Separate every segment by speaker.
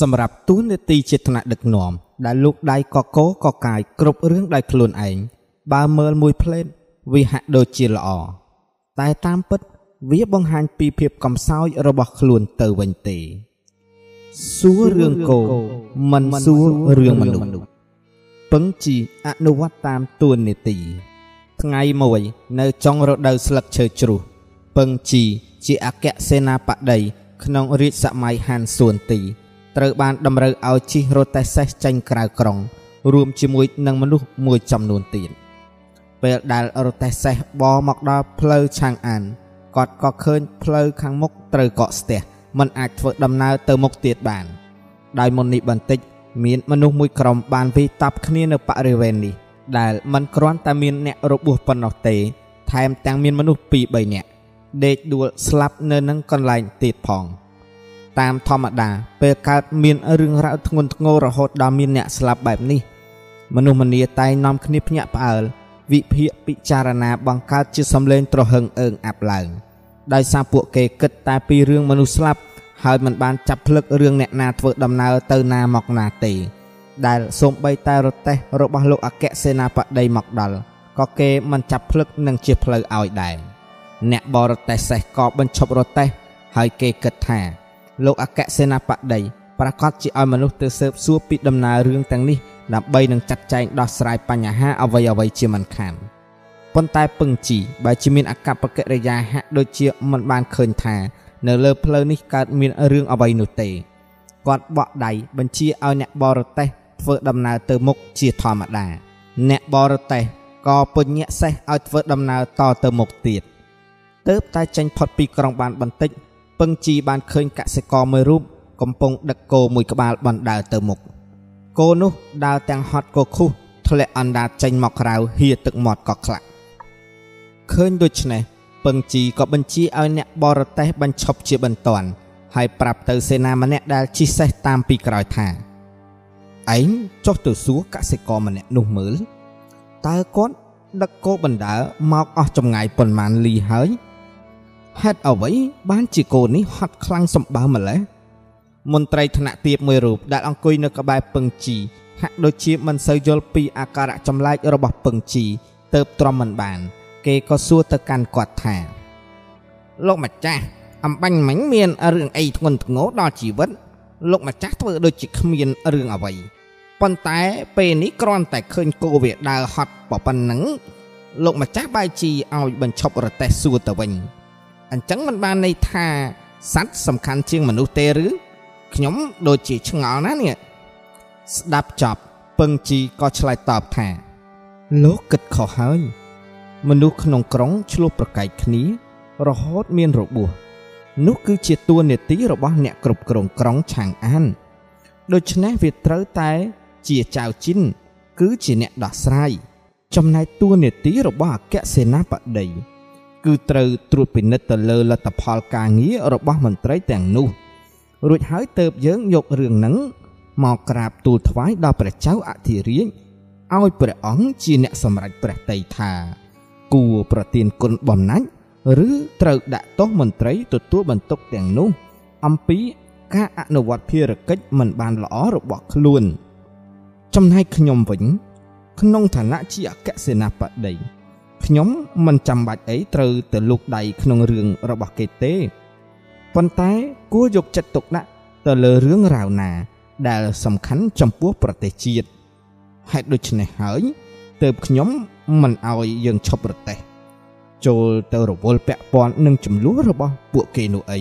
Speaker 1: សម្រាប់ទូនាទីជាថ្នាក់ដឹកនាំដែលលោកដៃកកោកកាយគ្រប់រឿងដោយខ្លួនឯងបើមើលមួយផ្លេតវាហាក់ដូចជាល្អតែតាមពិត វាបង្ហាញពីភាពកំសោយរបស់ខ្លួនទៅវិញទេសួររឿងគោមិនសួររឿងមនុស្សពឹងជីអនុវត្តតាមទួនាទី ថ្ងៃមួយនៅចុងរដូវស្លឹកឈើជ្រុះពឹងជីជាអគ្គសេនាបតីក្នុងរាជសម័យហានសួនទី ត្រូវបានតម្រូវឲ្យជិះរទេះសេះចេញក្រៅក្រុង រួមជាមួយនឹងមនុស្សមួយចំនួនទៀតពេលដែលរទេះសេះបមកដល់ផ្លូវឆាងអានគាត់ក៏ឃើញផ្លូវខាងមុខត្រូវកកស្ទះមិនអាចធ្វើដំណើរទៅមុខទៀតបាន ដោយមុននេះបន្តិច មានមនុស្សមួយក្រុមបានវិតាប់គ្នានៅបរិវេណនេះដែលមិនគ្រាន់តែមានអ្នករបួសប៉ុណ្ណោះទេ ថែមទាំងមានមនុស្ស2 3នាក់ដេកដួលស្លាប់នៅនឹងកន្លែងទៀតផង តាមធម្មតា ពេលកើតមានរឿងរ៉ាវធ្ងន់ធ្ងររហូតដល់មានអ្នកស្លាប់បែបនេះមនុស្សម្នាតែងនាំគ្នាភ្ញាក់ផ្អើលវិភាគពិចារណាបង្កើតជាសម្លេងទ្រហឹងអើងអាប់ឡើងដោយសារពួកគេគិតតែពីរឿងមនុស្សស្លាប់ហើយមិនបានចាប់ភ្លឹករឿងអ្នកណាធ្វើដំណើរទៅណាមកណាទេ ដែលសូម្បីតែរទេះរបស់លោកអគ្គសេនាបតីមកដល់ក៏គេមិនចាប់ភ្លឹកនឹងជាផ្លូវឲ្យដែរអ្នកបរទេះសេះក៏បញ្ឈប់រទេះហើយគេគិតថា លោកអគ្គសេនាបតីប្រកាសជាឲ្យមនុស្សទៅស៊ើបសួរពីដំណើររឿងទាំងនេះដើម្បីនឹងចាត់ចែងដោះស្រាយបញ្ហាអ្វីអ្វីជាមិនខានប៉ុន្តែពឹងជីបើជាមានអកប្បកិរិយាហាក់ដូចជាមិនបានឃើញថា នៅលើផ្លូវនេះកើតមានរឿងអ្វីនោះទេគាត់បក់ដៃបញ្ជាឲ្យអ្នកបរទេះធ្វើដំណើរទៅមុខជាធម្មតា អ្នកបរទេះក៏ពញ្ញាក់សេះឲ្យធ្វើដំណើរតទៅមុខទៀតទើបតែចេញផុតពីក្រុងបានបន្តិច ពឹងជីបានឃើញកសិករមួយរូបកំពុងដឹកគោមួយក្បាលបណ្ដើរទៅមុខគោនោះដើរទាំងហត់កខុសធ្លាក់អណ្ដាតចេញមកក្រៅហៀទឹកមាត់ក៏ខ្លាក់ឃើញដូច្នេះពឹងជីក៏បញ្ជាឲ្យអ្នកបរទេះបញ្ឈប់ជាបន្ទាន់ហើយប្រាប់ទៅសេនាម្នាក់ដែលជិះសេះតាមពីក្រោយថាឯងចុះទៅសួរកសិករម្នាក់នោះមើលតើគាត់ដឹកគោបណ្ដើមកអស់ចម្ងាយប៉ុន្មានលីហើយ ហេតុអ្វីបានជាគោនេះហត់ខ្លាំងសម្បើម្លេះមន្ត្រីថ្នាក់ទាបមួយរូបដែលអង្គុយនៅក្បែរពឹងជីហាក់ដូចជាមិនសូវយល់ពីអាការៈចម្លែករបស់ពឹងជីទៅទ្រាំមិនបាន គេក៏សួរទៅកាន់គាត់ថា លោកម្ចាស់អំបញ្ញមិញមានរឿងអីធ្ងន់ធ្ងរដល់ជីវិត លោកម្ចាស់ធ្វើដូចជាគ្មានរឿងអ្វីប៉ុន្តែពេលនេះគ្រាន់តែឃើញគោវាដើរហត់ប៉ុណ្ណឹងលោកម្ចាស់បាយជីឲ្យបញ្ឈប់រទេះសួរទៅវិញ អញ្ចឹងមិនបានន័យថាសត្វសំខាន់ជាងមនុស្សទេឬខ្ញុំដូចជាឆ្ងល់ណានេះស្ដាប់ចប់ពឹងជីក៏ឆ្លើយតបថា លោកគិតខុសហើយមនុស្សក្នុងក្រុងឆ្លោះប្រកែកគ្នា រហូតមានរបួសនោះគឺជាតួនាទីរបស់អ្នកគ្រប់គ្រងក្រុងឆាងអានដូច្នេះវាត្រូវតែជាចៅជីនគឺជាអ្នកដោះស្រាយចំណែកតួនាទីរបស់អគ្គសេនាបតី គឺត្រូវត្រួតពិនិត្យទៅលើលទ្ធផលការងាររបស់មន្ត្រីទាំងនោះរួចហើយទៅយើងយករឿងហ្នឹងមកក្រាបទូលថ្វាយដល់ព្រះចៅអធិរាជឲ្យព្រះអង្គជាអ្នកសម្រេចព្រះតីថា គួរប្រទានគុណបំណាច់ឬត្រូវដាក់ទោសមន្ត្រីទទួលបន្ទុកទាំងនោះ អំពីការអនុវត្តភារកិច្ចមិនបានល្អរបស់ខ្លួន ចំណែកខ្ញុំវិញ ក្នុងឋានៈជាអគ្គសេនាបតី ខ្ញុំមិនចាំបាច់អីត្រូវទៅលូកដៃក្នុងរឿងរបស់គេទេប៉ុន្តែគួរយកចិត្តទុកដាក់ទៅលើរឿងរ៉ាវណា ដែលសំខាន់ចំពោះប្រទេសជាតិហេតុដូច្នេះហើយទើបខ្ញុំមិនអោយយើងឈប់ប្រទេសចូលទៅរវល់ពាក់ព័ន្ធនឹងចំនួនរបស់ពួកគេនោះអី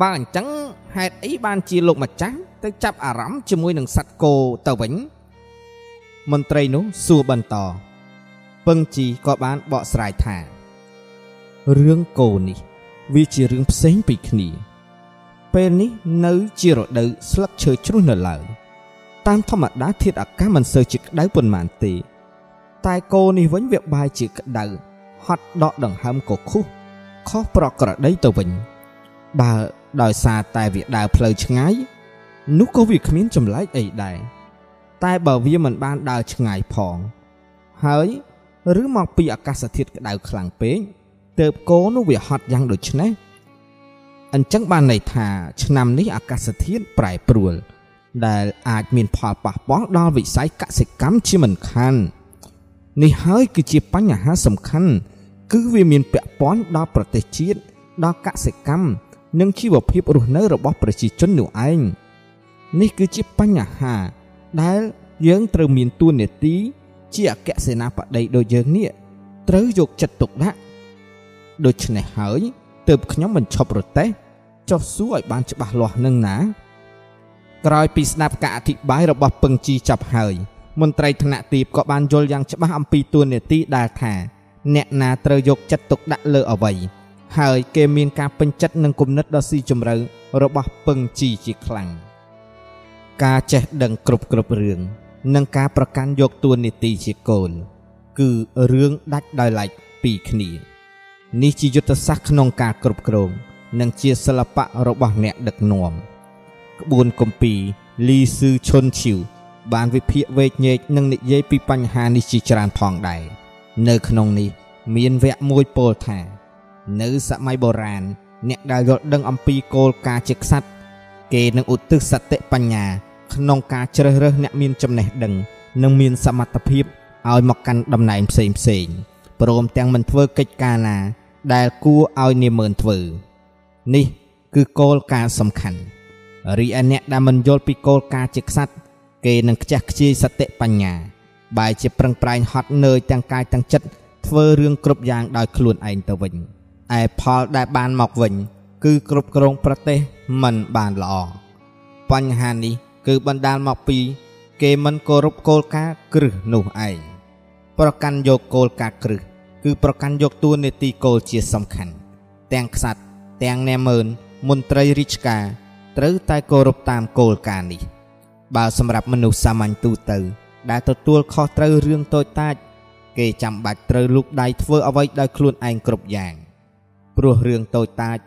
Speaker 1: បើអញ្ចឹងហេតុអីបានជាលោកម្ចាស់ទៅចាប់អារម្មណ៍ជាមួយនឹងសត្វគោទៅវិញមន្ត្រីនោះសួរបន្ត ពឹងជីក៏បានបកស្រាយថារឿងគោនេះ វាជារឿងផ្សេងពីគ្នា ពេលនេះនៅជារដូវស្លឹកឈើជ្រុះនៅឡើយតាមធម្មតាធាតុអាកាសមិនសូវជាក្តៅប៉ុន្មានទេ តែគោនេះវិញវាបែរជាក្តៅហត់ដកដង្ហើមកខុសខុសប្រក្រតីទៅវិញបើដោយសារតែវាដើរផ្លូវឆ្ងាយនោះក៏វាគ្មានចម្លែកអីដែរតែបើវាមិនបានដើរឆ្ងាយផង ហើយ ឬមកពីអាកាសធាតុក្តៅខ្លាំងពេកទើបគោនោះវាហត់យ៉ាងដូចនេះអញ្ចឹងបានន័យថាឆ្នាំនេះអាកាសធាតុប្រែប្រួល ដែលអាចមានផលប៉ះពាល់ដល់វិស័យកសិកម្មជាមិនខាននេះហើយគឺជាបញ្ហាសំខាន់ គឺវាមានពាក់ព័ន្ធដល់ប្រទេសជាតិដល់កសិកម្មនិងជីវភាពរស់នៅរបស់ប្រជាជននោះឯងនេះគឺជាបញ្ហាដែលយើងត្រូវមានទួនាទី ជាអគ្គសេនាបតីដូចយើងនេះត្រូវយកចិត្តទុកដាក់ដូច្នេះហើយទើបខ្ញុំបញ្ឈប់រទេះចុះសួរឲ្យបានច្បាស់លាស់នឹងណា ក្រោយពីស្ដាប់ការអធិប្បាយរបស់ពឹងជីចប់ហើយមន្ត្រីថ្នាក់ទីបក៏បានយល់យ៉ាងច្បាស់អំពីទួនាទីដែលថា អ្នកណាត្រូវយកចិត្តទុកដាក់លើអ្វីហើយគេមានការពេញចិត្តនឹងគំនិតដ៏ស៊ីជម្រៅរបស់ពឹងជីជាខ្លាំងការចេះដឹងគ្រប់គ្រប់រឿង និងការប្រកាន់យកតួនាទីជាគោលគឺរឿងដាច់ដោយឡែកពីគ្នានេះជាយុទ្ធសាស្ត្រក្នុងការគ្រប់គ្រង និងជាសិល្បៈរបស់អ្នកដឹកនាំក្បួនគម្ពីរលីស៊ឺឈុនឈីវបានវិភាគវែកញែកនិងនិយាយពីបញ្ហានេះជាច្រើនផងដែរនៅក្នុងនេះមានវគ្គមួយពោលថា នៅសម័យបុរាណអ្នកដែលយល់ដឹងអំពីគោលការណ៍ជាក្សត្រគេនឹងឧទ្ទិសសតិបញ្ញា ក្នុងការជ្រើសរើសអ្នកមានចំណេះដឹង និងមានសមត្ថភាពឲ្យមកកាន់តំណែងផ្សេងផ្សេងព្រមទាំងមិនធ្វើកិច្ចការណា ដែលគួរឲ្យនាមឿនធ្វើ នេះគឺគោលការណ៍សំខាន់រីឯអ្នកដែលមិនយល់ពីគោលការណ៍ជាក្សត្រគេនឹងខ្ជះខ្ជាយសតិបញ្ញាបែរជាប្រឹងប្រែងហត់នឿយទាំងកាយទាំងចិត្តធ្វើរឿងគ្រប់យ៉ាងដោយខ្លួនឯងទៅវិញឯផលដែលបានមកវិញ គឺគ្រប់គ្រងប្រទេសមិនបានល្អបញ្ហានេះ គឺបណ្ដាលមកពី គេមិនគោរពគោលការណ៍គ្រឹះនោះឯងប្រកាន់យកគោលការណ៍គ្រឹះគឺប្រកាន់យកតួនាទីគោលជាសំខាន់ ទាំងខ្សាត់ទាំងអ្នកមើលមន្ត្រីរាជការត្រូវតែគោរពតាមគោលការណ៍នេះ បើសម្រាប់មនុស្សសាមញ្ញទូទៅ ដែលទទួលខុសត្រូវរឿងតូចតាចគេចាំបាច់ត្រូវលូកដៃធ្វើអ្វីដោយខ្លួនឯងគ្រប់យ៉ាងព្រោះរឿងតូចតាច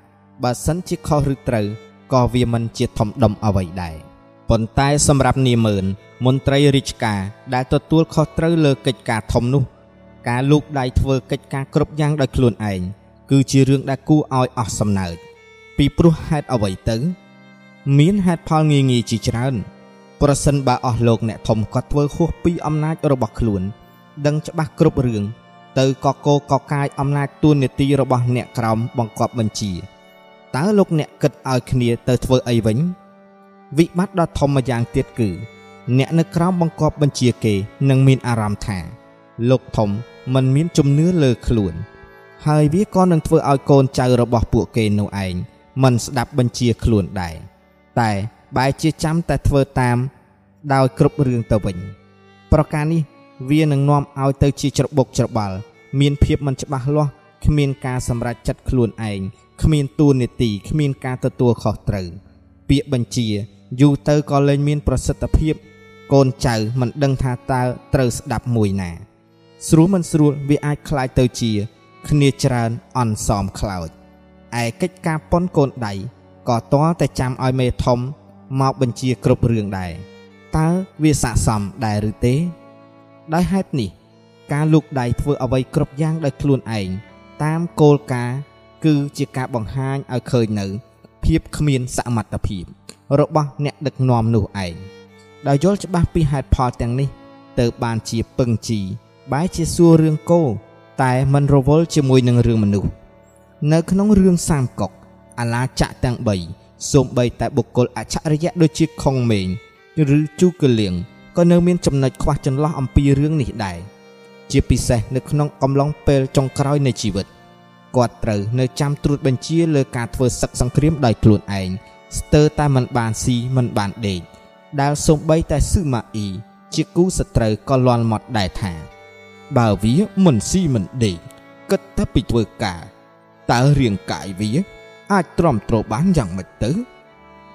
Speaker 1: បើសិនជាខុសឬត្រូវក៏វាមិនជាធំដុំអ្វីដែរ ប៉ុន្តែសម្រាប់នាម៉ឺនមន្ត្រីរាជការដែលទទួលខុសត្រូវលើកិច្ចការធំនោះ ការលូកដៃធ្វើកិច្ចការគ្រប់យ៉ាងដោយខ្លួនឯងគឺជារឿងដែលគួរឲ្យអស់សំណើចពីព្រោះហេតុអ្វីទៅ មានហេតុផលងាយងាយជាច្រើន ប្រសិនបើអស់លោកអ្នកធំគាត់ធ្វើហួសពីអំណាចរបស់ខ្លួន ដឹងច្បាស់គ្រប់រឿងទៅកកកកាយអំណាចទួនាទីរបស់អ្នកក្រោមបង្គាប់បញ្ជាតើលោកអ្នកគិតឲ្យគ្នាទៅធ្វើអីវិញ វិបត្តិដ៏ធំម្យ៉ាងទៀតគឺ អ្នកនៅក្រោមបង្គាប់បញ្ជាគេនឹងមានអារម្មណ៍ថា លោកធំមិនមានជំនឿលើខ្លួន ហើយវាក៏នឹងធ្វើឲ្យកូនចៅរបស់ពួកគេនោះឯងមិនស្ដាប់បញ្ជាខ្លួនដែរតែបែរជាចាំតែធ្វើតាម ដោយគ្រប់រឿងទៅវិញ ប្រការនេះវានឹងនាំឲ្យទៅជាច្របូកច្របល់មានភាពមិនច្បាស់លាស់គ្មានការសម្រេចចិត្តខ្លួនឯងគ្មានទួនាទីគ្មានការទទួលខុសត្រូវពាក្យបញ្ជា យូរទៅក៏លែងមានប្រសិទ្ធភាព កូនចៅមិនដឹងថាតើត្រូវស្ដាប់មួយណា ស្រួលមិនស្រួលវាអាចคล้ายទៅជា គ្នាច្រើនអន់សមខ្លោចឯកិច្ចការប៉ុនកូនដៃក៏តតែចាំឲ្យមេធំមកបញ្ជាគ្រប់រឿងដែរតើវាស័ក្តិសមដែរឬទេដោយហេតុនេះ ការលូកដៃធ្វើអ្វីគ្រប់យ៉ាងដោយខ្លួនឯងតាមគោលការណ៍គឺជាការបង្ហាញឲ្យឃើញនៅ ភាពគ្មានសមត្ថភាព របស់អ្នកដឹកនាំនោះឯងដោយយល់ច្បាស់ពីហេតុផលទាំងនេះទៅបានជាពឹងជីបែរជាសួររឿងគោតែមិនរវល់ជាមួយនឹងរឿងមនុស្សនៅក្នុងរឿងសាមកុកអាឡាចៈទាំង3សូម្បីតែបុគ្គលអច្ឆរិយៈដូចជាខុងមេងឬជូកលៀងក៏នៅមានចំណុចខ្វះចន្លោះអំពីរឿងនេះដែរជាពិសេសនៅក្នុងកំឡុងពេលចុងក្រោយនៃជីវិតគាត់ត្រូវនៅចាំត្រួតបញ្ជាលើការធ្វើសឹកសង្គ្រាមដោយខ្លួនឯង ស្ទើរតែមិនបានស៊ីមិនបានដេកដែលសំបីតែស៊ឺម៉ាអ៊ីជាគូសត្រូវក៏លន់មាត់ដែរថា បើវាមិនស៊ីមិនដេកគិតតែពីធ្វើការតើរាងកាយវា អាចទ្រាំទ្របានយ៉ាងម៉េចទៅ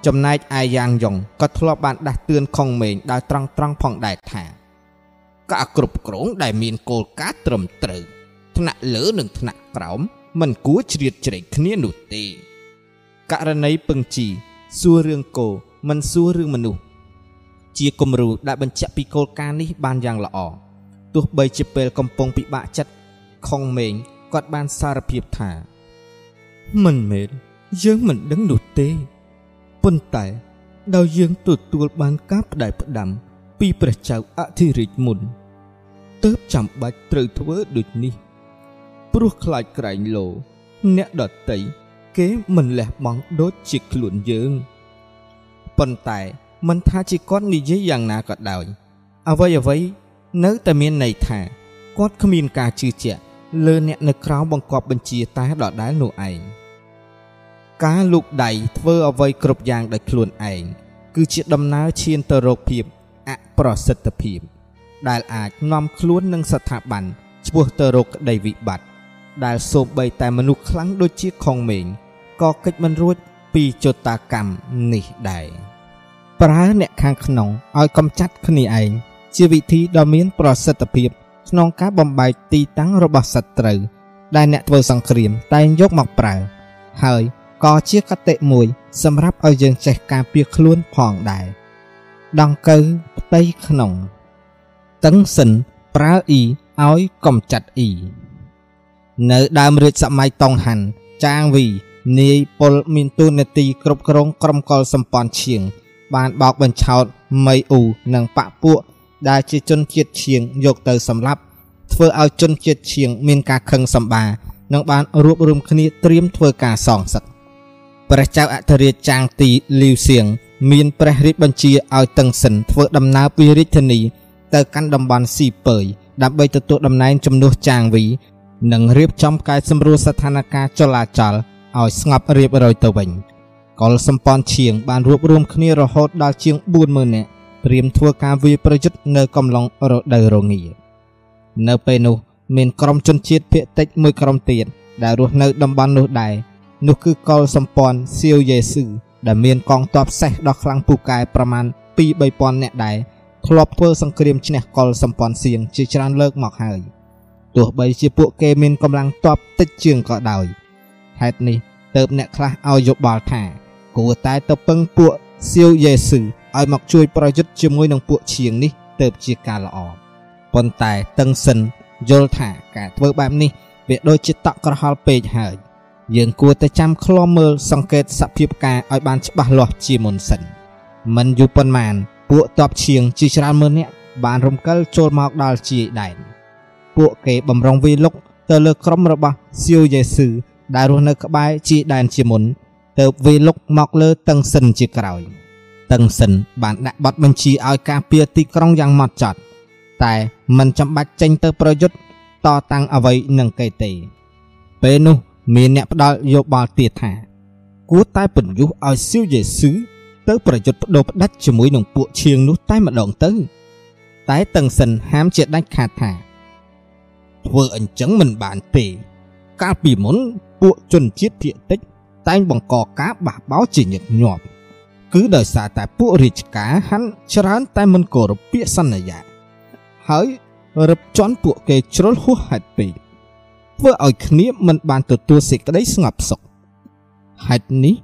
Speaker 1: ចំណែកឯយ៉ាងយ៉ុងក៏ធ្លាប់បានដាស់តឿនខុងមេងដោយត្រង់ត្រង់ផងដែរថាការគ្រប់គ្រងដែលមានគោលការណ៍ត្រឹមត្រូវថ្នាក់លើនិងថ្នាក់ក្រោមមិនគួរជ្រៀតជ្រែកគ្នានោះទេ ករណីពឹងជីសួររឿងគោមិនសួររឿងមនុស្សជាគំរូដែលបញ្ជាក់ពីគោលការណ៍នេះបានយ៉ាងល្អទោះបីជាពេលកំពុងពិបាកចិត្តខុងមេងគាត់បានសារភាពថាមិនមែនយើងមិនដឹងនោះទេប៉ុន្តែដោយយើងទទួលបានការផ្ដែផ្ដាំពីព្រះចៅអធិរាជមុនទើបចាំបាច់ត្រូវធ្វើដូចនេះព្រោះខ្លាចក្រែងលោ អ្នកដតី គេមិនលះបង់ដូចជាខ្លួនយើងប៉ុន្តែមិនថាជាគាត់និយាយយ៉ាងណាក៏ដោយអ្វីអ្វីនៅតែមានន័យថាគាត់គ្មានការជឿជាក់លើអ្នកនៅក្រៅបង្គាប់បញ្ជាតែដដែលនោះឯងការលូកដៃធ្វើអ្វីគ្រប់យ៉ាងដោយខ្លួនឯងគឺជាដំណើរឈានទៅរកភាពអប្រសិទ្ធភាព ដែលអាចនាំខ្លួននឹងស្ថាប័នឆ្ពោះទៅរកក្តីវិបត្តិដែលសូម្បីតែមនុស្សខ្លាំងដូចជាខុងមេង ក៏កិច្ចមិនរួចពីចតាកម្មនេះដែរប្រើអ្នកខាងក្នុងឲ្យកំចាត់គ្នាឯងជាវិធីដ៏មានប្រសិទ្ធភាពក្នុងការបំបែកទីតាំងរបស់សត្រូវដែលអ្នកធ្វើសង្គ្រាមតែងយកមកប្រើ ហើយក៏ជាកតិមួយសម្រាប់ឲ្យយើងចេះការពារខ្លួនផងដែរដង្កូវផ្ទៃក្នុងតឹងសិនប្រើអ៊ីឲ្យកំចាត់អ៊ីនៅដើមរាជសម័យតុងហាន់ចាងវី នាយពលមានទូនាទីគ្រប់គ្រងក្រុមកុលសម្ព័ន្ធឈៀងបានបោកបញ្ឆោតមីអ៊ូនិងបពពួកដែលជាជនជាតិឈៀងយកទៅសម្លាប់ធ្វើឲ្យជនជាតិឈៀងមានការខឹងសម្បានិងបានរួបរวมគ្នាត្រៀមធ្វើការសងសឹកព្រះចៅអធិរាជចាងទីលីវសៀងមានព្រះរាជបញ្ជាឲ្យតឹងសិនធ្វើដំណើរពីរាជធានី ទៅកាន់តំបន់ស៊ីពើយដើម្បីទទួលតំណែងជំនួសចាងវី និងរៀបចំកែសម្រួលស្ថានភាពចលាចល ឲ្យស្ងប់រៀបរយទៅវិញកុលសម្ព័ន្ធឈៀងបានរួបរวมគ្នារហូតដល់ជាង40000នាក់ត្រៀមធ្វើការវាយប្រយុទ្ធនៅកំឡុងរដូវរងានៅពេលនោះមានក្រុមជនជាតិភាគតិចមួយក្រុមទៀតដែលរស់នៅតំបន់នោះដែរនោះគឺកុលសម្ព័ន្ធសៀវយេស៊ឺដែលមានកងទ័ពសេះដ៏ខ្លាំងពូកែប្រមាណ2-3000នាក់ដែរធ្លាប់ធ្វើសង្គ្រាមឈ្នះកុលសម្ព័ន្ធសៀងជាច្រើនលើកមកហើយទោះបីជាពួកគេមានកម្លាំងទ័ពតិចជាងក៏ដោយ ហេតុនេះទៅអ្នកខ្លះឲ្យយោបល់ថាគួរតែទៅពឹងពួកសៀវយេស៊ឺឲ្យមកជួយប្រយុទ្ធជាមួយនឹងពួកឈៀងនេះទៅជាការល្អប៉ុន្តែតឹងសិនយល់ថាការធ្វើបែបនេះវាដូចជាតក់ក្រហល់ពេកហើយយើងគួរតែចាំឃ្លាំមើលសង្កេតសភាពការឲ្យបានច្បាស់លាស់ជាមុនសិនមិនយូរប៉ុន្មានពួកតបឈៀងជាច្រើនម៉ឺននាក់បានរំកិលចូលមកដល់ជាយដែនពួកគេបំរុងវាលុកទៅលើក្រុមរបស់សៀវយេស៊ឺ ដែលរស់នៅក្បែរជាយដែនជាមុនទៅវាលុកមកលើតឹងសិនជាក្រោយតឹងសិនបានដាក់ប័ណ្ណបញ្ជាឲ្យការពារទីក្រុងយ៉ាងម៉ត់ចត់ តែមិនចាំបាច់ចេញទៅប្រយុទ្ធតតាំងអ្វីនឹងគេទេ ពេលនោះមានអ្នកផ្ដាល់យោបល់ទៀតថា គួរតែពន្យុះឲ្យស៊ីវយេស៊ឺទៅប្រយុទ្ធបដូរផ្ដាច់ជាមួយនឹងពួកឈៀងនោះតែម្ដងទៅ តែតឹងសិនហាមជាដាច់ខាតថាធ្វើអញ្ចឹងមិនបានទេ កាលពីមុន ពួកជនជាតិភាគតិចតែងបង្កការបះបោរជាញឹកញាប់គឺដោយសារតែពួករាជការហាន់ច្រើនតែមិនគោរពពាក្យសន្យាហើយរឹបជន់ពួកគេជ្រុលហួសហេតុពេកធ្វើឲ្យគ្នាមិនបានទទួលសេចក្តីស្ងប់សុខហេតុនេះ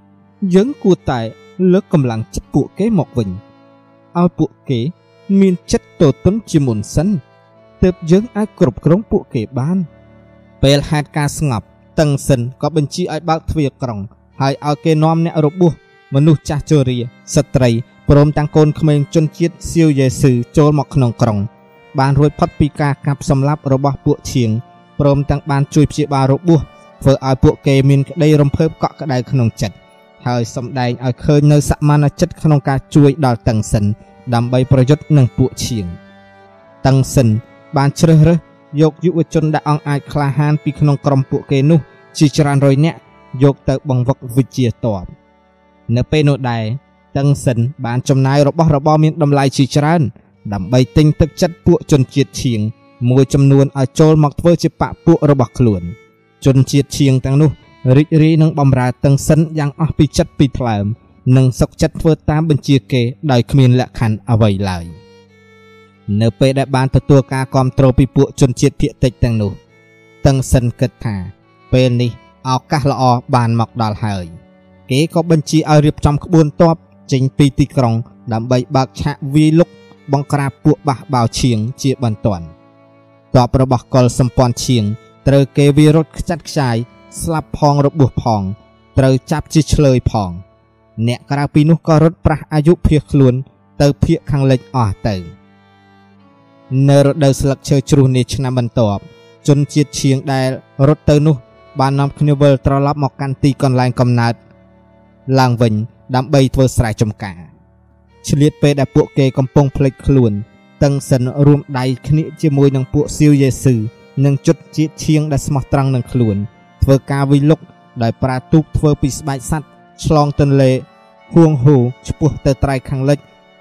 Speaker 1: យើងគួរតែលើកកម្លាំងចិត្តពួកគេមកវិញឲ្យពួកគេមានចិត្តទទុនជាមុនសិនទើបយើងអាចគ្រប់គ្រងពួកគេបាន ពេលហេតុការស្ងប់ តឹងសិនក៏បញ្ជាឲ្យបើកទ្វារក្រុងហើយឲ្យគេនាំអ្នករបួសមនុស្សចាស់ជរាស្ត្រីព្រមទាំងកូនក្មេងជនជាតិសៀវយេស៊ឺចូលមកក្នុងក្រុង បានរួចផុតពីការកាប់សម្លាប់របស់ពួកឈៀងព្រមទាំងបានជួយព្យាបាលរបួសធ្វើឲ្យពួកគេមានក្តីរំភើបកក់ក្ដៅក្នុងចិត្តហើយសម្ដែងឲ្យឃើញនៅសមានចិត្តក្នុងការជួយដល់តឹងសិនដើម្បីប្រយុទ្ធនឹងពួកឈៀងតឹងសិនបានជ្រើសរើស យកយុវជនដែលអង្អាចក្លាហានពីក្នុងក្រុមពួកគេនោះជាច្រើនរយនាក់យកទៅបង្វឹកវិជាតបនៅពេលនោះដែរតឹងសិនបានចំណាយរបស់របរមានតម្លៃជាច្រើន ដើម្បីទិញទឹកចិត្តពួកជនជាតិឈៀងមួយចំនួនឲ្យចូលមកធ្វើជាបពពួករបស់ខ្លួន ជនជាតិឈៀងទាំងនោះរីករាយនឹងបំរើតឹងសិនយ៉ាងអស់ពីចិត្តពីថ្លើមនិងសុខចិត្តធ្វើតាមបញ្ជាគេដោយគ្មានលក្ខខណ្ឌអ្វីឡើយ នៅពេលដែលបានទទួលការគ្រប់គ្រងពីពួកជនជាតិភាគតិចទាំងនោះតឹងសិនគិតថាពេលនេះឱកាសល្អបានមកដល់ហើយគេក៏បញ្ជាឲ្យរៀបចំក្បួនទ័ពចេញពីទីក្រុង ដើម្បីបើកឆាកវាយលុកបង្ក្រាបពួកបះបោឈៀងជាបន្ទាន់ទ័ពរបស់កុលសម្ព័ន្ធឈៀងត្រូវគេវារត់ខ្ចាត់ខ្ចាយស្លាប់ផងរបួសផងត្រូវចាប់ជាឆ្លើយផង អ្នកក្រៅពីនោះក៏រត់ប្រះអាយុភៀសខ្លួន ទៅភៀកខាងលិចអស់ទៅ នៅរដូវស្លឹកឈើជ្រុះនេះឆ្នាំបន្ទាប់ជនជាតិឈៀងដែលរត់ទៅនោះ បាននាំគ្នាវិលត្រឡប់មកកាន់ទីកន្លែងកំណើតឡើងវិញ ដើម្បីធ្វើស្រែចម្ការឆ្លៀតពេលដែលពួកគេកំពុងភ្លេចខ្លួនតឹងសិនរួមដៃគ្នាជាមួយនឹងពួកសៀវយេស៊ូនិងជុតជាតិឈៀងដែលស្មោះត្រង់នឹងខ្លួន ធ្វើការវិលុកដោយប្រើទូកធ្វើពីស្បែកសត្វឆ្លងទន្លេហួងហូឆ្ពោះទៅត្រៃខាងលិច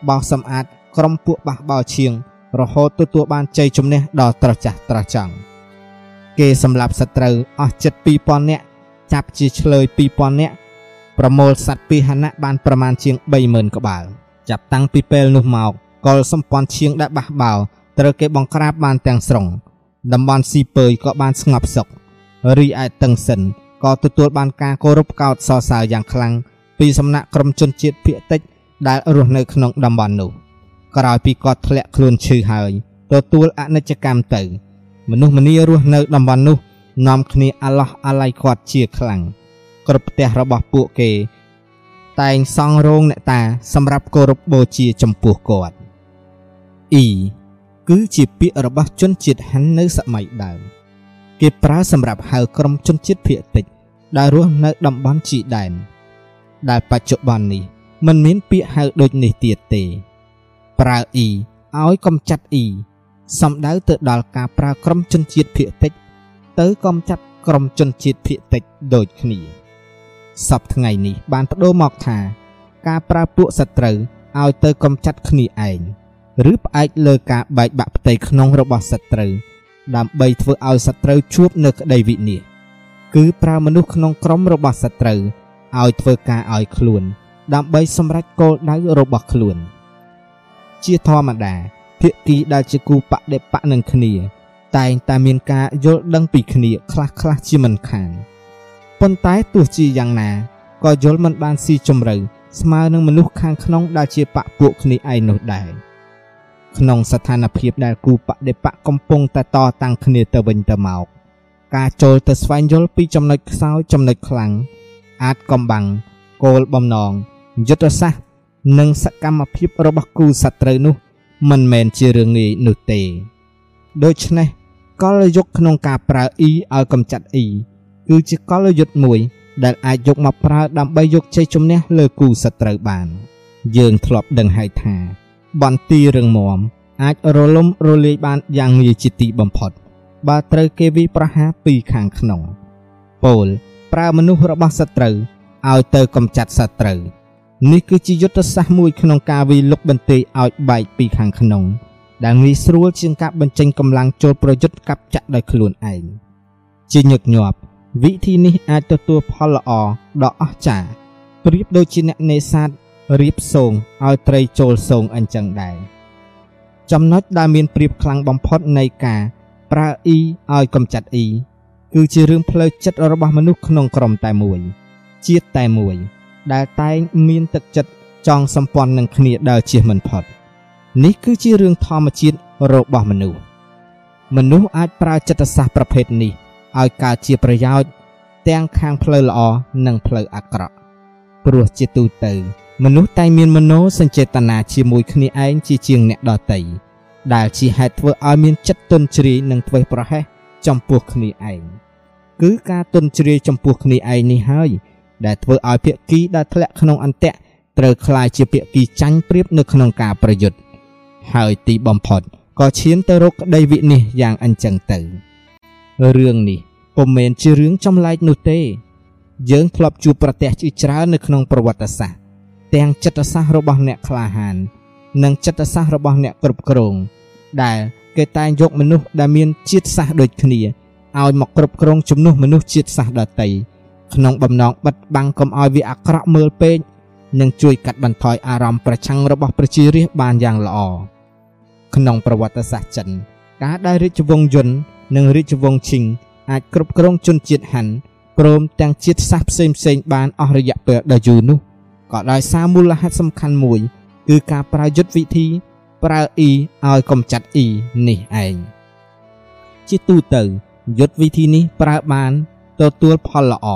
Speaker 1: បោះសម្អាតក្រុមពួកបះបោឈៀង រហូតទទួលបានជ័យជំនះដល់ត្រចះត្រចង់គេសម្លាប់សត្រូវអស់ជិត2000នាក់ចាប់ជាឆ្លើយ2000នាក់ប្រមូលសត្វពីហណៈបានប្រមាណជាង30000ក្បាលចាប់តាំងពីពេលនោះមកកុលសម្ព័ន្ធឈៀងដែលបះបោត្រូវគេបង្ក្រាបបានទាំងស្រុងតំបន់ស៊ីពើយក៏បានស្ងប់សុខរីឯតឹងសិនក៏ទទួលបានការគោរពកោតសរសើរយ៉ាងខ្លាំងពីសំណាក់ក្រុមជនជាតិភៀកតិចដែលរស់នៅក្នុងតំបន់នោះ ក្រោយពីគាត់ធ្លាក់ខ្លួនឈឺហើយទទួលអនិច្ចកម្មទៅ មនុស្សម្នារស់នៅតំបន់នោះនាំគ្នាអាឡោះអាល័យគាត់ជាខ្លាំងគ្រប់ផ្ទះរបស់ពួកគេ តែងសង់រោងអ្នកតាសម្រាប់គោរពបូជាចំពោះគាត់អ៊ីគឺជាពាក្យរបស់ជនជាតិហាន់នៅសម័យដើមគេប្រើសម្រាប់ហៅក្រុមជនជាតិភាគតិចដែលរស់នៅតំបន់ជីដែនដែលបច្ចុប្បន្ននេះមិនមានពាក្យហៅដូចនេះទៀតទេ ប្រើអ៊ីឲ្យកំចាត់អ៊ីសំដៅទៅដល់ការប្រើក្រុមជនជាតិភាគតិច ទៅកំចាត់ក្រុមជនជាតិភាគតិចដូចគ្នាសពថ្ងៃនេះបានបដូរមកថា ការប្រើពួកសត្រូវឲ្យទៅកំចាត់គ្នាឯងឬផ្អែកលើការបែកបាក់ផ្ទៃក្នុងរបស់សត្រូវដើម្បីធ្វើឲ្យសត្រូវជួបនៅក្តីវិនាសគឺប្រើមនុស្សក្នុងក្រុមរបស់សត្រូវឲ្យធ្វើការឲ្យខ្លួន ដើម្បីសម្រេចគោលដៅរបស់ខ្លួន ជាធម្មតាភាគីដែលជាគូបដិបកនឹងគ្នា តែងតែមានការយល់ដឹងពីគ្នាខ្លះខ្លះជាមិនខានប៉ុន្តែទោះជាយ៉ាងណាក៏យល់មិនបានស៊ីជម្រៅស្មើនឹងមនុស្សខាងក្នុងដែលជាបពពួកគ្នាឯងនោះដែរក្នុងស្ថានភាពដែលគូបដិបកកំពុងតែតតាំងគ្នាទៅវិញទៅមកការចូលទៅស្វែងយល់ពីចំណុចខ្សោយចំណុចខ្លាំងអាចកំបាំងគោលបំណងយុទ្ធសាស្ត្រ និងសកម្មភាពរបស់គូសត្រូវនោះ មិនមែនជារឿងងាយនោះទេ ដូច្នេះកលយុគក្នុងការប្រើអ៊ីឲ្យកំចាត់អ៊ីគឺជាកលយុទ្ធមួយដែលអាចយកមកប្រើដើម្បីយកជ័យជំនះលើគូសត្រូវបាន យើងធ្លាប់ដឹងហើយថា បន្ទារឹងមាំអាចរលំរលាយបានយ៉ាងងាយជាទីបំផុត បើត្រូវគេវិប្រហារពីខាងក្នុងពោលប្រើមនុស្សរបស់សត្រូវឲ្យទៅកំចាត់សត្រូវ នេះគឺជាយុទ្ធសាស្ត្រមួយក្នុងការវិលុកបន្ទាយឲ្យបែកពីខាងក្នុង ដែលងាយស្រួលជាងការបញ្ចេញកម្លាំងចូលប្រយុទ្ធកាប់ចាក់ដោយខ្លួនឯងជាញឹកញាប់វិធីនេះអាចទទួលផលល្អដ៏អស្ចារ្យប្រៀបដូចជាអ្នកនេសាទរៀបសងឲ្យត្រីចូលសងអញ្ចឹងដែរចំណុចដែលមានប្រៀបខ្លាំងបំផុតនៃការប្រើអ៊ីឲ្យកំចាត់អ៊ីគឺជារឿងផ្លូវចិត្តរបស់មនុស្សក្នុងក្រុមតែមួយ ជាតិតែមួយ ដែលតែងមានទឹកចិត្តចង់សម្ព័ន្ធនឹងគ្នាដើរជៀសមិនផុតនេះគឺជារឿងធម្មជាតិរបស់មនុស្សមនុស្សអាចប្រើចិត្តសាស្ត្រប្រភេទនេះឲ្យកើតជាប្រយោជន៍ទាំងខាងផ្លូវល្អនិងផ្លូវអាក្រក់ព្រោះជាទូទៅ មនុស្សតែងមានមโนសញ្ចេតនាជាមួយគ្នាឯងជាជាងអ្នកដតីដែលជាហេតុធ្វើឲ្យមានចិត្តទន់ជ្រាយនិងធ្វេសប្រហែសចំពោះគ្នាឯងគឺការទន់ជ្រាយចំពោះគ្នាឯងនេះហើយ ដែលធ្វើឲ្យភាគីដែលធ្លាក់ក្នុងអន្ទាក់ត្រូវคลายជាភាគីចាញ់ប្រៀបនៅក្នុងការប្រយុទ្ធហើយទីបំផុតក៏ឈានទៅរកក្តីវិនិច្ឆ័យយ៉ាងអញ្ចឹងទៅរឿងនេះពុំមែនជារឿងចម្លែកនោះទេ យើងធ្លាប់ជួបប្រទះជាច្រើននៅក្នុងប្រវត្តិសាស្ត្រទាំងចិត្តសាស្ត្ររបស់អ្នកក្លាហាន និងចិត្តសាស្ត្ររបស់អ្នកគ្រប់គ្រងដែលគេតែងយកមនុស្សដែលមានជាតិសាសន៍ដូចគ្នាឲ្យមកគ្រប់គ្រងជំនួសមនុស្សជាតិសាសន៍ដទៃ ក្នុងបំណងបិទបាំងកុំឲ្យវាអាក្រក់មើលពេកនិងជួយកាត់បន្ថយអារម្មណ៍ប្រឆាំងរបស់ប្រជារាស្ត្របានយ៉ាងល្អក្នុងប្រវត្តិសាស្ត្រចិន ការដែលរាជវង្សយុននិងរាជវង្សឈិងអាចគ្រប់គ្រងជនជាតិហាន់ព្រមទាំងជាតិសាសន៍ផ្សេងៗបានអស់រយៈពេលដ៏យូរនោះក៏ដោយសារមូលហេតុសំខាន់មួយ គឺការប្រើយុទ្ធវិធីប្រើអ៊ីឲ្យកំចាត់អ៊ីនេះឯងជាទូទៅយុទ្ធវិធីនេះប្រើបាន ទទួលផលល្អ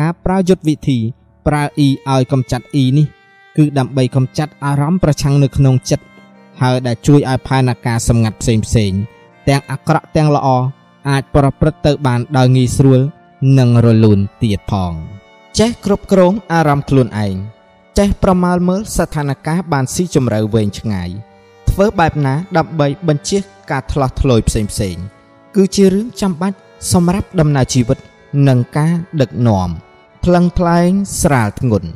Speaker 1: ការប្រើយុទ្ធវិធី ប្រើ E ឲ្យកំចាត់ E នេះគឺដើម្បីកំចាត់អារម្មណ៍ប្រឆាំងនៅក្នុងចិត្តហើយដែលជួយឲ្យផែនការសម្ងាត់ផ្សេងផ្សេងទាំងអាក្រក់ទាំងល្អអាចប្រព្រឹត្តទៅបានដោយងាយស្រួលនិងរលូនទៀតផងចេះគ្រប់គ្រងអារម្មណ៍ខ្លួនឯងចេះប្រមាលមើលស្ថានភាពបានស៊ីជម្រៅវែងឆ្ងាយធ្វើបែបណាដើម្បីបញ្ជៀសការថ្លោះធ្លោយផ្សេងផ្សេងគឺជារឿងចាំបាច់សម្រាប់ដំណើរជីវិត និងការដឹកនាំផ្លឹងផ្លែងស្រាលធ្ងន់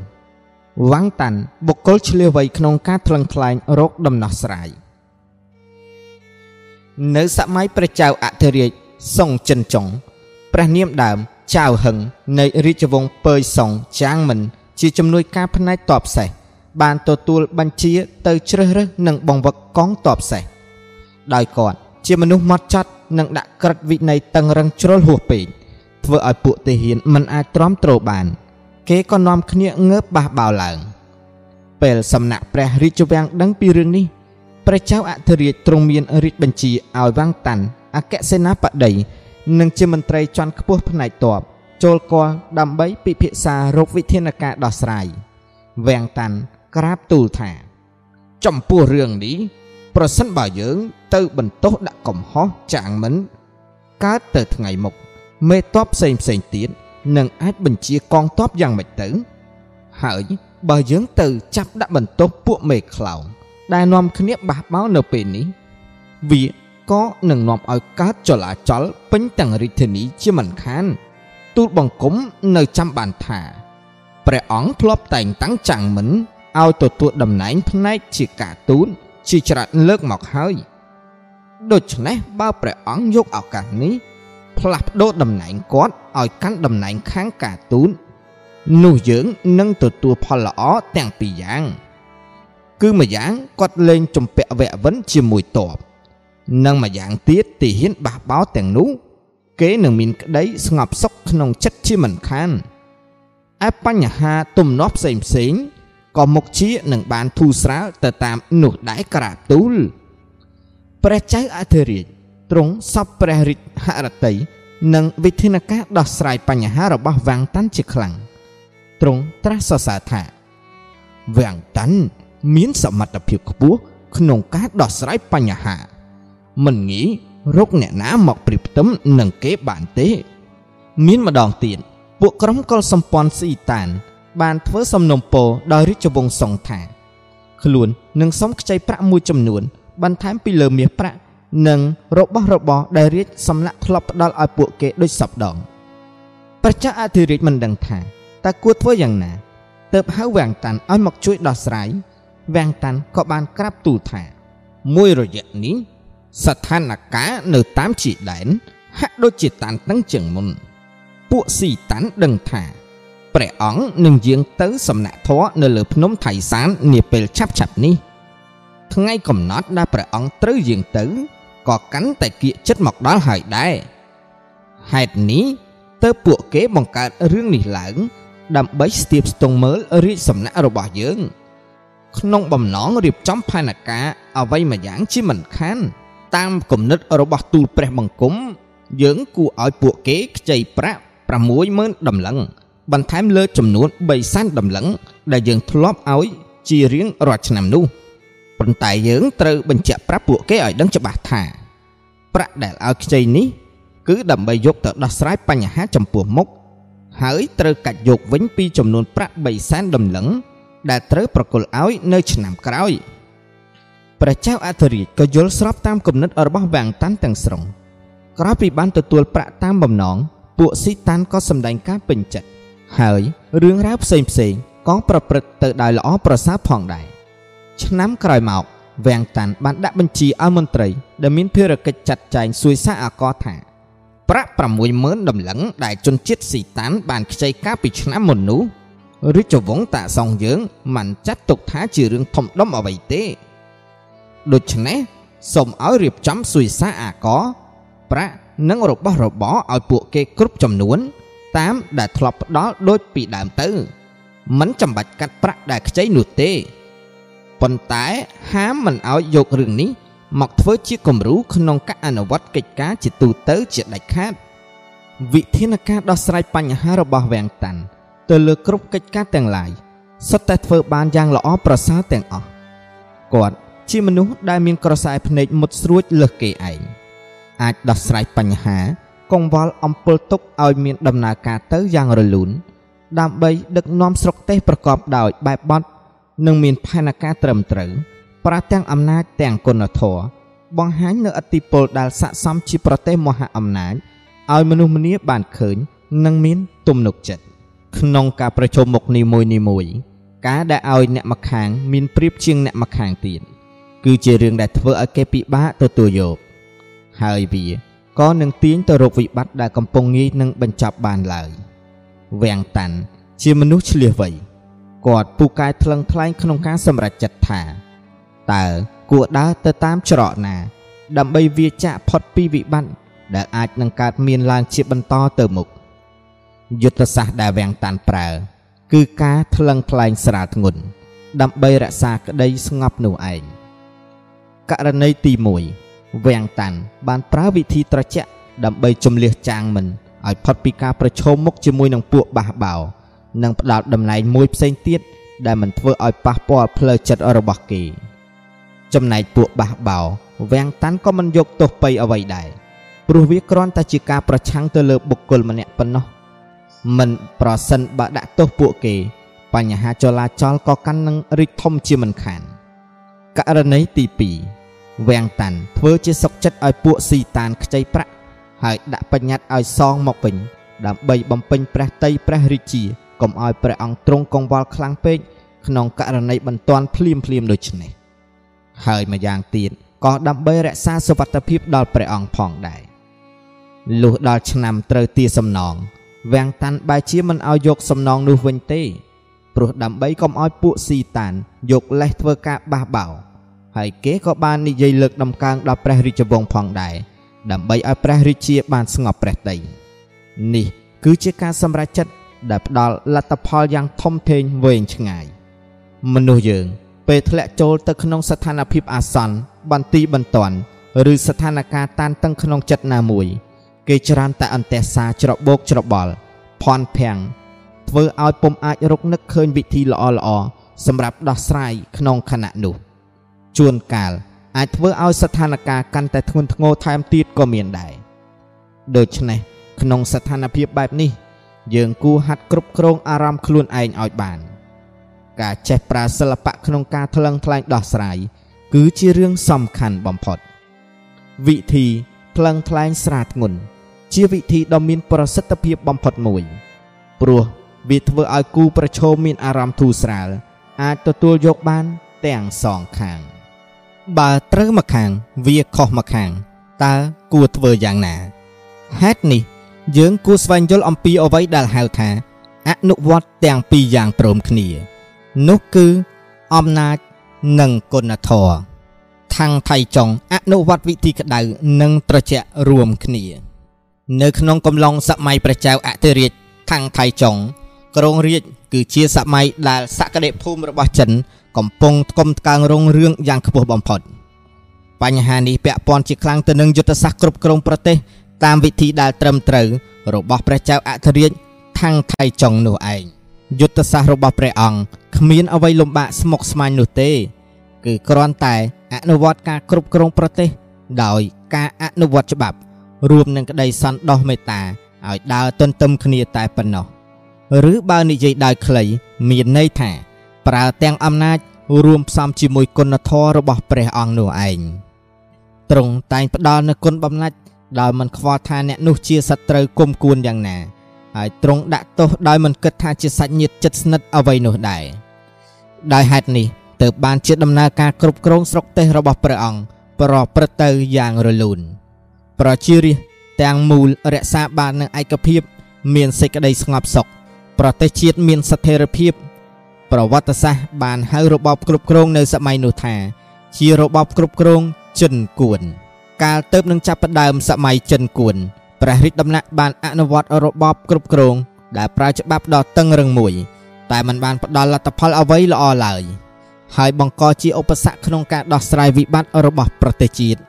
Speaker 1: វ៉ាងតាន់បុគ្គលឆ្លៀវវៃក្នុងការថ្លឹងថ្លែងរោគដំណោះស្រាយនៅសម័យព្រះចៅអធិរាជសុងចិនចុងព្រះនាមដើមចៅហឹងនៃរាជវង្សពើយសុងចាងមិន ជាជំនួយការផ្នែកតបសេះបានទទួលបញ្ជាទៅជ្រើសរើសនិងបង្វឹកកងតបសេះដោយគាត់ជាមនុស្សម៉ត់ចត់និងដាក់ក្រិតវិន័យតឹងរឹងជ្រុលហួសពេក ធ្វើឲ្យពួកទាហានមិនអាចទ្រាំទ្របាន គេក៏នាំគ្នាងើបបះបោឡើង ពេលសំណាក់ព្រះរាជវាំងដឹងពីរឿងនេះព្រះចៅអធិរាជទ្រង់មានរាជបញ្ជាឲ្យវាំងតាន់អគ្គសេនាបតីនិងជាមន្ត្រីជាន់ខ្ពស់ផ្នែកទ័ពចូលគាល់ដើម្បីពិភាក្សារោគវិធានការដោះស្រាយវាំងតាន់ក្រាបទូលថា ចំពោះរឿងនេះប្រសិនបើយើងទៅបន្ទោសដាក់កំហុសចាងមិនកើតទៅថ្ងៃមុខ មេតបផ្សេងផ្សេងទៀតនឹងអាចបញ្ជាកងទ័ពយ៉ាងម៉េចទៅ ហើយបើយើងទៅចាប់ដាក់បន្ទោសពួកមេខ្លោងដែលនាំគ្នាបះបោនៅពេលនេះវាក៏នឹងនាំឲ្យកើតចលាចលពេញទាំងរាជធានីជាមិនខាន ទូលបង្គំនៅចាំបានថាព្រះអង្គធ្លាប់តែងតាំងចាំងមិនឲ្យទទួលតំណែងផ្នែកជាការទូតជាច្រើនលើកមកហើយដូច្នេះបើព្រះអង្គយកឱកាសនេះ ផ្លាស់ប្ដូរតំណែងគាត់ឲ្យកាន់តំណែងខាងការទូតនោះយើងនឹងទទួលផលល្អទាំងពីរយ៉ាង គឺម្យ៉ាងគាត់លេងជំពាក់វៈវិនជាមួយតបនិងម្យ៉ាងទៀតទីហ៊ានបះបោទាំងនោះគេនឹងមានក្តីស្ងប់សុខក្នុងចិត្តជាមិនខានឯបញ្ហាទំនាស់ផ្សេងផ្សេងក៏មុខជានឹងបានធូរស្រាលទៅតាមនោះដែរក្រាបទូលព្រះចៅអធិរាជ ទ្រង់សពព្រះរាជហរតីនិងវិធានការដោះស្រាយបញ្ហារបស់វាងតាន់ជាខ្លាំងទ្រង់ត្រាស់សរសើរថាវាងតាន់មានសមត្ថភាពខ្ពស់ក្នុងការដោះស្រាយបញ្ហា មិនងាយរកអ្នកណាមកព្រៀបផ្ទឹមនឹងគេបានទេ មានម្ដងទៀតពួកក្រុមកុលសម្ព័ន្ធស៊ីតាន បានធ្វើសំណុំពរដោយរាជវង្សសុងថា ខ្លួននឹងសុំខ្ចីប្រាក់មួយចំនួនបន្ថែមពីលើមាសប្រាក់ និងរបស់របរដែលរាជសម្លាក់ធ្លាប់ផ្ដល់ឲ្យពួកគេដូចសពដងប្រជាអធិរាជមិនដឹងថាតើគួរធ្វើយ៉ាងណាទើបហៅវាំងតាន់ឲ្យមកជួយដោះស្រាយវាំងតាន់ក៏បានក្រាបទូលថា មួយរយៈនេះស្ថានភាពនៅតាមជីដែនហាក់ដូចជាតានតឹងជាងមុន ពួកស៊ីតាន់ដឹងថាព្រះអង្គនឹងយាងទៅសំណាក់ធរនៅលើភ្នំថៃសាននាពេលឆាប់ឆាប់នេះ ថ្ងៃកំណត់ដែលព្រះអង្គត្រូវយាងទៅ ក៏កាន់តែគៀកចិត្តមកដល់ហើយដែរហេតុនេះទើបពួកគេបង្កើតរឿងនេះឡើង ដើម្បីស្ទាបស្ទង់មើលរាជសំណាក់របស់យើង ក្នុងបំណងរៀបចំផែនការអ្វីមួយយ៉ាងជាមិនខានតាមគំនិតរបស់ទូលព្រះបង្គំយើងគួរឲ្យពួកគេខ្ចីប្រាក់60000ដំឡឹងបន្ថែមលើចំនួន3សែនដំឡឹងដែលយើងធ្លាប់ឲ្យជារៀងរាល់ឆ្នាំនោះប៉ុន្តែយើងត្រូវបញ្ជាក់ប្រាប់ពួកគេឲ្យដឹងច្បាស់ថា ប្រាក់ដែលឲ្យខ្ចីនេះ គឺដើម្បីយកទៅដោះស្រាយបញ្ហាចំពោះមុខហើយត្រូវកាច់យកវិញពីចំនួនប្រាក់3សែនដំឡឹងដែលត្រូវប្រគល់ឲ្យនៅឆ្នាំក្រោយព្រះចៅអធិរាជក៏យល់ស្របតាមគំនិតរបស់វាំងតាន់ទាំងស្រុងក្រោយពីបានទទួលប្រាក់តាមបំណងពួកស៊ីតាន់ក៏សម្ដែងការពេញចិត្តហើយរឿងរ៉ាវផ្សេងផ្សេងក៏ប្រព្រឹត្តទៅដោយល្អប្រសើរផងដែរឆ្នាំក្រោយមក វាំងតាន់បានដាក់បញ្ជាឲ្យមន្ត្រីដែលមានភារកិច្ចចាត់ចែងសួយសាអាកថាប្រាក់60000ដំឡឹងដែលជនជាតិស៊ីតាន់បានខ្ចីកាលពីឆ្នាំមុននោះរាជវង្សតាសងយើងមិនចាត់ទុកថាជារឿងធំដុំអ្វីទេដូច្នេះសូមឲ្យរៀបចំសួយសាអាកប្រាក់និងរបស់របរឲ្យពួកគេគ្រប់ចំនួន តាមដែលធ្លាប់ផ្ដល់ដូចពីដើមទៅមិនចាំបាច់កាត់ប្រាក់ដែលខ្ចីនោះទេ ប៉ុន្តែហាមមិនឲ្យយករឿងនេះមកធ្វើជាគំរូក្នុងការអនុវត្តកិច្ចការជាទូទៅជាដាច់ខាតវិធានការដោះស្រាយបញ្ហារបស់វាំងតាន់ទៅលើគ្រប់កិច្ចការទាំងឡាយសុទ្ធតែធ្វើបានយ៉ាងល្អប្រសើរទាំងអស់គាត់ជាមនុស្សដែលមានក្រសែភ្នែកមុតស្រួចលើសគេឯងអាចដោះស្រាយបញ្ហា កង្វល់អំពើទុកឲ្យមានដំណើរការទៅយ៉ាងរលូនដើម្បីដឹកនាំស្រុកទេសប្រកបដោយបែបបទ និងមានផែនការត្រឹមត្រូវប្រាទាំងអំណាចទាំងគុណធម៌បង្ហាញនៅអតិពលដែលស័ក្តិសមជាប្រទេសមហាអំណាចឲ្យមនុស្សម្នាបានឃើញ និងមានទំនុកចិត្តក្នុងការប្រជុំមុខនីមួយនីមួយការដែលឲ្យអ្នកម្ខាងមានប្រៀបជាងអ្នកម្ខាងទៀតគឺជារឿងដែលធ្វើឲ្យគេពិបាកទទួលយកហើយវាក៏នឹងទាញទៅរកវិបត្តិដែលកំពុងងាយនឹងបញ្ចប់បានឡើយវាំងតាន់ជាមនុស្សឆ្លៀសវៃ គាត់ពូកែថ្លឹងថ្លែងក្នុងការសម្រេចចិត្តថាតើគួរដើរទៅតាមច្រកណា ដើម្បីវាចាក់ផុតពីវិបត្តិដែលអាចនឹងកើតមានឡើងជាបន្តទៅមុខយុទ្ធសាស្ត្រដែលវាំងតាន់ប្រើ គឺការថ្លឹងថ្លែងស្រាលធ្ងន់ដើម្បីរក្សាក្តីស្ងប់នោះឯងករណីទី1វាំងតាន់បានប្រើវិធីត្រជាក់ដើម្បីជំលះចាងមិនឲ្យផុតពីការប្រឈមមុខជាមួយនឹងពួកបះបោ និងផ្ដាល់តំណែងមួយផ្សេងទៀតដែលមិនធ្វើឲ្យប៉ះពាល់ផ្លូវចិត្តរបស់គេ ចំណែកពួកបះបោវាំងតាន់ក៏មិនយកទោសពៃអ្វីដែរព្រោះវាគ្រាន់តែជាការប្រឆាំងទៅលើបុគ្គលម្នាក់ប៉ុណ្ណោះមិនប្រសិនបើដាក់ទោសពួកគេ បញ្ហាចលាចលក៏កាន់នឹងរីកធំជាមិនខានករណីទី2វាំងតាន់ធ្វើជាសុកចិត្តឲ្យពួកស៊ីតានខ្ចីប្រាក់ហើយដាក់បញ្ញត្តិឲ្យសងមកវិញដើម្បីបំពេញព្រះតីព្រះរាជា កុំឲ្យព្រះអង្គទ្រង់កង្វល់ខ្លាំងពេកក្នុងករណីបន្ទាន់ភ្លាមភ្លាមដូចនេះហើយម្យ៉ាងទៀតក៏ដើម្បីរក្សាសុវត្ថិភាពដល់ព្រះអង្គផងដែរលុះដល់ឆ្នាំត្រូវទាសំណងវាំងតាន់បែជាមិនឲ្យយកសំណងនោះវិញទេព្រោះដើម្បីកុំឲ្យពួកស៊ីតានយកលេសធ្វើការបះបោហើយគេក៏បាននិយាយលើកដំកើងដល់ព្រះរាជវង្សផងដែរដើម្បីឲ្យព្រះរាជាបានស្ងប់ព្រះតីនេះគឺជាការសម្រេចចិត្ត ដែលផ្ដល់លទ្ធផលយ៉ាងធំធេងវែងឆ្ងាយមនុស្សយើង ពេលធ្លាក់ចូលទៅក្នុងស្ថានភាពអាសន្នបន្ទីបន្ទាន់ឬស្ថានភាពតានតឹងក្នុងចិត្តណាមួយ គេច្រើនតែអន្ទះសារច្របូកច្របល់ភ័ន្តភាំងធ្វើឲ្យពុំអាចរកនឹកឃើញវិធីល្អល្អសម្រាប់ដោះស្រាយក្នុងខណៈនោះ ជួនកាលអាចធ្វើឲ្យស្ថានភាពកាន់តែធ្ងន់ធ្ងរថែមទៀតក៏មានដែរដូច្នេះក្នុងស្ថានភាពបែបនេះ យើងគួរហាត់គ្រប់គ្រងអារម្មណ៍ខ្លួនឯងឲ្យបាន ការចេះប្រើសិល្បៈក្នុងការថ្លឹងថ្លែងដោះស្រាយគឺជារឿងសំខាន់បំផុត វិធីថ្លឹងថ្លែងស្រាធ្ងន់ជាវិធីដ៏មានប្រសិទ្ធភាពបំផុតមួយ ព្រោះវាធ្វើឲ្យគូប្រឈមមានអារម្មណ៍ធូរស្រាល អាចទទួលយកបានទាំងសងខាង បើត្រូវមកខាង វាខុសមកខាងតើគួរធ្វើយ៉ាងណាហេតុនេះ យើងគួរស្វែងយល់អំពីអ្វីដែលហៅថាអនុវត្តទាំងពីរយ៉ាងព្រមគ្នា នោះគឺអំណាចនិងគុណធម៌ខាងថៃចុងអនុវត្តវិធីក្តៅនិងត្រជាក់រួមគ្នា នៅក្នុងកំឡុងសម័យព្រះចៅអធិរាជខាងថៃចុងក្រុងរាជគឺជាសម័យដែលសក្តិភូមិរបស់ចិន កំពុងថ្កុំថ្កើងរុងរឿងយ៉ាងខ្ពស់បំផុត បញ្ហានេះពាក់ព័ន្ធជាខ្លាំងទៅនឹងយុទ្ធសាស្ត្រគ្រប់គ្រងប្រទេស តាមវិធីដែលត្រឹមត្រូវរបស់ព្រះចៅអធិរាជខាងថៃចុងនោះឯងយុទ្ធសាស្ត្ររបស់ព្រះអង្គគ្មានអ្វីលំបាកស្មុគស្មាញនោះទេ គឺគ្រាន់តែអនុវត្តការគ្រប់គ្រងប្រទេស ដោយការអនុវត្តច្បាប់ រួមនឹងក្តីសន្តោសមេត្តាឲ្យដើរទន្ទឹមគ្នាតែប៉ុណ្ណោះឬបើនិយាយដោយខ្លីមានន័យថា ប្រើទាំងអំណាចរួមផ្សំជាមួយគុណធម៌របស់ព្រះអង្គនោះឯងទ្រង់តែងផ្ដល់នូវគុណបំណាច់ ដោយមិនខ្វល់ថាអ្នកនោះជាសត្រូវគុំគួនយ៉ាងណាហើយទ្រង់ដាក់ទោសដោយមិនគិតថាជាសាច់ញាតិចិត្តស្និទ្ធអ្វីនោះដែរដោយហេតុនេះទើបបានជាដំណើរការគ្រប់គ្រងស្រុកទេសរបស់ព្រះអង្គប្រព្រឹត្តទៅយ៉ាងរលូន ប្រជារាស្ត្រទាំងមូលរក្សាបាននូវឯកភាព មានសេចក្តីស្ងប់សុខប្រទេសជាតិមានស្ថិរភាព ប្រវត្តិសាស្ត្របានហៅរបបគ្រប់គ្រងនៅសម័យនោះថា ជារបបគ្រប់គ្រងចិនគួន កាលទៅនឹងចាប់ផ្ដើមសម័យចិនគួនព្រះរាជដំណាក់បានអនុវត្តរបបគ្រប់គ្រង ដែលប្រើច្បាប់ដ៏តឹងរឹងមួយ តែมันបានផ្ដល់លទ្ធផលអ្វីល្អឡើយហើយបង្កជាឧបសគ្គក្នុងការដោះស្រាយវិបត្តិរបស់ប្រទេសជាតិ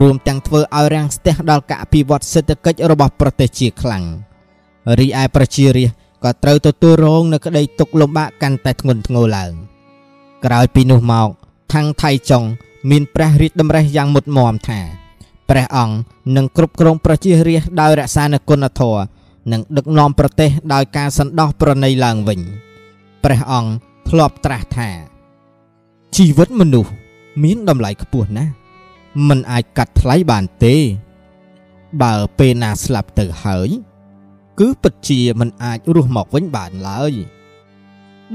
Speaker 1: រួមទាំងធ្វើឲ្យរាំងស្ទះដល់ការអភិវឌ្ឍសេដ្ឋកិច្ចរបស់ប្រទេសជាខ្លាំងរីឯប្រជារាស្ត្រក៏ត្រូវទទួលរងនូវក្តីទុក្ខលំបាកកាន់តែធ្ងន់ធ្ងរឡើងក្រោយពីនោះមកថាំងថៃចុងមានព្រះរាជតម្រេះយ៉ាងមុតមមថា ព្រះអង្គនឹងគ្រប់គ្រងប្រជារាស្ត្រដោយរក្សានូវគុណធម៌និងដឹកនាំប្រទេសដោយការសន្តោសប្រណីឡើងវិញព្រះអង្គធ្លាប់ត្រាស់ថាជីវិតមនុស្សមានតម្លៃខ្ពស់ណាស់មិនអាចកាត់ថ្លៃបានទេ បើពេលណាស្លាប់ទៅហើយ គឺពិតជាមិនអាចរស់មកវិញបានឡើយ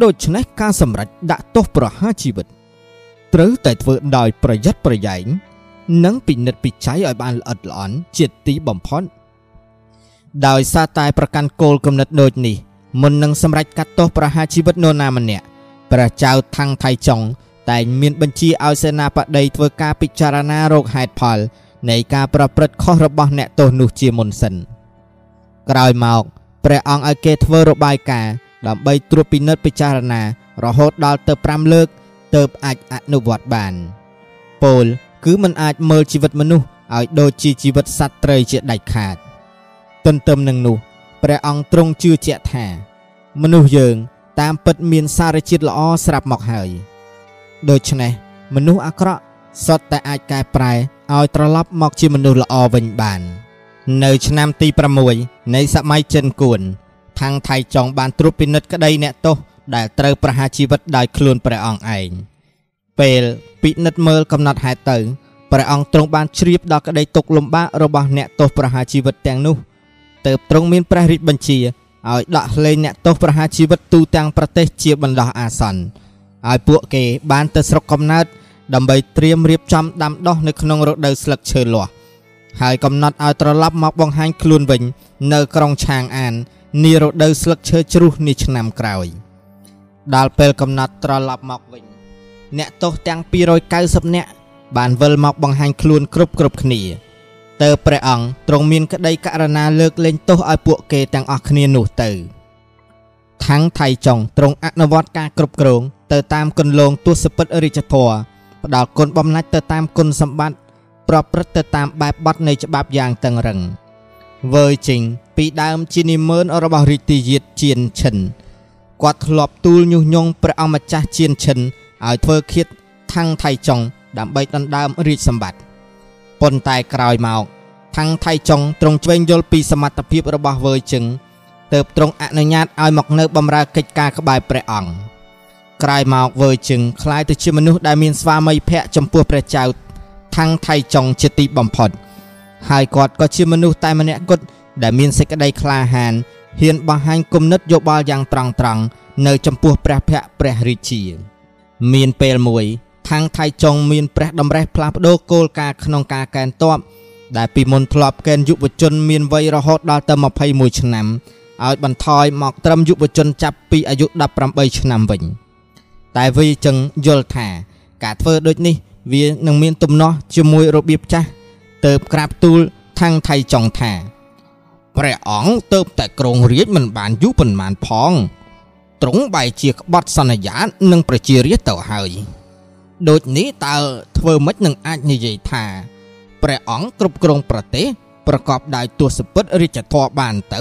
Speaker 1: ដូច្នេះការសម្រេចដាក់ទោសប្រហារជីវិត ត្រូវតែធ្វើដោយប្រយ័ត្នប្រយែង និងពិនិត្យពិច័យឲ្យបានល្អិតល្អន់ជាទីបំផុតដោយសារតែប្រកាន់គោលគំនិតដូចនេះមុននឹងសម្រេចកាត់ទោសប្រហារជីវិតនរណាម្នាក់ព្រះចៅថាំងថៃចុងតែងមានបញ្ជាឲ្យសេនាបតីធ្វើការពិចារណារោគហេតុផលនៃការប្រព្រឹត្តខុសរបស់អ្នកទោសនោះជាមុនសិនក្រោយមកព្រះអង្គឲ្យគេធ្វើរបាយការណ៍ដើម្បីត្រួតពិនិត្យពិចារណារហូតដល់ទៅ5លើកទើបអាចអនុវត្តបាន ពោល គឺมันអាចមើលជីវិតមនុស្សឲ្យដូចជាជីវិតសត្វត្រីជាដាច់ខាត ទន្ទឹមនឹងនោះព្រះអង្គទ្រង់ជឿជាក់ថា មនុស្សយើង តាមពិតមានសារជាតិល្អស្រាប់មកហើយដូច្នេះមនុស្សអាក្រក់សុទ្ធតែអាចកែប្រែឲ្យត្រឡប់មកជាមនុស្សល្អវិញបាន នៅឆ្នាំទី6នៃសម័យចិនគួនខាងថៃចុងបានត្រួតពិនិត្យក្តីអ្នកទោសដែលត្រូវប្រហារជីវិតដោយខ្លួនព្រះអង្គឯង ពេលពិនិត្យមើលកំណត់ហេតុទៅព្រះអង្គទ្រង់បានជ្រាបដល់ក្តីទុក្ខលំបាករបស់អ្នកទោសប្រហារជីវិតទាំងនោះទើបទ្រង់មានព្រះរាជបញ្ជាឲ្យដាក់លែងអ្នកទោសប្រហារជីវិតទូទាំងប្រទេសជាបណ្ដោះអាសន្នឲ្យពួកគេបានទៅស្រុកកំណើតដើម្បីត្រៀមរៀបចំដាំដុះនៅក្នុងរដូវស្លឹកឈើលាស់ហើយកំណត់ឲ្យត្រឡប់មកបង្ហាញខ្លួនវិញ នៅក្រុងឆាងអាននារដូវស្លឹកឈើជ្រុះនាឆ្នាំក្រោយដល់ពេលកំណត់ត្រឡប់មកវិញ អ្នកទោសទាំង290នាក់បានវិលមកបង្ហាញខ្លួនគ្រប់គ្រប់គ្នាតើព្រះអង្គទ្រង់មានក្តីករណាលើកលែងទោសឲ្យពួកគេទាំងអស់គ្នានោះទៅខាងថៃចុងទ្រង់អនុវត្តការគ្រប់គ្រង ទៅតាមគន្លងទស្សពិតរាជធរផ្ដល់គុណបំណាច់ទៅតាមគុណសម្បត្តិប្រព្រឹត្តទៅតាមបែបបទនៃច្បាប់យ៉ាងតឹងរឹងវើយជីងពីដើមជានិមឺនរបស់រាជទាយាទជៀនឈិនគាត់ធ្លាប់ទូលញុះញង់ព្រះអម្ចាស់ជៀនឈិន ឲ្យធ្វើឃាតខាងថៃចុងដើម្បីដណ្ដើមរាជសម្បត្តិប៉ុន្តែក្រោយមកខាងថៃចុងទ្រង់ឆ្វេងយល់ពីសមត្ថភាពរបស់វើយជឹងទើបទ្រង់អនុញ្ញាតឲ្យមកនៅបម្រើកិច្ចការក្បែរព្រះអង្គក្រោយមកវើជឹងคล้ายទៅជាមនុស្សដែលមានស្វាមីភ័ក្រចំពោះព្រះចៅថាំងថៃចុងជាទីបំផុតហើយគាត់ក៏ជាមនុស្សតែម្នាក់គត់ដែលមានសេចក្តីក្លាហានហ៊ានបង្ហាញគំនិតយោបល់យ៉ាងត្រង់ត្រង់នៅចំពោះព្រះភ័ក្រព្រះរាជា មានពេលមួយខាងថៃចុងមានព្រះតម្រេះផ្លាស់ប្ដូរគោលការណ៍ក្នុងការកែនតបដែលពីមុនធ្លាប់កេនយុវជនមានវ័យរហូតដល់ទៅ21ឆ្នាំឲ្យបន្ថយមកត្រឹមយុវជនចាប់ពីអាយុ18ឆ្នាំវិញតែវាចឹងយល់ថា ការធ្វើដូចនេះ វានឹងមានទំនាស់ជាមួយរបៀបចាស់ទៅក្រាបទូលខាងថៃចុងថាព្រះអង្គទៅតែក្រងរាជមិនបានយូរប៉ុន្មានផង ទ្រង់បែរជាក្បត់សន្យានឹងប្រជារាស្ត្រទៅហើយដូចនេះតើធ្វើម៉េចនឹងអាចនិយាយថាព្រះអង្គគ្រប់គ្រងប្រទេសប្រកបដោយទស្សពិតរាជធម៌បានទៅ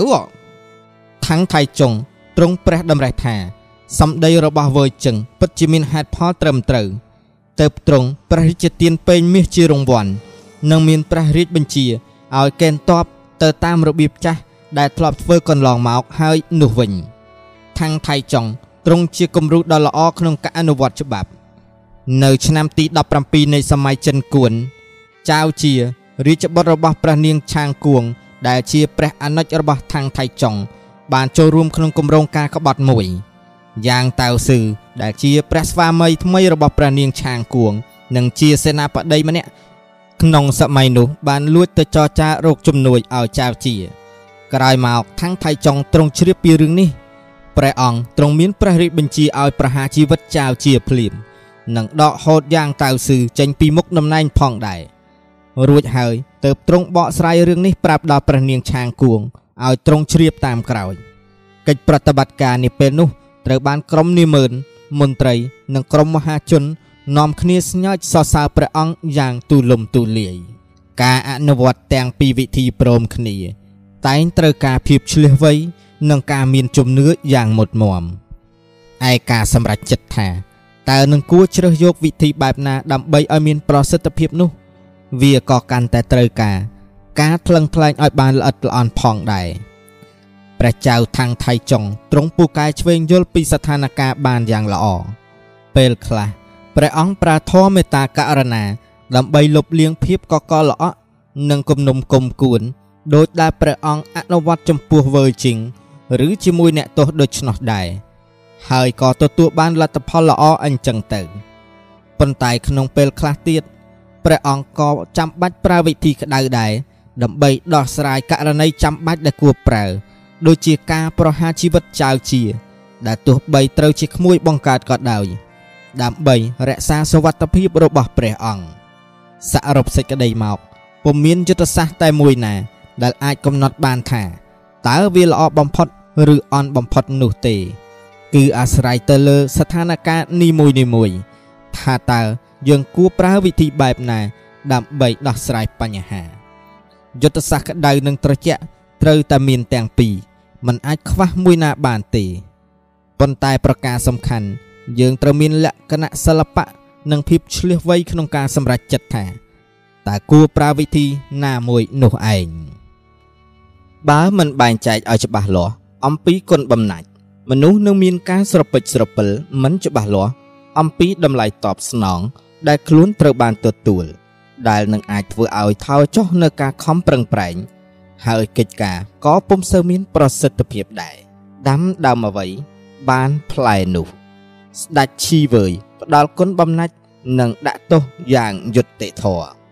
Speaker 1: ខាងថៃចុងទ្រង់ព្រះតម្រេះថាសម្ដីរបស់វើជឹងពិតជាមានហេតុផលត្រឹមត្រូវទៅទ្រង់ព្រះរាជទានពេញមាសជារង្វាន់និងមានព្រះរាជបញ្ជាឲ្យកេណ្ឌតបទៅតាមរបៀបចាស់ដែលធ្លាប់ធ្វើកន្លងមកហើយនោះវិញ ខាងថៃចុងទ្រង់ជាគំរូដ៏ល្អក្នុងការអនុវត្តច្បាប់ នៅ ឆ្នាំទី17នៃសម័យចិនគួនចៅជារាជបុត្ររបស់ព្រះនាងឆាងគួង ដែលជាព្រះអនុជរបស់ខាងថៃចុង បានចូលរួមក្នុងគម្រោងការក្បត់មួយយ៉ាងតាវស៊ឺដែលជាព្រះស្វាមីថ្មីរបស់ព្រះនាងឆាងគួង និងជាសេនាបតីម្នាក់ក្នុងសម័យនោះបានលួចទៅចរចារោគជំនួយឲ្យចៅជា ក្រោយមកខាងថៃចុងទ្រង់ជ្រាបពីរឿងនេះ ព្រះអង្គទ្រង់មានព្រះរាជបញ្ជាឲ្យប្រហារជីវិតចៅជាភ្លាមនិងដកហូតយ៉ាងតាវស៊ឺចេញពីមុខតំណែងផងដែររួចហើយទៅទ្រង់បកស្រាយរឿងនេះប្រាប់ដល់ព្រះនាងឆាងគួងឲ្យទ្រង់ជ្រាបតាមក្រោយកិច្ចប្រតិបត្តិការនេះពេលនោះត្រូវបានក្រុមនាម៉ឺនមន្ត្រីនិងក្រុមមហាជននាំគ្នាស្ញើចសរសើរព្រះអង្គយ៉ាងទូលំទូលាយការអនុវត្តទាំងពីរវិធីព្រមគ្នា តែងត្រូវការភាពឆ្លៀសវៃ និងការមានជំនឿយ៉ាងមុតមមឯការសម្រេចចិត្តថាតើនឹងគួរជ្រើសយកវិធីបែបណាដើម្បីឲ្យមានប្រសិទ្ធភាពនោះ វាក៏កាន់តែត្រូវការ ការថ្លឹងថ្លែងឲ្យបានល្អិតល្អន់ផងដែរព្រះចៅថាំងថៃចុងទ្រង់ពូកែឆ្វេងយល់ពីស្ថានភាពបានយ៉ាងល្អពេលខ្លះព្រះអង្គប្រាធមមេត្តាករណា ដើម្បីលុបលាងភាពកកល្អក់និងគំនុំគុំគួនដោយដែលព្រះអង្គអនុវត្តចំពោះវើជីង ឬជាមួយអ្នកទោសដូច្នោះដែរហើយក៏ទទួលបានលទ្ធផលល្អអញ្ចឹងទៅប៉ុន្តែក្នុងពេលខ្លះទៀតព្រះអង្គក៏ចាំបាច់ប្រើវិធីក្តៅដែរដើម្បីដោះស្រាយករណីចាំបាច់ដែលគួរប្រើដូចជាការប្រហារជីវិតចៅជា ដែលទោះបីត្រូវជាក្មួយបង្កើតក៏ដោយដើម្បីរក្សាសុវត្ថិភាពរបស់ព្រះអង្គសរុបសេចក្តីមកពុំមានយុទ្ធសាស្ត្រតែមួយណា ដែលអាចកំណត់បានថាតើវាល្អបំផុត ឬអន់បំផុតនោះទេ គឺអាស្រ័យទៅលើស្ថានភាពនីមួយៗថាតើយើងគួរប្រើវិធីបែបណា ដើម្បីដោះស្រាយបញ្ហាយុទ្ធសាស្ត្រក្តៅនិងត្រជាក់ត្រូវតែមានទាំងពីរมันអាចខ្វះមួយណាបានទេប៉ុន្តែប្រការសំខាន់ យើងត្រូវមានលក្ខណៈសិល្បៈនិងភាពឆ្លៀសវៃក្នុងការសម្រេចចិត្តថាតើគួរប្រើវិធីណាមួយនោះឯងបើមិនបែងចែកឲ្យច្បាស់លាស់ អំពីគុណបំណាច់មនុស្សនឹងមានការស្រពេចស្រពិលមិនច្បាស់លាស់អំពីតម្លៃតបស្នង ដែលខ្លួនត្រូវបានទទួល ដែលនឹងអាចធ្វើឲ្យថោចុះនៅការខំប្រឹងប្រែងហើយកិច្ចការក៏ពុំសូវមានប្រសិទ្ធភាពដែរដាំដើមអ្វីបានផ្លែនោះ ស្ដេចឈីវើយផ្ដាល់គុណបំណាច់និងដាក់ទោសយ៉ាងយុត្តិធម៌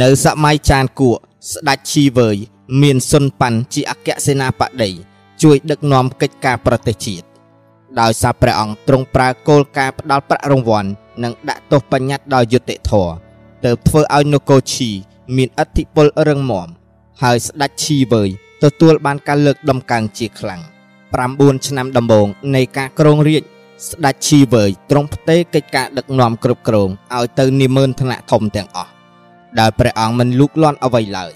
Speaker 1: នៅសម័យចានគួក ស្ដេចឈីវើយមានសុនប៉ាន់ជាអគ្គសេនាបតីជួយដឹកនាំកិច្ចការប្រទេសជាតិដោយសារព្រះអង្គទ្រង់ប្រើគោលការណ៍ផ្ដាល់ប្រាក់រង្វាន់និងដាក់ទោសបញ្ញត្តិដោយយុត្តិធម៌ទើបធ្វើឲ្យនគរឈីមានអធិពលរឹងមាំហើយស្ដេចឈីវើយទទួលបានការលើកដំកើងជាខ្លាំង9ឆ្នាំដំបូងនៃការគ្រងរាជស្ដេចឈីវើយទ្រង់ផ្ទេរកិច្ចការដឹកនាំគ្រប់គ្រងឲ្យទៅនិមឺនឋានៈធំទាំងអស់ ដែលព្រះអង្គមិនលូកលាន់អ្វីឡើយ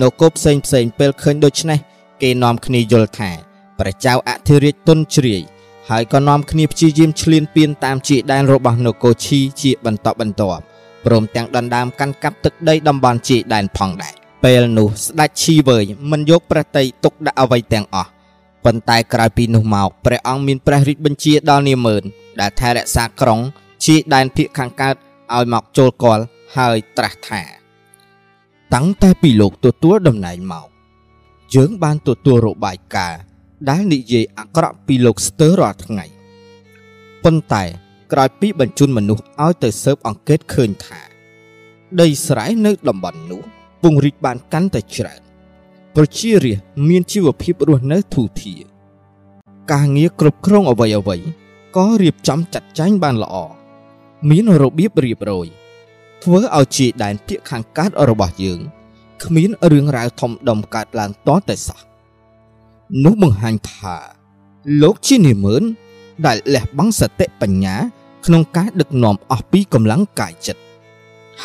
Speaker 1: នគរផ្សេងផ្សេងពេលឃើញដូច្នេះគេនាំគ្នាយល់ថាព្រះចៅអធិរាជទុនជ្រាយហើយក៏នាំគ្នាព្យាយាមឈ្លានពានតាមជាដែនរបស់នគរឈីជាបន្តបន្ទាប់ព្រមទាំងដណ្ដើមកាន់កាប់ទឹកដីតំបន់ជាដែនផងដែរពេលនោះស្ដេចឈីវើយមិនយកព្រះតីទុកដាក់អ្វីទាំងអស់ប៉ុន្តែក្រោយពីនោះមកព្រះអង្គមានព្រះរាជបញ្ជាដល់នាម៉ឺនដែលថែរក្សាក្រុងជាដែនភាគខាងកើត ឲ្យមកចូលគាល់ហើយត្រាស់ថាតាំងតែពីលោកទទួលតំណែងមកយើងបានទទួលរបាយការណ៍ដែលនិយាយអាក្រក់ពីលោកស្ទើររាល់ថ្ងៃប៉ុន្តែក្រោយពីបញ្ជូនមនុស្សឲ្យទៅស៊ើបអង្កេតឃើញថា ដីស្រែនៅតំបន់នោះពង្រីកបានកាន់តែច្រើនប្រជារាស្ត្រមានជីវភាពរស់នៅធូរធារការងារគ្រប់គ្រងអ្វីអ្វីក៏រៀបចំចាត់ចែងបានល្អ មានរបៀបរៀបរយធ្វើឲ្យជាដែនភាគខាងកើតរបស់យើងគ្មានរឿងរ៉ាវធំដុំកើតឡើងតតែសោះនោះបង្ហាញថាលោកជានិមឺនដែលលះបង់សតិបញ្ញា ក្នុងការដឹកនាំអស់ពីកម្លាំងកាយចិត្ត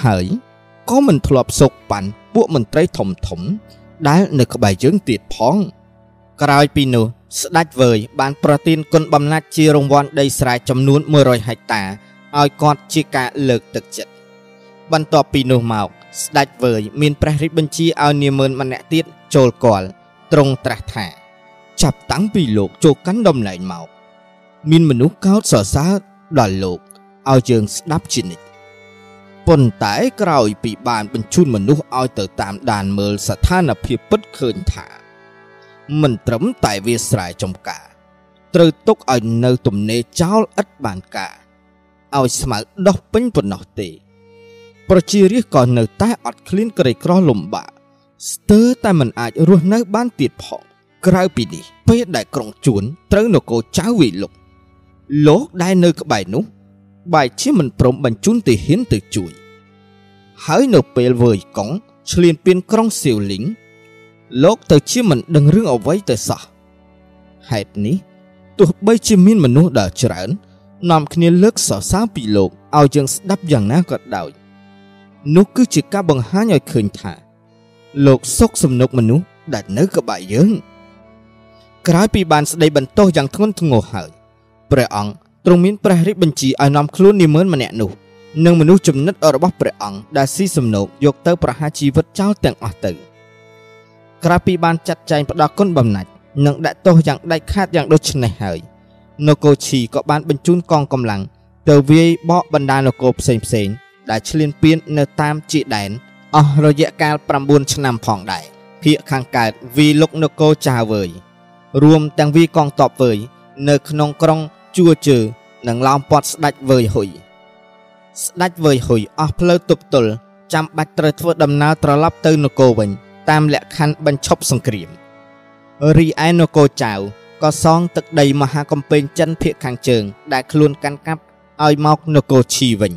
Speaker 1: ហើយក៏មិនធ្លាប់សោកប៉ាន់ពួកមន្ត្រីធំធំ ដែលនៅក្បែរយើងទៀតផង ក្រោយពីនោះស្ដេចវើយបានប្រទានគុណបំណាច់ជារង្វាន់ដីស្រែចំនួន100ហិកតា ឲ្យគាត់ជាការលើកទឹកចិត្តបន្ទាប់ពីនោះមកស្ដេចវើយមានព្រះរាជបញ្ជាឲ្យនាម៉ឺនម្នាក់ទៀតចូលគាល់ទ្រង់ត្រាស់ថា ចាប់តាំងពីលោកចូលកាន់តំណែងមកមានមនុស្សកោតសរសើរដល់លោកឲ្យយើងស្ដាប់ជានិច្ចប៉ុន្តែក្រោយពីបានបញ្ជូនមនុស្សឲ្យទៅតាមដានមើលស្ថានភាពពិតឃើញថា មិនត្រឹមតែវាស្រែចំការ ត្រូវទុកឲ្យនៅទំនេរចោលឥតបានការ ឲ្យស្មៅដោះពេញប៉ុណ្ណោះទេ ប្រជារាស្ត្រក៏នៅតែអត់ឃ្លានក្រីក្រលំបាកស្ទើរតែមិនអាចរស់នៅបានទៀតផងក្រៅពីនេះពេលដែលក្រុងជួនត្រូវនគរចៅវិលុកលោកដែលនៅក្បែរនោះ បែរជាមិនព្រមបញ្ជូនទាហានទៅជួយ ហើយនៅពេលវើយកង់ឆ្លៀនពៀនក្រុងសៀវលីងលោកទៅជាមិនដឹងរឿងអ្វីទៅសោះហេតុនេះទោះបីជាមានមនុស្សដ៏ច្រើន នាំគ្នាលើកសរសើរពីលោកឲ្យយើងស្ដាប់យ៉ាងណាក៏ដោយនោះគឺជាការបង្ហាញឲ្យឃើញថា លោកសុកសំណុកមនុស្សដែលនៅក្បែរយើង ក្រោយពីបានស្ដីបន្ទោសយ៉ាងធ្ងន់ធ្ងរហើយព្រះអង្គទ្រង់មានព្រះរាជបញ្ជាឲ្យនាំខ្លួននាម៉ឺនម្នាក់នោះនិងមនុស្សចំណិតរបស់ព្រះអង្គដែលស៊ីសំណូកយកទៅប្រហារជីវិតចោលទាំងអស់ទៅក្រោយពីបានចាត់ចែងផ្ដោះគុណបំណាច់និងដាក់ទោសយ៉ាងដាច់ខាតយ៉ាងដូចនេះហើយ នគរឈីក៏បានបញ្ជូនកងកម្លាំងទៅវាយបកបណ្ដានគរផ្សេងផ្សេងដែលឈ្លានពាននៅតាមជាដែនអស់រយៈកាល9ឆ្នាំផងដែរភាគខាងកើតវាយលុកនគរចាវើយរួមទាំងវាយកងតបវើយនៅក្នុងក្រុងជួជើនិងឡោមព័ទ្ធស្ដេចវើយហ៊ុយស្ដេចវើយហ៊ុយអស់ផ្លូវទប់ទល់ចាំបាច់ត្រូវធ្វើដំណើរត្រឡប់ទៅនគរវិញតាមលក្ខខណ្ឌបញ្ឈប់សង្គ្រាមរីឯនគរចៅ ក៏សងទឹកដីមហាកំពែងចិនភាគខាងជើង ដែលខ្លួនកាន់កាប់ឲ្យមកនគរឈីវិញ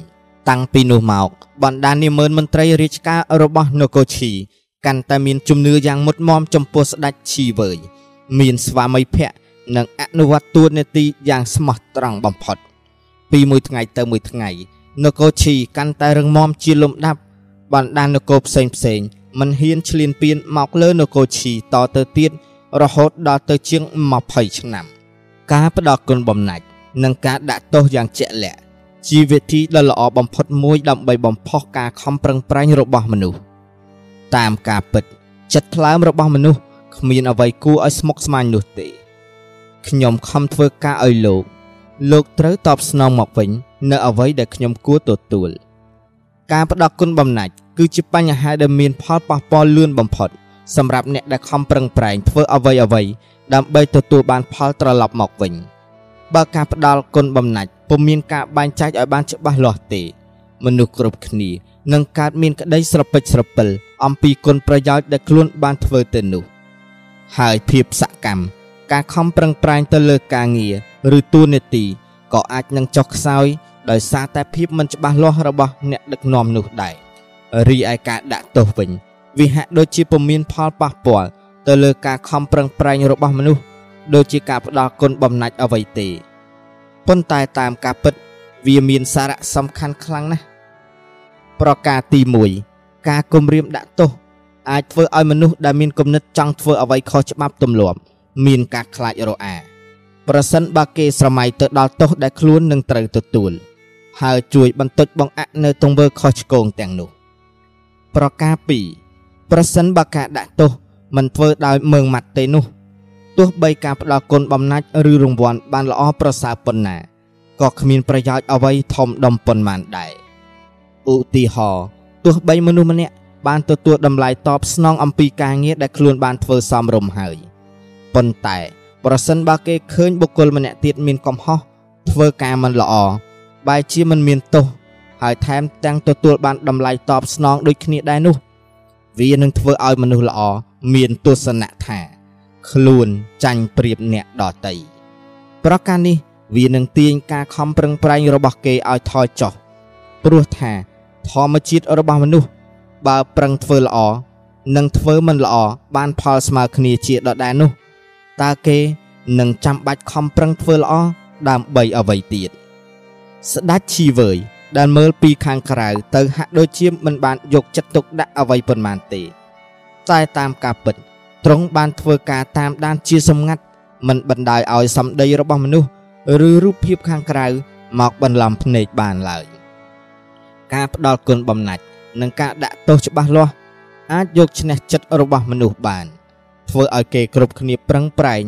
Speaker 1: តាំងពីនោះមកបណ្ដានាម៉ឺនមន្ត្រីរាជការរបស់នគរឈីកាន់តែមានជំនឿយ៉ាងមុតមមចំពោះស្ដេចឈីវើយមានស្វាមីភក្តិនិងអនុវត្តតួនាទីយ៉ាងស្មោះត្រង់បំផុត ពីមួយថ្ងៃទៅមួយថ្ងៃនគរឈីកាន់តែរឹងមាំជាលំដាប់បណ្ដានគរផ្សេងផ្សេងមិនហ៊ានឈ្លានពានមកលើនគរឈីតទៅទៀត រហូតដល់ទៅជាង20ឆ្នាំ ការផ្ដោតគុណបំណាច់និងការដាក់ទោសយ៉ាងជាក់លាក់ជាវិធីដ៏ល្អបំផុតមួយដើម្បីបំផុសការខំប្រឹងប្រែងរបស់មនុស្សតាមការពិត ចិត្តថ្លើមរបស់មនុស្សគ្មានអ្វីគួរឲ្យស្មុគស្មាញនោះទេខ្ញុំខំធ្វើការឲ្យលោក លោកត្រូវតបស្នងមកវិញ នៅអ្វីដែលខ្ញុំគួរទទួលការផ្ដោតគុណបំណាច់គឺជាបញ្ហាដែលមានផលប៉ះពាល់លឿនបំផុត សម្រាប់អ្នកដែលខំប្រឹងប្រែងធ្វើអ្វីអ្វីដើម្បីទទួលបានផលត្រឡប់មកវិញបើការផ្ដាល់គុណបំណាច់ពុំមានការបែងចែកឲ្យបានច្បាស់លាស់ទេ មនុស្សគ្រប់គ្នានឹងកើតមានក្តីស្រពេចស្រពិលអំពីគុណប្រយោជន៍ដែលខ្លួនបានធ្វើទៅនោះ ហើយភាពសកម្មការខំប្រឹងប្រែងទៅលើការងារឬទួនាទីក៏អាចនឹងចុះខ្សោយដោយសារតែភាពមិនច្បាស់លាស់របស់អ្នកដឹកនាំនោះដែររីឯការដាក់ទោសវិញ វាហាក់ដូចជាពុំមានផលប៉ះពាល់ទៅលើការខំប្រឹងប្រែងរបស់មនុស្សដូចជាការផ្ដល់គុណបំណាច់អ្វីទេប៉ុន្តែតាមការពិត វាមានសារៈសំខាន់ខ្លាំងណាស់ប្រការទី1ការគំរាមដាក់ទោសអាចធ្វើឲ្យមនុស្សដែលមានគំនិតចង់ធ្វើអ្វីខុសច្បាប់ទម្លាប់មានការខ្លាចរអាប្រសិនបើគេស្រមៃទៅដល់ទោសដែលខ្លួននឹងត្រូវទទួលហើយជួយបន្តិចបង្អាក់នៅទង្វើខុសឆ្គងទាំងនោះ ប្រការ2 ប្រសិនបើការដាក់ទោសមិនធ្វើដោយមើងម៉ាត់ទេនោះទោះបីការផ្ដល់គុណបំណាច់ឬរង្វាន់បានល្អប្រសើរប៉ុណ្ណាក៏គ្មានប្រយោជន៍អ្វីធំដុំប៉ុន្មានដែរឧទាហរណ៍ទោះបីមនុស្សម្នាក់បានទទួលតម្លៃតបស្នងអំពីការងារដែលខ្លួនបានធ្វើសមរម្យហើយប៉ុន្តែប្រសិនបើគេឃើញបុគ្គលម្នាក់ទៀតមានកំហុសធ្វើការមិនល្អបែរជាមិនមានទោសហើយថែមទាំងទទួលបានតម្លៃតបស្នងដូចគ្នាដែរនោះ វានឹងធ្វើឲ្យមនុស្សល្អមានទស្សនៈថា ខ្លួនចាញ់ប្រៀបអ្នកដតីប្រការនេះ វានឹងទាញការខំប្រឹងប្រែងរបស់គេឲ្យថយចុះព្រោះថា ធម្មជាតិរបស់មនុស្សបើប្រឹងធ្វើល្អនិងធ្វើមិនល្អបានផលស្មើគ្នាជាដដែលនោះតើគេនឹងចាំបាច់ខំប្រឹងធ្វើល្អដើម្បីអ្វីទៀតស្ដេចឈីវើយ ដែលមើលពីខាងក្រៅទៅហាក់ដូចជាមិនបានយកចិត្តទុកដាក់អ្វីប៉ុន្មានទេតែតាមការពិតទ្រង់បានធ្វើការតាមដានជាសម្ងាត់មិនបណ្ដាលឲ្យសម្ដីរបស់មនុស្សឬរូបភាពខាងក្រៅមកបន្លំភ្នែកបានឡើយការផ្ដាល់គុណបំណាច់និងការដាក់ទោសច្បាស់លាស់អាចយកឈ្នះចិត្តរបស់មនុស្សបានធ្វើឲ្យគេគ្រប់គ្នាប្រឹងប្រែង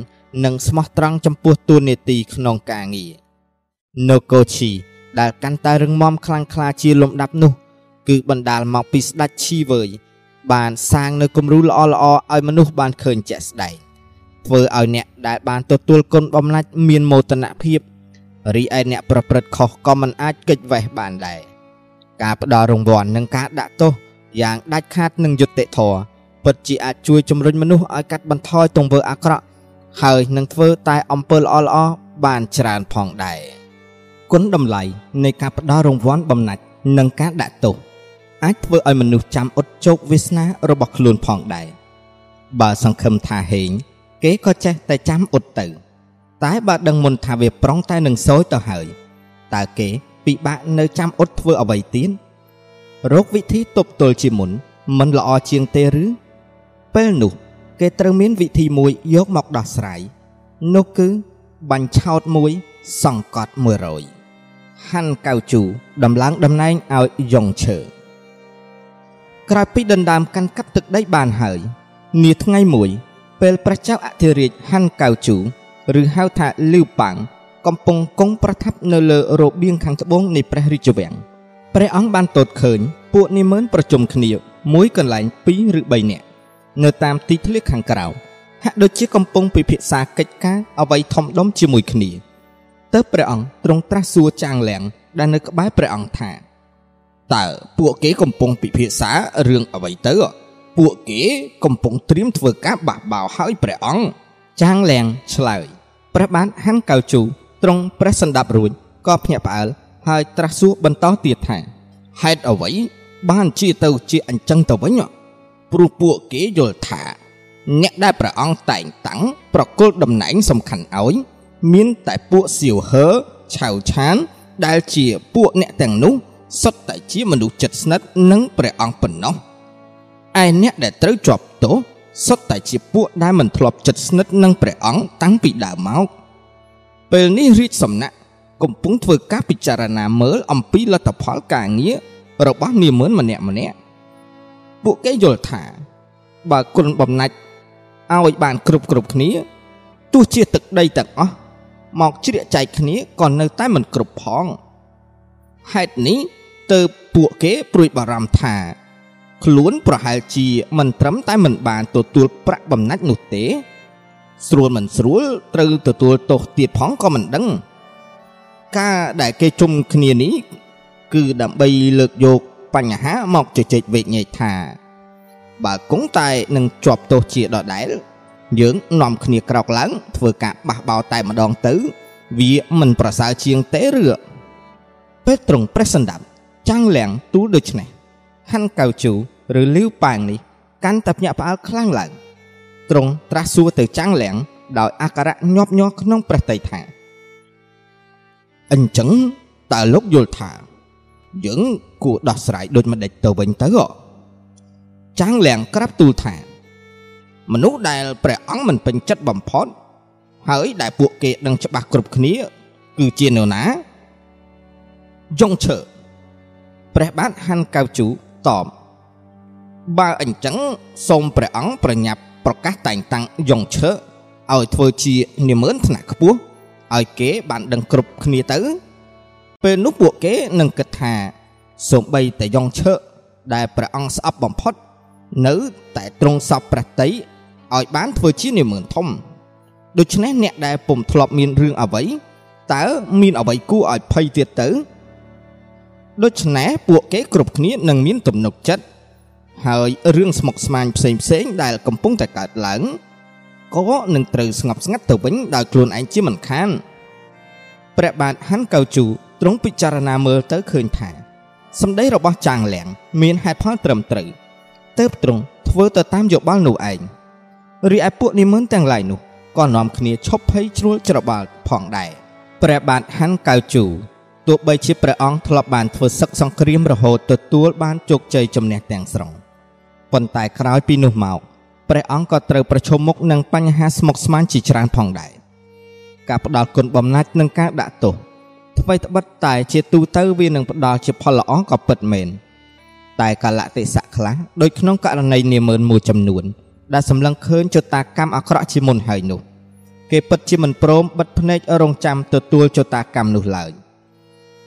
Speaker 1: និងស្មោះត្រង់ចំពោះតួនាទីក្នុងការងារនៅកូឈី ដែលកាន់តែរឹងមាំខ្លាំងក្លាជាលំដាប់នោះ គឺបណ្ដាលមកពីស្ដេចឈីវើយបានសាងនៅគំរូល្អល្អឲ្យមនុស្សបានឃើញជាក់ស្ដែងធ្វើឲ្យអ្នកដែលបានទទួលគុណបំណាច់មានមោទនភាពរីឯអ្នកប្រព្រឹត្តខុសក៏មិនអាចគេចវេះបានដែរការផ្ដល់រង្វាន់និងការដាក់ទោសយ៉ាងដាច់ខាតនឹងយុត្តិធម៌ពិតជាអាចជួយជំរុញមនុស្សឲ្យកាត់បន្ថយទង្វើអាក្រក់ហើយនឹងធ្វើតែអំពើល្អៗបានច្រើនផងដែរ គុណតម្លៃនៃការផ្ដល់រង្វាន់បំណាច់និងការដាក់ទោសអាចធ្វើឲ្យមនុស្សចាំអត់ជោគវាសនារបស់ខ្លួនផងដែរបើសង្ឃឹមថាហេង គេក៏ចេះតែចាំអត់ទៅ តែបើដឹងមុនថាវាប្រុងតែនឹងសោយទៅហើយតើគេពិបាកនៅចាំអត់ធ្វើអ្វីទៀតរកវិធីទប់ទល់ជាមុនមិនល្អជាងទេឬពេលនោះ គេត្រូវមានវិធីមួយយកមកដោះស្រាយនោះគឺបាញ់ឆោតមួយសង្កត់100 ហាន់កៅជូដំឡើងតំណែងឲ្យយ៉ុងឈើក្រោយពីដណ្ដើមកាន់កាប់ទឹកដីបានហើយនាថ្ងៃមួយ ពេលព្រះចៅអធិរាជហាន់កៅជូឬហៅថាលីវប៉ាំងកំពុងគង់ប្រថាប់នៅលើរបៀងខាងត្បូងនៃព្រះរាជវាំងព្រះអង្គបានទតឃើញពួកនាម៉ឺនប្រជុំគ្នាមួយកន្លែង2ឬ3នាក់នៅតាមទីធ្លាខាងក្រៅហាក់ដូចជាកំពុងពិភាក្សាកិច្ចការអ្វីធំដុំជាមួយគ្នា ទើបព្រះអង្គទ្រង់ត្រាស់សួរចាងលៀងដែលនៅក្បែរព្រះអង្គថាតើពួកគេកំពុងពិភាក្សារឿងអ្វីទៅពួកគេកំពុងត្រៀមធ្វើការបះបោរហើយព្រះអង្គចាងលៀងឆ្លើយព្រះបានហាន់កៅជូទ្រង់ព្រះសន្តាប់រួចក៏ភ្ញាក់ផ្អើលហើយត្រាស់សួរបន្តទៀតថាហេតុអ្វីបានជាទៅជាអញ្ចឹងទៅវិញព្រោះពួកគេយល់ថា អ្នកដែលព្រះអង្គតែងតាំងប្រគល់តំណែងសំខាន់ឲ្យ មានតែពួកសៀវហឺឆៅឆាន ដែលជាពួកអ្នកទាំងនោះសុទ្ធតែជាមនុស្សចិត្តស្និទ្ធនឹងព្រះអង្គប៉ុណ្ណោះឯអ្នកដែលត្រូវជាប់ទោសសុទ្ធតែជាពួកដែលមិនធ្លាប់ចិត្តស្និទ្ធនឹងព្រះអង្គតាំងពីដើមមកពេលនេះរាជសំណាក់កំពុងធ្វើការពិចារណាមើលអំពីលទ្ធផលការងាររបស់នាមឿនម្នាក់ម្នាក់ពួកគេយល់ថាបើគុណបំណាច់ឲ្យបានគ្រប់គ្រប់គ្នាទោះជាទឹកដីទាំងអស់ មកជ្រៀកចែកគ្នាក៏នៅតែមិនគ្រប់ផងហេតុនេះទើបពួកគេព្រួយបារម្ភថា ខ្លួនប្រហែលជាមិនត្រឹមតែមិនបានទទួលប្រាក់បំណាច់នោះទេ ស្រួលមិនស្រួលត្រូវទទួលទោសទៀតផងក៏មិនដឹងការដែលគេជុំគ្នានេះគឺដើម្បីលើកយកបញ្ហាមកជជែកវែកញែកថា បើគង់តែនឹងជាប់ទោសជាដដែល យើងនាំគ្នាក្រោកឡើង ធ្វើការបះបោតែម្ដងទៅ វាមិនប្រសើរជាងទេឬពេលត្រង់ព្រះសន្តាប់ចាំងលៀងទូលដូច្នេះហាន់កៅជូឬលីវប៉ាងនេះកាន់តែភ្ញាក់ផ្អើលខ្លាំងឡើងត្រង់ត្រាស់សួរទៅចាំងលៀងដោយអាការៈញាប់ញ័រក្នុងព្រះតីថាអញ្ចឹងតើលោកយល់ថា យើងគួរដោះស្រាយដូចម្ដេចទៅវិញទៅចាំងលៀងក្រាបទូលថា មនុស្សដែលព្រះអង្គមិនពេញចិត្តបំផុតហើយដែលពួកគេដឹងច្បាស់គ្រប់គ្នា គឺជានរណាយ៉ុងឈើព្រះបាទហាន់កៅជូតបបើអញ្ចឹងសូមព្រះអង្គប្រញាប់ប្រកាសតែងតាំងយ៉ុងឈើឲ្យធ្វើជានាមឿនថ្នាក់ខ្ពស់ឲ្យគេបានដឹងគ្រប់គ្នាទៅ ពេលនោះពួកគេនឹងគិតថាសូម្បីតែយ៉ុងឈើដែលព្រះអង្គស្អប់បំផុត នៅតែទ្រង់សពព្រះតី ឲ្យបានធ្វើជានាមឿនធំដូច្នេះអ្នកដែលពុំធ្លាប់មានរឿងអ្វីតើមានអ្វីគួរឲ្យភ័យទៀតទៅដូច្នេះពួកគេគ្រប់គ្នានឹងមានទំនុកចិត្តហើយរឿងស្មុគស្មាញផ្សេងផ្សេងដែលកំពុងតែកើតឡើងក៏នឹងត្រូវស្ងប់ស្ងាត់ទៅវិញដោយខ្លួនឯងជាមិនខានព្រះបាទហាន់កៅជូទ្រង់ពិចារណាមើលទៅឃើញថាសម្ដីរបស់ចាងលៀងមានហេតុផលត្រឹមត្រូវទើបទ្រង់ធ្វើទៅតាមយោបល់នោះឯង រីឯពួកនិមន្តទាំងឡាយនោះក៏នាំគ្នាឈប់ភ័យជ្រួលច្របល់ផងដែរព្រះបាទហាន់កៅជូទោះបីជាព្រះអង្គធ្លាប់បានធ្វើសឹកសង្គ្រាមរហូតទទួលបានជោគជ័យជំនះទាំងស្រុងប៉ុន្តែក្រោយពីនោះមកព្រះអង្គក៏ត្រូវប្រឈមមុខនឹងបញ្ហាស្មុគស្មាញជាច្រើនផងដែរការផ្ដាល់គុណបំណាច់និងការដាក់ទោសអ្វីត្បិតតែជាទូទៅវានឹងផ្ដាល់ជាផលល្អក៏ពិតមែនតែកលៈទេសៈខ្លះដូចក្នុងករណីនាមឿនមួយចំនួន ដែលសម្លឹងឃើញចតាកម្មអាក្រក់ជាមុនហើយនោះ គេពិតជាមិនព្រមបិទភ្នែករងចាំទទួលចតាកម្មនោះឡើយ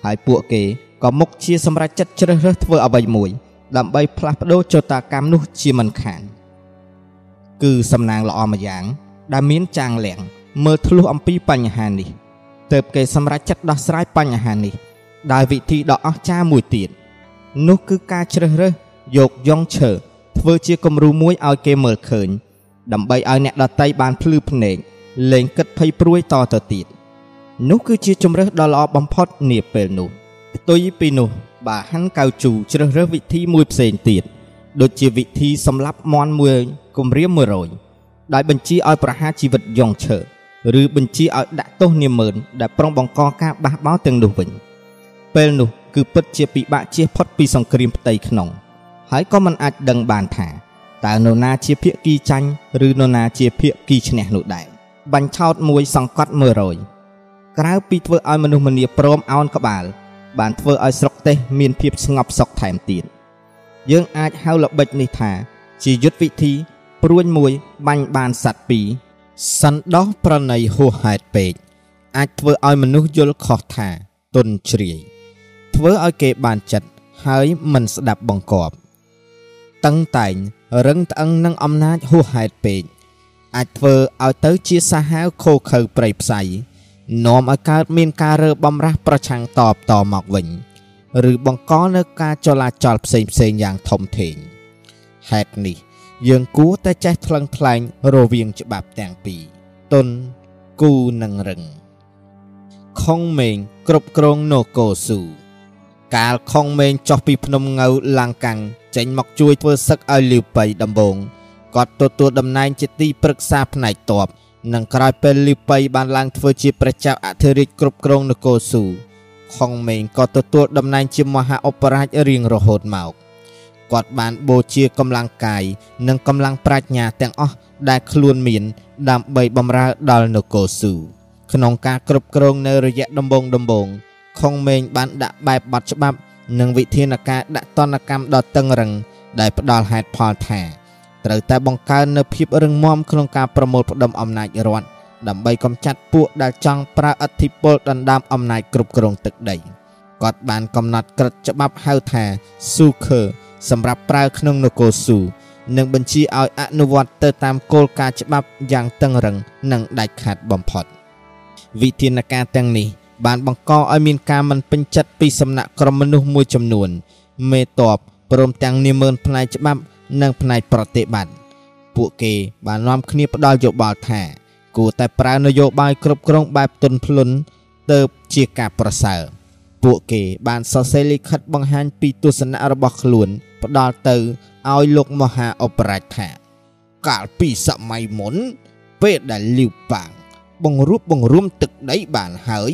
Speaker 1: ហើយពួកគេក៏មុខជាសម្រេចចិត្តជ្រើសរើសធ្វើអ្វីមួយ ដើម្បីផ្លាស់ប្ដូរចតាកម្មនោះជាមិនខាន គឺសំណាងល្អមួយយ៉ាង ដែលមានចាងលៀងមើលធ្លុះអំពីបញ្ហានេះទើបគេសម្រេចចិត្តដោះស្រាយបញ្ហានេះដោយវិធីដ៏អស្ចារ្យមួយទៀតនោះគឺការជ្រើសរើសយកយ៉ងឈើ ធ្វើជាគំរូមួយឲ្យគេមើលឃើញ ដើម្បីឲ្យអ្នកដតីបានភ្លឺភ្នែកលែងគិតភ័យព្រួយតទៅទៀតនោះគឺជាជំរើសដ៏ល្អបំផុតនាពេលនោះផ្ទុយពីនោះបើហាន់កៅជូជ្រើសរើសវិធីមួយផ្សេងទៀតដូចជាវិធីសម្លាប់មន់មួយគម្រាម100ដោយបញ្ជាឲ្យប្រហារជីវិតយ៉ងឈើឬបញ្ជាឲ្យដាក់ទោសនាមឿនដែលប្រុងបង្កការបះបោរទាំងនោះវិញពេលនោះគឺពិតជាពិបាកជៀសផុតពីសង្គ្រាមផ្ទៃក្នុង ហើយក៏មិនអាចដឹងបានថាតើនរណាជាភាគីចាញ់ឬនរណាជាភាគីឈ្នះនោះដែរបាញ់ឆោតមួយសង្កត់100ក្រៅពីធ្វើឲ្យមនុស្សម្នាព្រមអោនក្បាល បានធ្វើឲ្យស្រុកទេសមានភាពស្ងប់សុខថែមទៀតយើងអាចហៅល្បិចនេះថា ជាយុទ្ធវិធីព្រួញមួយបាញ់បានសัตว์ពីរសណ្ដោសប្រណីហួសហេតុពេកអាចធ្វើឲ្យមនុស្សយល់ខុសថាទុនជ្រាយធ្វើឲ្យគេបានចិត្តហើយមិនស្ដាប់បង្គាប់ តឹងតែង រឹងត្អឹងនឹងអំណាចហួសហេតុពេកអាចធ្វើឲ្យទៅជាសាហាវខូខើប្រៃផ្សៃនាំឲ្យកើតមានការរើបំរាស់ប្រឆាំងតបតមកវិញ ឬបង្កនៅការចលាចលផ្សេងផ្សេងយ៉ាងធំធេងហេតុនេះ យើងគួរតែចេះថ្លឹងថ្លែងរវាងច្បាប់ទាំងពីរទុនគូនិងរឹងខុងមេងគ្រប់គ្រងនគរស៊ូកាលខុងមេងចុះពីភ្នំងៅឡាំងកាំង ចេញមកជួយធ្វើសឹកឲ្យលីវប៉ៃដំបងគាត់ទទួលតំណែងជាទីប្រឹក្សាផ្នែកតបនិងក្រោយពេលលីវប៉ៃបានឡើងធ្វើជាព្រះចៅអធិរាជគ្រប់គ្រងនគរស៊ូខុងមេងក៏ទទួលតំណែងជាមហាឧបរាជរៀងរហូតមកគាត់បានបូជាកម្លាំងកាយនិងកម្លាំងប្រាជ្ញាទាំងអស់ដែលខ្លួនមាន ដើម្បីបម្រើដល់នគរស៊ូក្នុងការគ្រប់គ្រងនៅរយៈដំបងដំបងខុងមេងបានដាក់បែបបទច្បាប់ និងវិធានការដាក់ទណ្ឌកម្មដ៏តឹងរឹងដែលផ្ដល់ហេតុផលថាត្រូវតែបង្កើននូវភាពរឹងមាំក្នុងការប្រមូលផ្ដុំអំណាចរដ្ឋដើម្បីកម្ចាត់ពួកដែលចង់ប្រើអធិបុលដណ្ដើមអំណាចគ្រប់គ្រងទឹកដីគាត់បានកំណត់ក្រឹតច្បាប់ហៅថាស៊ូខឺសម្រាប់ប្រើក្នុងនគរស៊ូនិងបញ្ជាឲ្យអនុវត្តទៅតាមគោលការណ៍ច្បាប់យ៉ាងតឹងរឹងនិងដាច់ខាតបំផុតវិធានការទាំងនេះ បានបង្កឲ្យមានការមិនពេញចិត្តពីសំណាក់ក្រុមមនុស្សមួយចំនួន មេតបព្រមទាំងនាមឿនផ្នែកច្បាប់ និងផ្នែកប្រតិបត្តិពួកគេបាននាំគ្នាផ្ដាល់យោបល់ថា គួរតែប្រើនយោបាយគ្រប់គ្រងបែបទុនភ្លុនទៅជាការប្រសើរពួកគេបានសរសេរលិខិតបង្ហាញពីទស្សនៈរបស់ខ្លួន ផ្ដាល់ទៅឲ្យលោកមហាអបរាជថាកាលពីសម័យមុន ពេលដែលលីវប៉ាងបង្រួបបង្រួមទឹកដីបានហើយ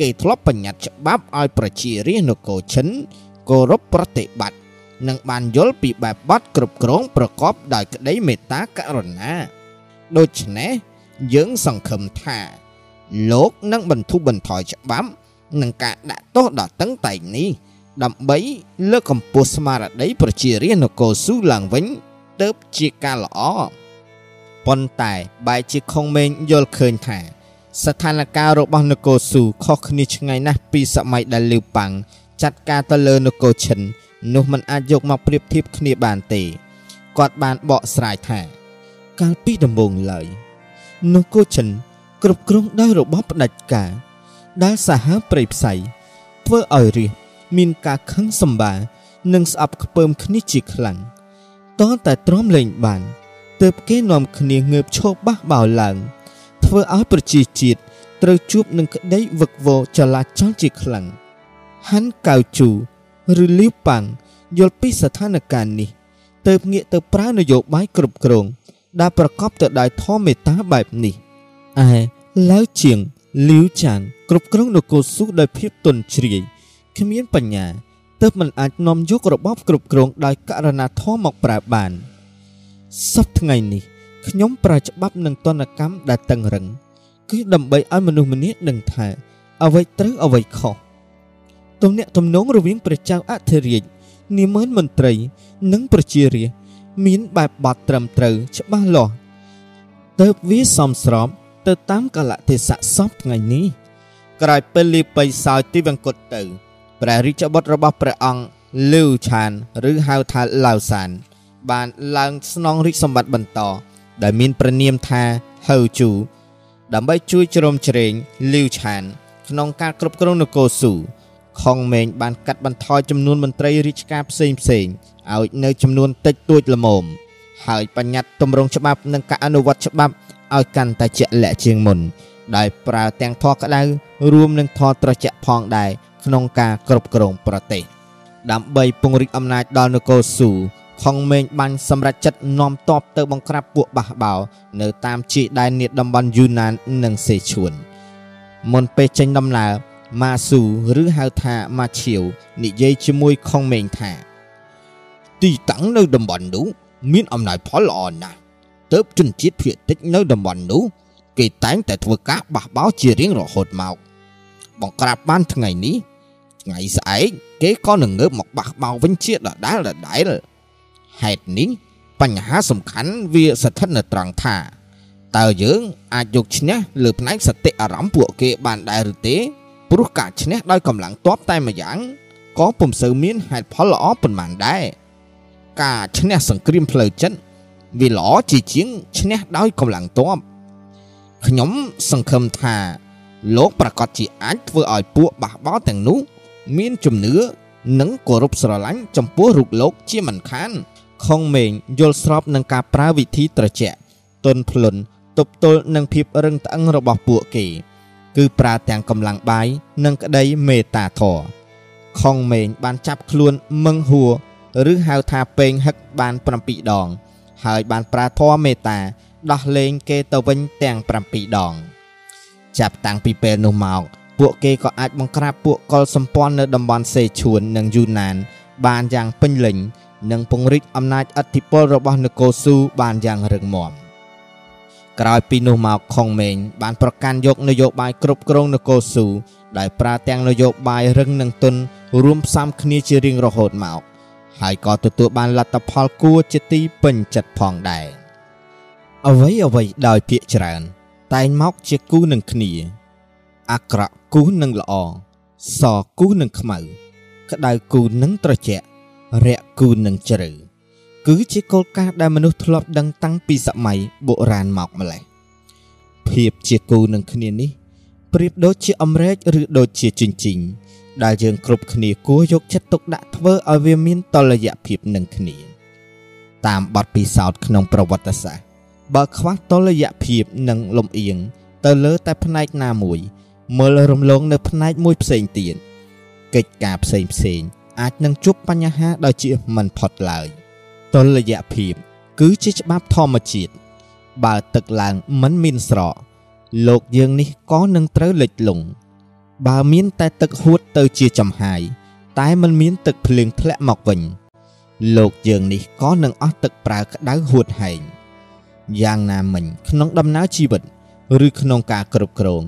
Speaker 1: គេធ្លាប់បញ្ញត្តិច្បាប់ឲ្យប្រជារាស្ត្រនគរឈិនគោរពប្រតិបត្តិនិងបានយល់ពីបែបបទគ្រប់គ្រងប្រកបដោយក្តីមេត្តាករុណា ដូច្នេះយើងសង្ឃឹមថា លោកនឹងបន្ធូរបន្ថយច្បាប់និងការដាក់ទោសដល់តឹងតែងនេះ ដើម្បីលើកកម្ពស់ស្មារតីប្រជារាស្ត្រនគរស៊ូឡើងវិញទៅជាការល្អប៉ុន្តែបែរជាខុងមេងយល់ឃើញថា ស្ថានភាពរបស់នគរស៊ូខុសគ្នាឆ្ងាយណាស់ពីសម័យដែលលីវប៉ាំងចាត់ការទៅលើនគរឈិននោះมันអាចយកមកប្រៀបធៀបគ្នាបានទេគាត់បានបកស្រាយថាកាលពីដំបូងឡើយនគរឈិនគ្រប់គ្រងដោយរបបផ្ដាច់ការដែលសាហាវព្រៃផ្សៃធ្វើឲ្យរាជមានការខឹងសម្បានិងស្អប់ខ្ពើមគ្នាជាខ្លាំងតតែទ្រាំលែងបានទើបគេនាំគ្នាងើបឈរបះបោឡើង ធ្វើឲ្យប្រជាជាតិត្រូវជួបនឹងក្តីវឹកវរចលាចលជាខ្លាំងហាន់កៅជូឬលីវប៉ាំងយល់ពីស្ថានភាពនេះទើបងាកទៅប្រើនយោបាយគ្រប់គ្រង ដែលប្រកបទៅដោយធម៌មេត្តាបែបនេះឯឡាវជាងលីវចានគ្រប់គ្រងនគរស៊ូដោយភាពទន់ជ្រាយគ្មានបញ្ញាទើបមិនអាចនាំយករបបគ្រប់គ្រងដោយករណីធម៌មកប្រើបានសប្តាហ៍ថ្ងៃនេះ ខ្ញុំប្រើច្បាប់និងទណ្ឌកម្មដែលតឹងរឹងគឺដើម្បីឲ្យមនុស្សម្នាដឹងថា អ្វីត្រូវអ្វីខុសទំនាក់ទំនងរវាងព្រះចៅអធិរាជនាមឿនមន្ត្រី និងប្រជារាស្ត្រមានបែបបទត្រឹមត្រូវច្បាស់លាស់ទៅវាសមស្របទៅតាមកលៈទេសៈសពថ្ងៃនេះក្រោយពេលលីបៃសោយទីវង្គតទៅព្រះរាជបុត្ររបស់ព្រះអង្គលឺឆាន ឬហៅថាឡាវសាន បានឡើងស្នងរាជសម្បត្តិបន្ត ដែលមានព្រះនាមថាហៅជូដើម្បីជួយជ្រោមជ្រែងលីវឆាន ក្នុងការគ្រប់គ្រងនគរស៊ូខុងមេងបានកាត់បន្ថយចំនួនមន្ត្រីរាជការផ្សេងផ្សេងឲ្យនៅចំនួនតិចតួចល្មមហើយបញ្ញត្តិទម្រង់ច្បាប់និងការអនុវត្តច្បាប់ឲ្យកាន់តែជាក់លាក់ជាងមុន ដោយប្រើទាំងធរក្តៅរួមនឹងធរត្រជាក់ផងដែរក្នុងការគ្រប់គ្រងប្រទេសដើម្បីពង្រីកអំណាចដល់នគរស៊ូ ខុងមេងបានសម្រេចចិត្តនាំទ័ពទៅបង្ក្រាបពួកបះបោ នៅតាមជីដែននាតំបន់យូណាននិងសេឈួនមុនពេលចេញដំណើរម៉ាស៊ូឬហៅថាម៉ាឈៀវនិយាយជាមួយខុងមេងថា
Speaker 2: ទីតាំងនៅតំបន់នោះមានអំណោយផលល្អណាស់ទើបជនជាតិភាគតិចនៅតំបន់នោះគេតែងតែធ្វើការបះបោរជារៀងរហូតមកបង្ក្រាបបានថ្ងៃនេះថ្ងៃស្អែកគេក៏នឹងងើបមកបះបោរវិញជាដដែលដដែល ហេតុនេះបញ្ហាសំខាន់វាស្ថិតនៅត្រង់ថាតើយើងអាចយកឈ្នះលើផ្នែកសតិអារម្មណ៍ពួកគេបានដែរឬទេព្រោះការឈ្នះដោយកម្លាំងទ័ពតែម្យ៉ាងក៏ពុំសូវមានហេតុផលល្អប៉ុន្មានដែរការឈ្នះសង្គ្រាមផ្លូវចិត្តវាល្អជាជាងឈ្នះដោយកម្លាំងទ័ពខ្ញុំសង្ឃឹមថា លោកប្រកាសជាអាចធ្វើឲ្យពួកបះបោទាំងនោះ មានជំនឿនិងគោរពស្រឡាញ់ចំពោះរូបលោកជាមិនខាន
Speaker 1: ខុងមេងយល់ស្របនឹងការប្រើវិធីត្រជាក់ទន់ភ្លន់ទប់ទល់នឹងភាពរឹងត្អឹងរបស់ពួកគេ គឺប្រើទាំងកម្លាំងបាយនិងក្តីមេត្តាធម៌ខុងមេងបានចាប់ខ្លួនមឹងហួរឬហៅថាពេងហឹកបាន7ដង ហើយបានប្រើធម៌មេត្តាដោះលែងគេទៅវិញទាំង7ដង ចាប់តាំងពីពេលនោះមកពួកគេក៏អាចបង្ក្រាបពួកកុលសម្ព័ន្ធនៅតំបន់សេឈួននិងយូណាន បានយ៉ាងពេញលេញ និងពង្រីកអំណាចអធិបតេយ្យរបស់នគរស៊ូបានយ៉ាងរឹងមាំក្រោយពីនោះមកខុងមេងបានប្រកាន់យកនយោបាយគ្រប់គ្រងនគរស៊ូដែលប្រើទាំងនយោបាយរឹងនិងទន់រួមផ្សំគ្នាជារៀងរហូតមកហើយក៏ទទួលបានលទ្ធផលគួរជាទីពេញចិត្តផងដែរអ្វីអ្វីដោយភាកច្រើន តែងមកជាគូនឹងគ្នា អាក្រក់គូនឹងល្អសគូនឹងខ្មៅ ក្តៅគូនឹងត្រជាក់ រាក់គូនឹងជ្រៅគឺជាគោលការណ៍ដែលមនុស្សធ្លាប់ដឹងតាំងពីសម័យបុរាណមកម្ល៉េះភាពជាគូនឹងគ្នានេះប្រៀបដូចជាអម្រែកឬដូចជាជញ្ជីងដែលយើងគ្រប់គ្នាគួរយកចិត្តទុកដាក់ធ្វើឲ្យវាមានតុល្យភាពនឹងគ្នា តាមបទពិសោធន៍ក្នុងប្រវត្តិសាស្ត្របើខ្វះតុល្យភាពនិងលំអៀងទៅលើតែផ្នែកណាមួយមើលរំលងនៅផ្នែកមួយផ្សេងទៀតកិច្ចការផ្សេងផ្សេង អាចនឹងជួបបញ្ហាដោយជាមិនផុតឡើយតុល្យភាពគឺជាច្បាប់ធម្មជាតិបើទឹកឡើងមិនមានស្រកលោកយើងនេះក៏នឹងត្រូវលិចលង់បើមានតែទឹកហួតទៅជាចំហាយតែមិនមានទឹកភ្លៀងធ្លាក់មកវិញលោកយើងនេះក៏នឹងអស់ទឹកប្រើក្តៅហួតហែងយ៉ាងណាមិញក្នុងដំណើរជីវិត ឬក្នុងការគ្រប់គ្រង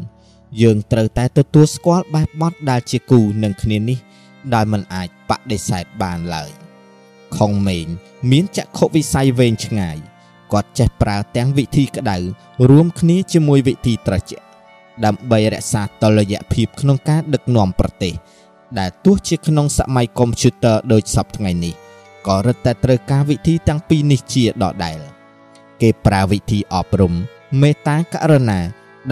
Speaker 1: យើងត្រូវតែទទួលស្គាល់បែបបទដែលជាគូនឹងគ្នានេះ ដែលមិនអាចបដិសេធបានឡើយខុងមេងមានចក្ខុវិស័យវែងឆ្ងាយគាត់ចេះប្រើទាំងវិធីក្តៅរួមគ្នាជាមួយវិធីត្រជាក់ដើម្បីរក្សាតុល្យភាពក្នុងការដឹកនាំប្រទេស ដែលទោះជាក្នុងសម័យកុំព្យូទ័រដូចសពថ្ងៃនេះក៏រឹតតែត្រូវការវិធីទាំងពីរនេះជាដដែលគេប្រើវិធីអប់រំមេត្តាករុណា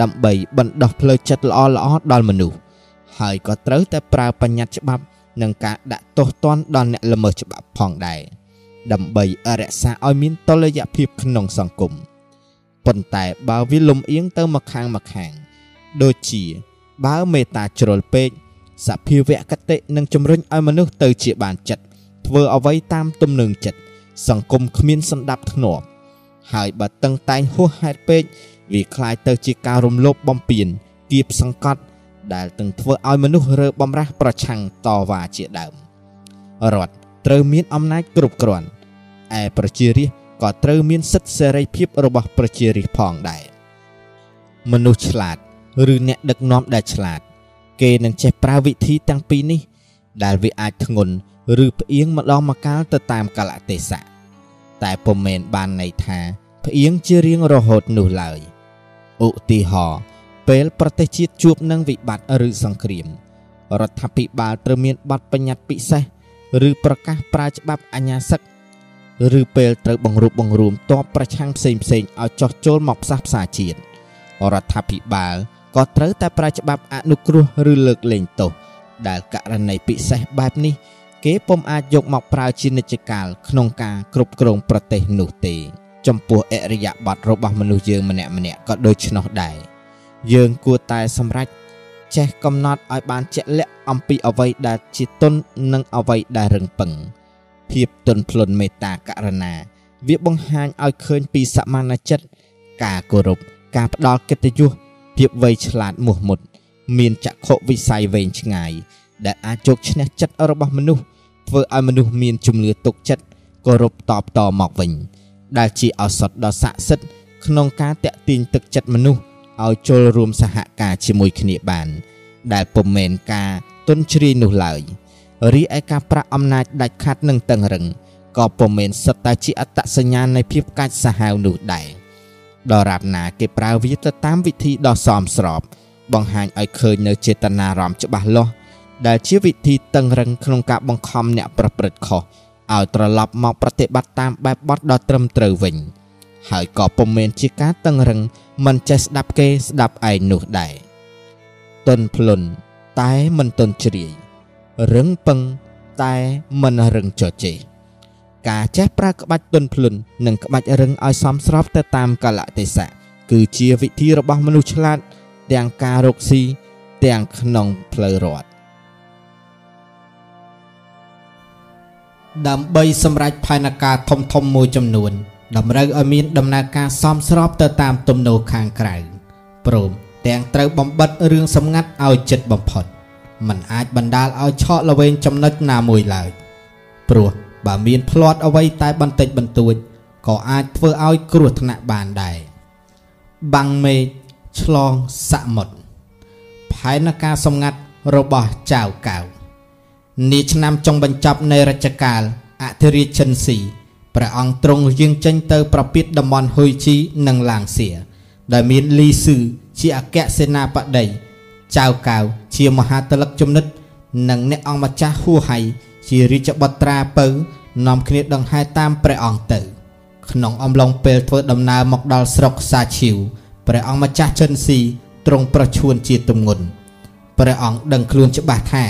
Speaker 1: ដើម្បីបណ្ដោះផ្លូវចិត្តល្អល្អដល់មនុស្សហើយក៏ត្រូវតែប្រើបញ្ញត្តិច្បាប់ និងការដាក់ទោសទណ្ឌដល់អ្នកល្មើសច្បាប់ផងដែរដើម្បីរក្សាឲ្យមានតុល្យភាពក្នុងសង្គមប៉ុន្តែបើវាលំអៀងទៅមកខាងមកខាងដូចជាបើមេត្តាជ្រុលពេកសភាវគតិនឹងជំរុញឲ្យមនុស្សទៅជាបានចិត្តធ្វើអ្វីតាមទំនឹងចិត្តសង្គមគ្មានសន្តាប់ធ្នាប់ហើយបើតឹងតែងហួសហេតុពេកវាคล้ายទៅជាការរំលោភបំពានគៀបសង្កត់ ដែលទាំងធ្វើឲ្យមនុស្សរើបំរាស់ប្រឆាំងតវ៉ាជាដើមរដ្ឋត្រូវមានអំណាចគ្រប់គ្រាន់ឯប្រជារាស្ត្រក៏ត្រូវមានសិទ្ធិសេរីភាពរបស់ប្រជារាស្ត្រផងដែរមនុស្សឆ្លាតឬអ្នកដឹកនាំដែលឆ្លាត គេនឹងចេះប្រើវិធីទាំងពីរនេះ ដែលវាអាចធ្ងន់ឬផ្អៀងម្ដងម្កាលទៅតាមកលៈទេសៈតែពុំមែនបានន័យថាផ្អៀងជារៀងរហូតនោះឡើយឧទាហរណ៍ ពេលប្រទេសជាតិជួបនឹងវិបត្តិឬសង្គ្រាមរដ្ឋាភិបាលត្រូវមានបទបញ្ញត្តិពិសេសឬប្រកាសប្រើច្បាប់អាញាសឹកឬពេលត្រូវបង្រួបបង្រួមតបប្រឆាំងផ្សេងផ្សេងឲ្យចោះចូលមកផ្សះផ្សាជាតិរដ្ឋាភិបាលក៏ត្រូវតែប្រើច្បាប់អនុគ្រោះឬលើកលែងទោសដែលករណីពិសេសបែបនេះ គេពុំអាចយកមកប្រើជានិច្ចកាលក្នុងការគ្រប់គ្រងប្រទេសនោះទេ ចំពោះអរិយាប័ត្ររបស់មនុស្សយើងម្នាក់ម្នាក់ក៏ដូច្នោះដែរ យើងគួរតែសម្រេចចេះកំណត់ឲ្យបានជាក់លាក់អំពីអ្វីដែលជាទុននិងអ្វីដែលរឹងពឹងភាពទន់ភ្លន់មេត្តាករុណា វាបង្ហាញឲ្យឃើញពីសមានចិត្តការគោរពការផ្ដល់កិត្តិយសភាពវៃឆ្លាតមោះមុត
Speaker 2: មានចក្ខុវិស័យវែងឆ្ងាយដែលអាចជោគឈ្នះចិត្តរបស់មនុស្សធ្វើឲ្យមនុស្សមានជំនឿទុកចិត្តគោរពតបតមកវិញ ដែលជាឱសថដ៏ស័ក្តិសិទ្ធិក្នុងការតាក់ទាញទឹកចិត្តមនុស្ស ឲ្យចូលរួមសហការជាមួយគ្នាបាន ដែលពុំមែនការទុនជ្រាយនោះឡើយរីឯការប្រាក់អំណាចដាច់ខាត់និងតឹងរឹងក៏ពុំមែនសិតតែជាអត្តសញ្ញាណនៃភាពកាចសាហាវនោះដែរដរាបណាគេប្រើវាទៅតាមវិធីដ៏សមស្រប បង្ហាញឲ្យឃើញនៅចេតនារំច្បាស់លាស់ដែលជាវិធីតឹងរឹងក្នុងការបង្ខំអ្នកប្រព្រឹត្តខុសឲ្យត្រឡប់មកប្រតិបត្តិតាមបែបបទដ៏ត្រឹមត្រូវវិញ ហើយក៏ពុំមែនជាការតឹងរឹង មិនចេះស្ដាប់គេស្ដាប់ឯងនោះដែរទុនភ្លុនតែមិនទុនជ្រាយរឹងពឹងតែមិនរឹងចចេះការចេះប្រើក្បាច់ទុនភ្លុននិងក្បាច់រឹងឲ្យសមស្របទៅតាមកលៈទេសៈគឺជាវិធីរបស់មនុស្សឆ្លាត ទាំងការរកស៊ីទាំងក្នុងផ្លូវរដ្ឋ
Speaker 1: ដើម្បីសម្រេចផែនការធំធំមួយចំនួន តម្រូវឲ្យមានដំណើរការសមស្របទៅតាមទំនោរខាងក្រៅព្រមទាំងត្រូវបំបិតរឿងសម្ងាត់ឲ្យចិត្តបំផុតมันអាចបណ្ដាលឲ្យឆក់ល្វែងចំណុចណាមួយឡើយព្រោះបើមានផ្្លាត់អ្វីតែបន្តិចបន្តួចក៏អាចធ្វើឲ្យគ្រោះថ្នាក់បានដែរបាំងមេឃឆ្លងសមុទ្រផែនការសម្ងាត់របស់ចៅកៅនាឆ្នាំចុងបញ្ចប់នៃរជ្ជកាលអធិរាជឈិនស៊ី ព្រះអង្គទ្រង់យាងចេញទៅប្រពៀតតំបន់ហ៊ុយជីនិងឡាងសៀដែលមានលីស៊ឺជាអគ្គសេនាបតីចៅកៅជាមហាតលិកជំនិត និងអ្នកអង្គម្ចាស់ហួហៃជារាជបុត្រាពៅនាំគ្នាដង្ហែតាមព្រះអង្គទៅ ក្នុងអំឡុងពេលធ្វើដំណើរមកដល់ស្រុកសាឈីវព្រះអង្គម្ចាស់ចិនស៊ីទ្រង់ប្រឈួនជាទំងន់ព្រះអង្គដឹងខ្លួនច្បាស់ថា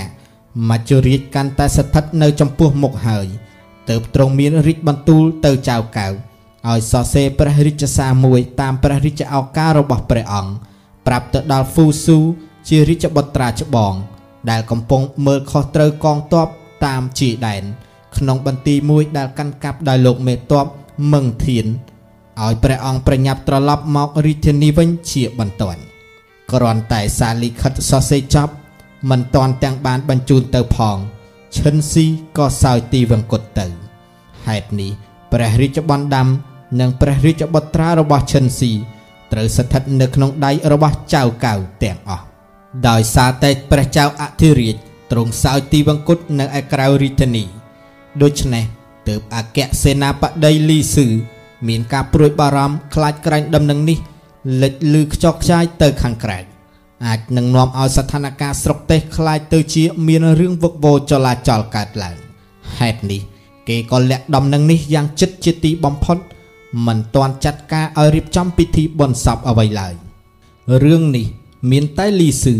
Speaker 1: មច្ចុរាជកាន់តែស្ថិតនៅចំពោះមុខហើយ ទើបទ្រង់មានរាជបន្ទូលទៅចៅកៅឲ្យសរសេរព្រះរាជសារមួយតាមព្រះរាជឱកាសរបស់ព្រះអង្គប្រាប់ទៅដល់ហ្វូស៊ូជារាជបុត្រាច្បង ដែលកំពុងមើលខុសត្រូវកងទ័ពតាមជាដែន ក្នុងបន្ទីមួយដែលកាន់កាប់ដោយលោកមេតបមឹងធានឲ្យព្រះអង្គប្រញាប់ត្រឡប់មករាជធានីវិញជាបន្ទាន់គ្រាន់តែសារលិខិតសរសេរចប់មិនតាន់ទាំងបានបញ្ជូនទៅផង ឈិនស៊ីក៏សោយទីវង្គតទៅហេតុនេះព្រះរាជបណ្ដាំនិងព្រះរាជបុត្រារបស់ឈិនស៊ីត្រូវស្ថិតនៅក្នុងដៃរបស់ចៅកៅទាំងអស់ដោយសារតែព្រះចៅអធិរាជទ្រង់សោយទីវង្គតនៅឯក្រៅរាជធានីដូច្នេះទើបអគ្គសេនាបតីលីស៊ឺមានការព្រួយបារម្ភខ្លាចក្រែងដំណឹងនេះលេចលឺខ្ចក់ខ្ចាយទៅខាងក្រៅ អាចនឹងនាំឲ្យស្ថានភាពស្រុកទេសខ្លាចទៅជាមានរឿងវឹកវរចលាចលកើតឡើងហេតុនេះ គេក៏លាក់ដំណឹងនេះយ៉ាងជិតជាទីបំផុតមិនទាន់ចាត់ការឲ្យរៀបចំពិធីបុណ្យសពអ្វីឡើយរឿងនេះ មានតែលីស៊ឺ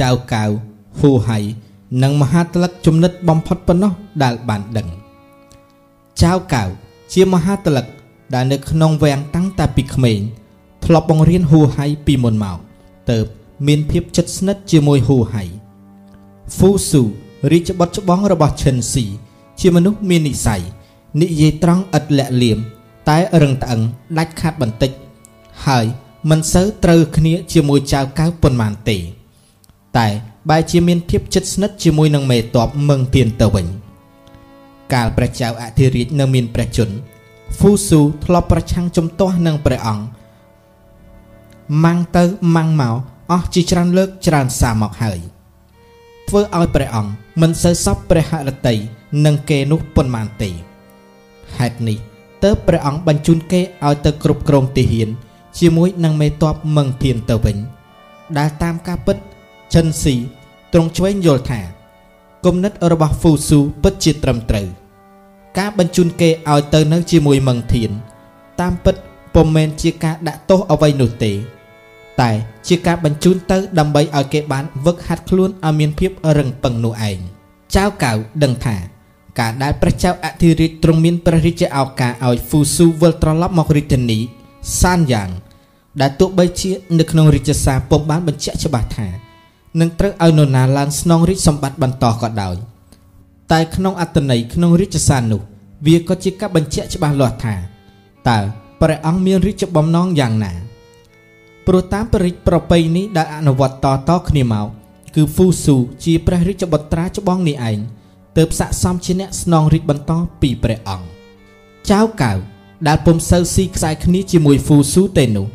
Speaker 1: ចៅកៅហ៊ូហៃនិងមហាតលិកជំនិតបំផុតប៉ុណ្ណោះដែលបានដឹងចៅកៅជាមហាតលិកដែលនៅក្នុងវាំងតាំងតែពីក្មេងធ្លាប់បង្រៀនហ៊ូហៃពីមុនមកទៅ មានភាពជិតស្និទ្ធជាមួយហ៊ូហៃហ្វូស៊ូរាជបុត្រច្បងរបស់ឈិនស៊ីជាមនុស្សមាននិស័យនិយាយត្រង់ឥតលាក់លៀមតែរឹងត្អឹងដាច់ខាត់បន្តិច ហើយមិនសូវត្រូវគ្នាជាមួយចៅកៅប៉ុន្មានទេ តែបែរជាមានភាពជិតស្និទ្ធជាមួយនឹងមេតបមឹងទៀនទៅវិញ កាលព្រះចៅអធិរាជនៅមានព្រះជន្មហ្វូស៊ូធ្លាប់ប្រឆាំងជំទាស់នឹងព្រះអង្គម៉ាំងទៅម៉ាំងមក អស់ជាច្រើនលើកច្រើនសារមកហើយធ្វើឲ្យព្រះអង្គមិនសូវសពព្រះហឫទ័យនឹងគេនោះប៉ុន្មានទេហេតុនេះទើបព្រះអង្គបញ្ជូនគេឲ្យទៅគ្រប់គ្រងទាហាន ជាមួយនឹងមេតបមឹងធានទៅវិញ ដែលតាមការពិតចិនស៊ីទ្រង់ឆ្វេងយល់ថាគំនិតរបស់ហ្វូស៊ូពិតជាត្រឹមត្រូវ ការបញ្ជូនគេឲ្យទៅនៅជាមួយមឹងធាន តាមពិតពុំមែនជាការដាក់ទោសអ្វីនោះទេ តែជាការបញ្ជូនទៅដើម្បីឲ្យគេបានវឹកហាត់ខ្លួនឲ្យមានភាពរឹងប៉ឹងនោះឯងចៅកៅដឹងថាការដែលព្រះចៅអធិរាជទ្រង់មានព្រះរាជាឱកាសឲ្យហ្វូស៊ូវិលត្រឡប់មករាជធានីសានយ៉ាង ដែលទោះបីជានៅក្នុងរាជសារពុំបានបញ្ជាក់ច្បាស់ថានឹងត្រូវឲ្យនរណាឡើងស្នងរាជសម្បត្តិបន្តក៏ដោយតែក្នុងអត្តន័យក្នុងរាជសារនោះ វាក៏ជាការបញ្ជាក់ច្បាស់លាស់ថាតើព្រះអង្គមានរាជបំណងយ៉ាងណា ព្រោះតាមពរិទ្ធប្រពៃនេះដែលអនុវត្តតតគ្នាមកគឺហ្វូស៊ូជាព្រះរាជបុត្រាច្បងនេះឯងទើបស័ក្តិសមជាអ្នកស្នងរាជបន្តពីព្រះអង្គចៅកៅដែលពុំសូវស៊ីខ្សែគ្នាជាមួយហ្វូស៊ូទេនោះ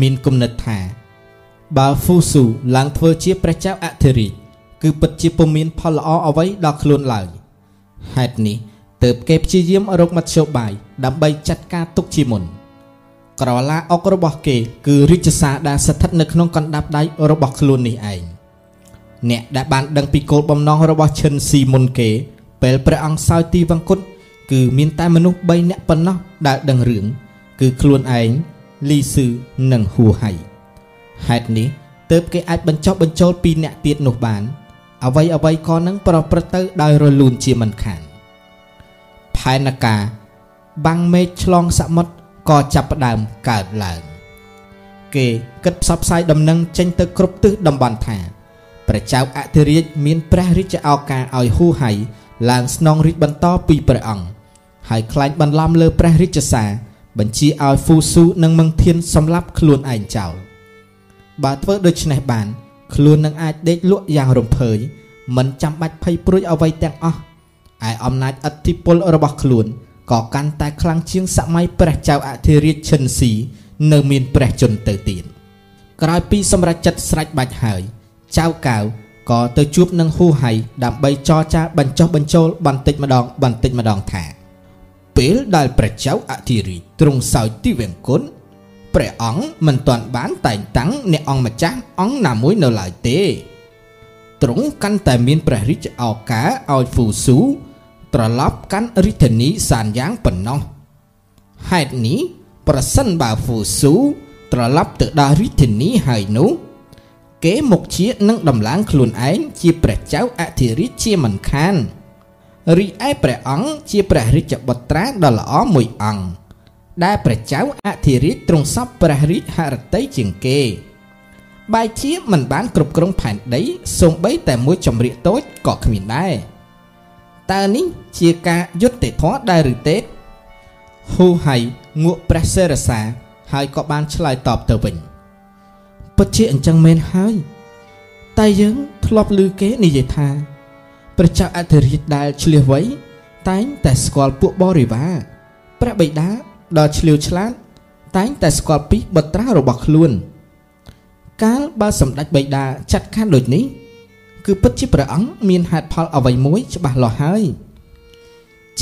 Speaker 1: មានគំនិតថាបើហ្វូស៊ូឡើងធ្វើជាព្រះចៅអធិរាជគឺពិតជាពុំមានផលល្អអ្វីដល់ខ្លួនឡើយហេតុនេះទើបគេព្យាយាមរកមធ្យោបាយដើម្បីចាត់ការទុកជាមុន ក្រឡាអុករបស់គេគឺរាជសារដែលស្ថិតនៅក្នុងកណ្ដាប់ដៃរបស់ខ្លួននេះឯងអ្នកដែលបានដឹងពីគោលបំណងរបស់ឈិនស៊ីមុនគេពេលព្រះអង្គសោយទីវង្គតគឺមានតែមនុស្ស3នាក់ប៉ុណ្ណោះដែលដឹងរឿងគឺខ្លួនឯងលីស៊ឺនិងហ៊ូហៃហេតុនេះទើបគេអាចបញ្ចុះបញ្ចូលពីអ្នកទៀតនោះបាន អ្វីអ្វីក៏នឹងប្រព្រឹត្តទៅដោយរលូនជាមិនខានផែនការបាំងមេឃឆ្លងសមុទ្រ ក៏ចាប់ផ្ដើមកើតឡើងគេគិតផ្សព្វផ្សាយដំណឹងចេញទៅគ្រប់ទិសតំបន់ថាព្រះចៅអធិរាជមានព្រះរាជឱកាសឲ្យហ៊ូហៃឡើងស្នងរាជបន្តពីព្រះអង្គហើយខ្លាញ់បន្លំលើព្រះរាជសារបញ្ជាឲ្យហ្វូស៊ូនិងមឹងធានសម្លាប់ខ្លួនឯងចោលបើធ្វើដូច្នេះបាន ខ្លួននឹងអាចដេកលក់យ៉ាងរំភើយមិនចាំបាច់ភ័យព្រួយអ្វីទាំងអស់ឯអំណាចឥទ្ធិពលរបស់ខ្លួន ក៏កាន់តែខ្លាំងជាងសម័យព្រះចៅអធិរាជឈិនស៊ីនៅមានព្រះជន្មទៅទៀតក្រោយពីសម្រេចចិត្តស្រេចបាច់ហើយចៅកៅក៏ទៅជួបនឹងហ៊ូហៃដើម្បីចរចាបញ្ចុះបញ្ចូលបន្តិចម្ដងបន្តិចម្ដងថា ពេលដែលព្រះចៅអធិរាជទ្រង់សោយទីវង្គតព្រះអង្គមិនទាន់បានតែងតាំងអ្នកអង្គម្ចាស់អង្គណាមួយនៅឡើយទេទ្រង់កាន់តែមានព្រះរាជឱកាសឲ្យហ្វូស៊ូ ត្រឡប់កាន់រាជធានីសានយ៉ាងប៉ុណ្ណោះហេតុនេះប្រសិនបើហ្វូស៊ូត្រឡប់ទៅដល់រាជធានីហើយនោះគេមុខជានឹងដំឡើងខ្លួនឯងជាព្រះចៅអធិរាជជាមិនខានរីឯព្រះអង្គជាព្រះរាជបុត្រាដ៏ល្អមួយអង្គដែលព្រះចៅអធិរាជទ្រង់សពព្រះរាជហឫទ័យជាងគេបែជាមិនបានគ្រប់គ្រងផែនដីសូម្បីតែមួយចម្រៀកតូចក៏គ្មានដែរ តើនេះជាការយុត្តិធម៌ដែរឬទេហ៊ូហៃងក់ព្រះសេរសាហើយក៏បានឆ្លើយតបទៅវិញពិតជាអញ្ចឹងមែនហើយ តែយើងធ្លាប់ឮគេនិយាយថាព្រះចៅអធិរាជដែលឆ្លៀសវៃតែងតែស្គាល់ពួកបរិវារព្រះបិតាដ៏ឆ្លៀវឆ្លាតតែងតែស្គាល់ពីបុត្រារបស់ខ្លួន កាលបើសម្ដេចបិតាចាត់ការដូចនេះ គឺពិតជាព្រះអង្គមានហេតុផលអ្វីមួយច្បាស់លាស់ហើយ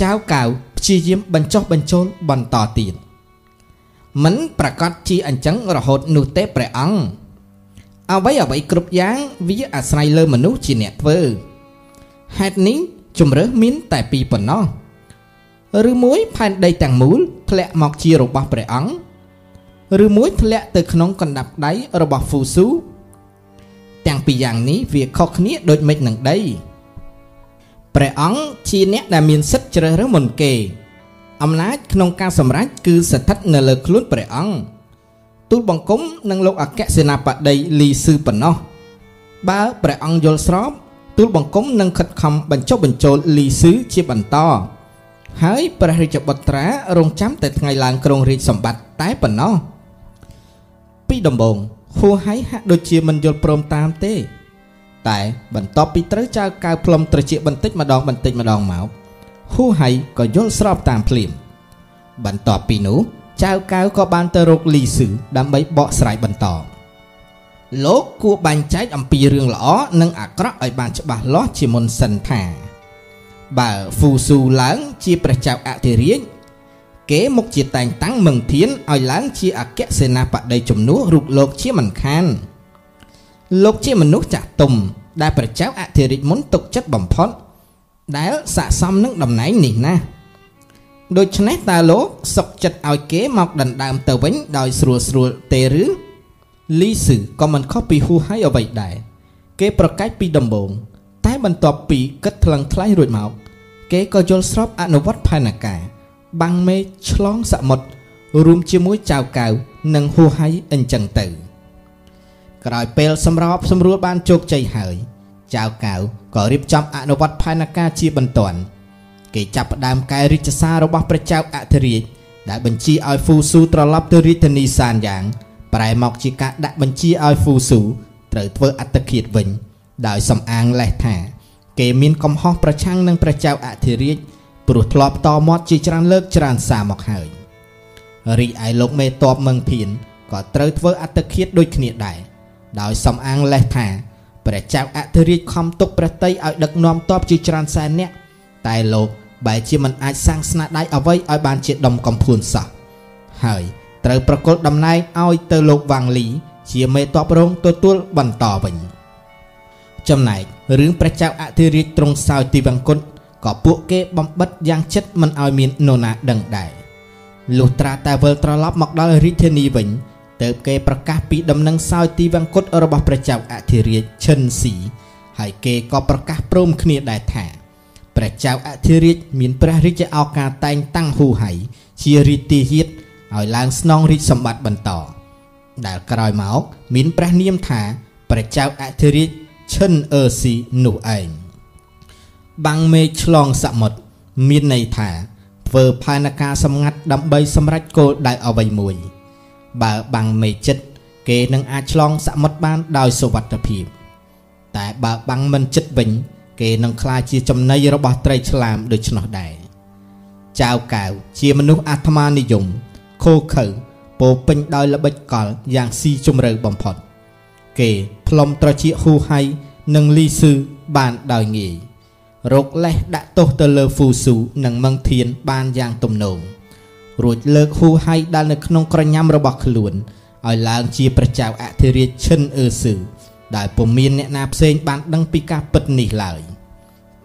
Speaker 1: ចៅកៅព្យាយាមបញ្ចុះបញ្ចូលបន្តទៀតមិនប្រកាសជាអញ្ចឹងរហូតនោះទេព្រះអង្គអ្វីអ្វីគ្រប់យ៉ាងវាអាស្រ័យលើមនុស្សជាអ្នកធ្វើហេតុនេះជំរើសមានតែពីរប៉ុណ្ណោះឬមួយផែនដីទាំងមូលធ្លាក់មកជារបស់ព្រះអង្គឬមួយធ្លាក់ទៅក្នុងកណ្ដាប់ដៃរបស់ហ្វូស៊ូ ទាំងពីរយ៉ាងនេះវាខុសគ្នាដូចមេឃនឹងដីព្រះអង្គជាអ្នកដែលមានសិទ្ធិជ្រើសរើសមុនគេ អំណាចក្នុងការសម្រេចគឺស្ថិតនៅលើខ្លួនព្រះអង្គទូលបង្គំនិងលោកអគ្គសេនាបតីលីស៊ឺប៉ុណ្ណោះបើព្រះអង្គយល់ស្របទូលបង្គំនឹងខិតខំបញ្ចុះបញ្ចូលលីស៊ឺជាបន្តហើយព្រះរាជបុត្រារងចាំតែថ្ងៃឡើងគ្រងរាជសម្បត្តិតែប៉ុណ្ណោះពីដំបូង ហួហៃហាក់ដូចជាមិនយល់ព្រមតាមទេ តែបន្ទាប់ពីត្រូវចៅកៅផ្លុំត្រជាបន្តិចម្ដងបន្តិចម្ដងមកហួហៃក៏យល់ស្របតាមភ្លាមបន្ទាប់ពីនោះចៅកៅក៏បានទៅរកលីស៊ឺដើម្បីបកស្រាយបន្តលោកគួរបែងចែកអំពីរឿងល្អនិងអាក្រក់ឲ្យបានច្បាស់លាស់ជាមុនសិនថាបើហ្វូស៊ូឡើងជាព្រះចៅអធិរាជ គេមកជាតែងតាំងមឹងធានឲ្យឡើងជាអគ្គសេនាបតីជំនួសរូបលោកជាមិនខានលោកជាមនុស្សចាស់ទុំដែលព្រះចៅអធិរាជមុនទុកចិត្តបំផុតដែលស័កសមនឹងតំណែងនេះណាដូច្នេះតើលោកសុកចិត្តឲ្យគេមកដណ្ដើមទៅវិញដោយស្រួលស្រួលទេឬលីស៊ឺក៏មិនខុសពីហ៊ូហៃអ្វីដែរគេប្រកាសពីដំបូងតែបន្ទាប់ពីគិតថ្លឹងថ្លែងរួចមក គេក៏យល់ស្របអនុវត្តផែនការ បាំងមេឃឆ្លងសមុទ្ររួមជាមួយចៅកៅនិងហ៊ូហៃអញ្ចឹងទៅ ក្រោយពេលសម្របសម្រួលបានជោគជ័យហើយ ចៅកៅក៏រៀបចំអនុវត្តផែនការជាបន្ទាន់គេចាប់ផ្ដើមកែរាជសាររបស់ព្រះចៅអធិរាជដែលបញ្ជាឲ្យហ្វូស៊ូត្រឡប់ទៅរាជធានីសានយ៉ាង ប្រែមកជាការដាក់បញ្ជាឲ្យហ្វូស៊ូត្រូវធ្វើអត្តឃាតវិញ ដោយសំអាងលេះថា គេមានកំហុសប្រឆាំងនឹងព្រះចៅអធិរាជ ព្រោះធ្លាប់តមាត់ជាច្រើនលើកច្រើនសារមកហើយរីឯលោកមេតបមឹងភៀនក៏ត្រូវធ្វើអត្តឃាតដូចគ្នាដែរដោយសំអាងលេះថាព្រះចៅអធិរាជខំទុកព្រះតីឲ្យដឹកនាំតបជាច្រើនសែននាក់តែលោកបែរជាមិនអាចសាងស្នាដៃអ្វីឲ្យបានជាដុំកំភួនសោះហើយត្រូវប្រគល់តំណែងឲ្យទៅលោកវ៉ាងលី ជាមេតបរងទទួលបន្តវិញចំណែករឿងព្រះចៅអធិរាជទ្រង់សោយទីវង្គត ក៏ពួកគេបំបិតយ៉ាងជិតមិនឲ្យមាននរណាដឹងដែរលុះត្រាតែវិលត្រឡប់មកដល់រាជធានីវិញទើបគេប្រកាសពីដំណឹងសោយទីវង្គតរបស់ព្រះចៅអធិរាជឈិនស៊ីហើយគេក៏ប្រកាសព្រមគ្នាដែរថាព្រះចៅអធិរាជមានព្រះរាជឱកាសតែងតាំងហ៊ូហៃជារាជទាហានឲ្យឡើងស្នងរាជសម្បត្តិបន្ត ដែលក្រោយមក មានព្រះនាមថាព្រះចៅអធិរាជឈិនអឺស៊ីនោះឯង បាំងមេឃឆ្លងសមុទ្រមានន័យថាធ្វើផែនការសម្ងាត់ដើម្បីសម្រេចគោលដៅអ្វីមួយ បើបាំងមេឃចិត្តគេនឹងអាចឆ្លងសមុទ្របានដោយសុវត្ថិភាព តែបើបាំងមិនចិត្តវិញ គេនឹងក្លាយជាចំណីរបស់ត្រីឆ្លាមដូច្នោះដែរចៅកៅជាមនុស្សអាត្មានិយមខូខើពោពេញដោយល្បិចកលយ៉ាងស៊ីជម្រៅបំផុត គេផ្លុំត្រចៀកហ៊ូហៃនិងលីស៊ឺបានដោយងាយ រកលេសដាក់ទោសទៅលើហ្វូស៊ូនិងមឹងធានបានយ៉ាងទំនងរួចលើកហ៊ូហៃដែលនៅក្នុងក្រញាំរបស់ខ្លួនឲ្យឡើងជាព្រះចៅអធិរាជឈិនអឺស៊ឺដែលពុំមានអ្នកណាផ្សេងបានដឹងពីការពិតនេះឡើយ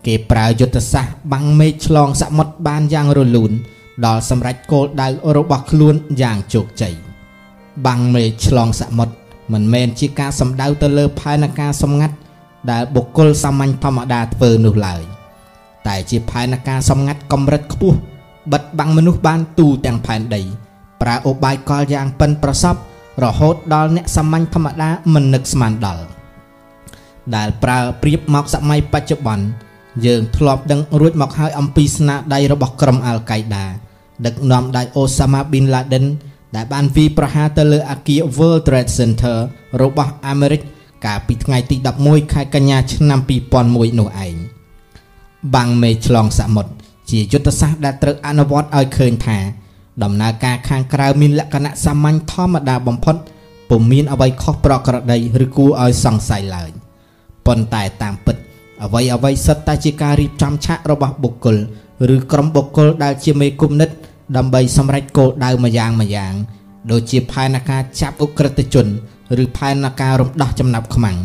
Speaker 1: គេប្រើយុទ្ធសាស្ត្របាំងមេឃឆ្លងសមុទ្របានយ៉ាងរលូនដល់សម្រេចគោលដៅរបស់ខ្លួនយ៉ាងជោគជ័យបាំងមេឃឆ្លងសមុទ្រមិនមែនជាការសម្ដៅទៅលើផែនការសម្ងាត់ ដែលបុគ្គលសាមញ្ញធម្មតាធ្វើនោះឡើយតែជាផែនការសម្ងាត់កម្រិតខ្ពស់បិទបាំងមនុស្សបានទូទាំងផែនដីប្រើឧបាយកលយ៉ាងប៉ិនប្រសប់រហូតដល់អ្នកសាមញ្ញធម្មតាមិននឹកស្មានដល់ដែលប្រើប្រៀបមកសម័យបច្ចុប្បន្នយើងធ្លាប់ដឹងរួចមកហើយអំពីស្នាដៃរបស់ក្រុមអាល់កៃដាដឹកនាំដោយអូសាម៉ាប៊ីនឡាដិនដែលបានវាយប្រហារទៅលើអគារ World Trade Center របស់អាមេរិក កាលពីថ្ងៃទី11ខែកញ្ញាឆ្នាំ2001នោះឯងបាំងមេឆ្លងសមុទ្រជាយុទ្ធសាស្ត្រដែលត្រូវអនុវត្តឲ្យឃើញថា ដំណើរការខាងក្រៅមានលក្ខណៈសាមញ្ញធម្មតាបំផុតពុំមានអ្វីខុសប្រក្រតីឬគួរឲ្យសង្ស័យឡើយប៉ុន្តែតាមពិត អ្វីអ្វីសិតតែជាការរៀបចំឆាករបស់បុគ្គលឬក្រុមបុគ្គលដែលជាមេគុណនិត ដើម្បីសម្រេចគោលដៅមួយយ៉ាងមួយយ៉ាង ដូចជាផែនការចាប់អ ுக ្រិតជន ឬផែនការរំដោះចំណាប់ខ្មាំង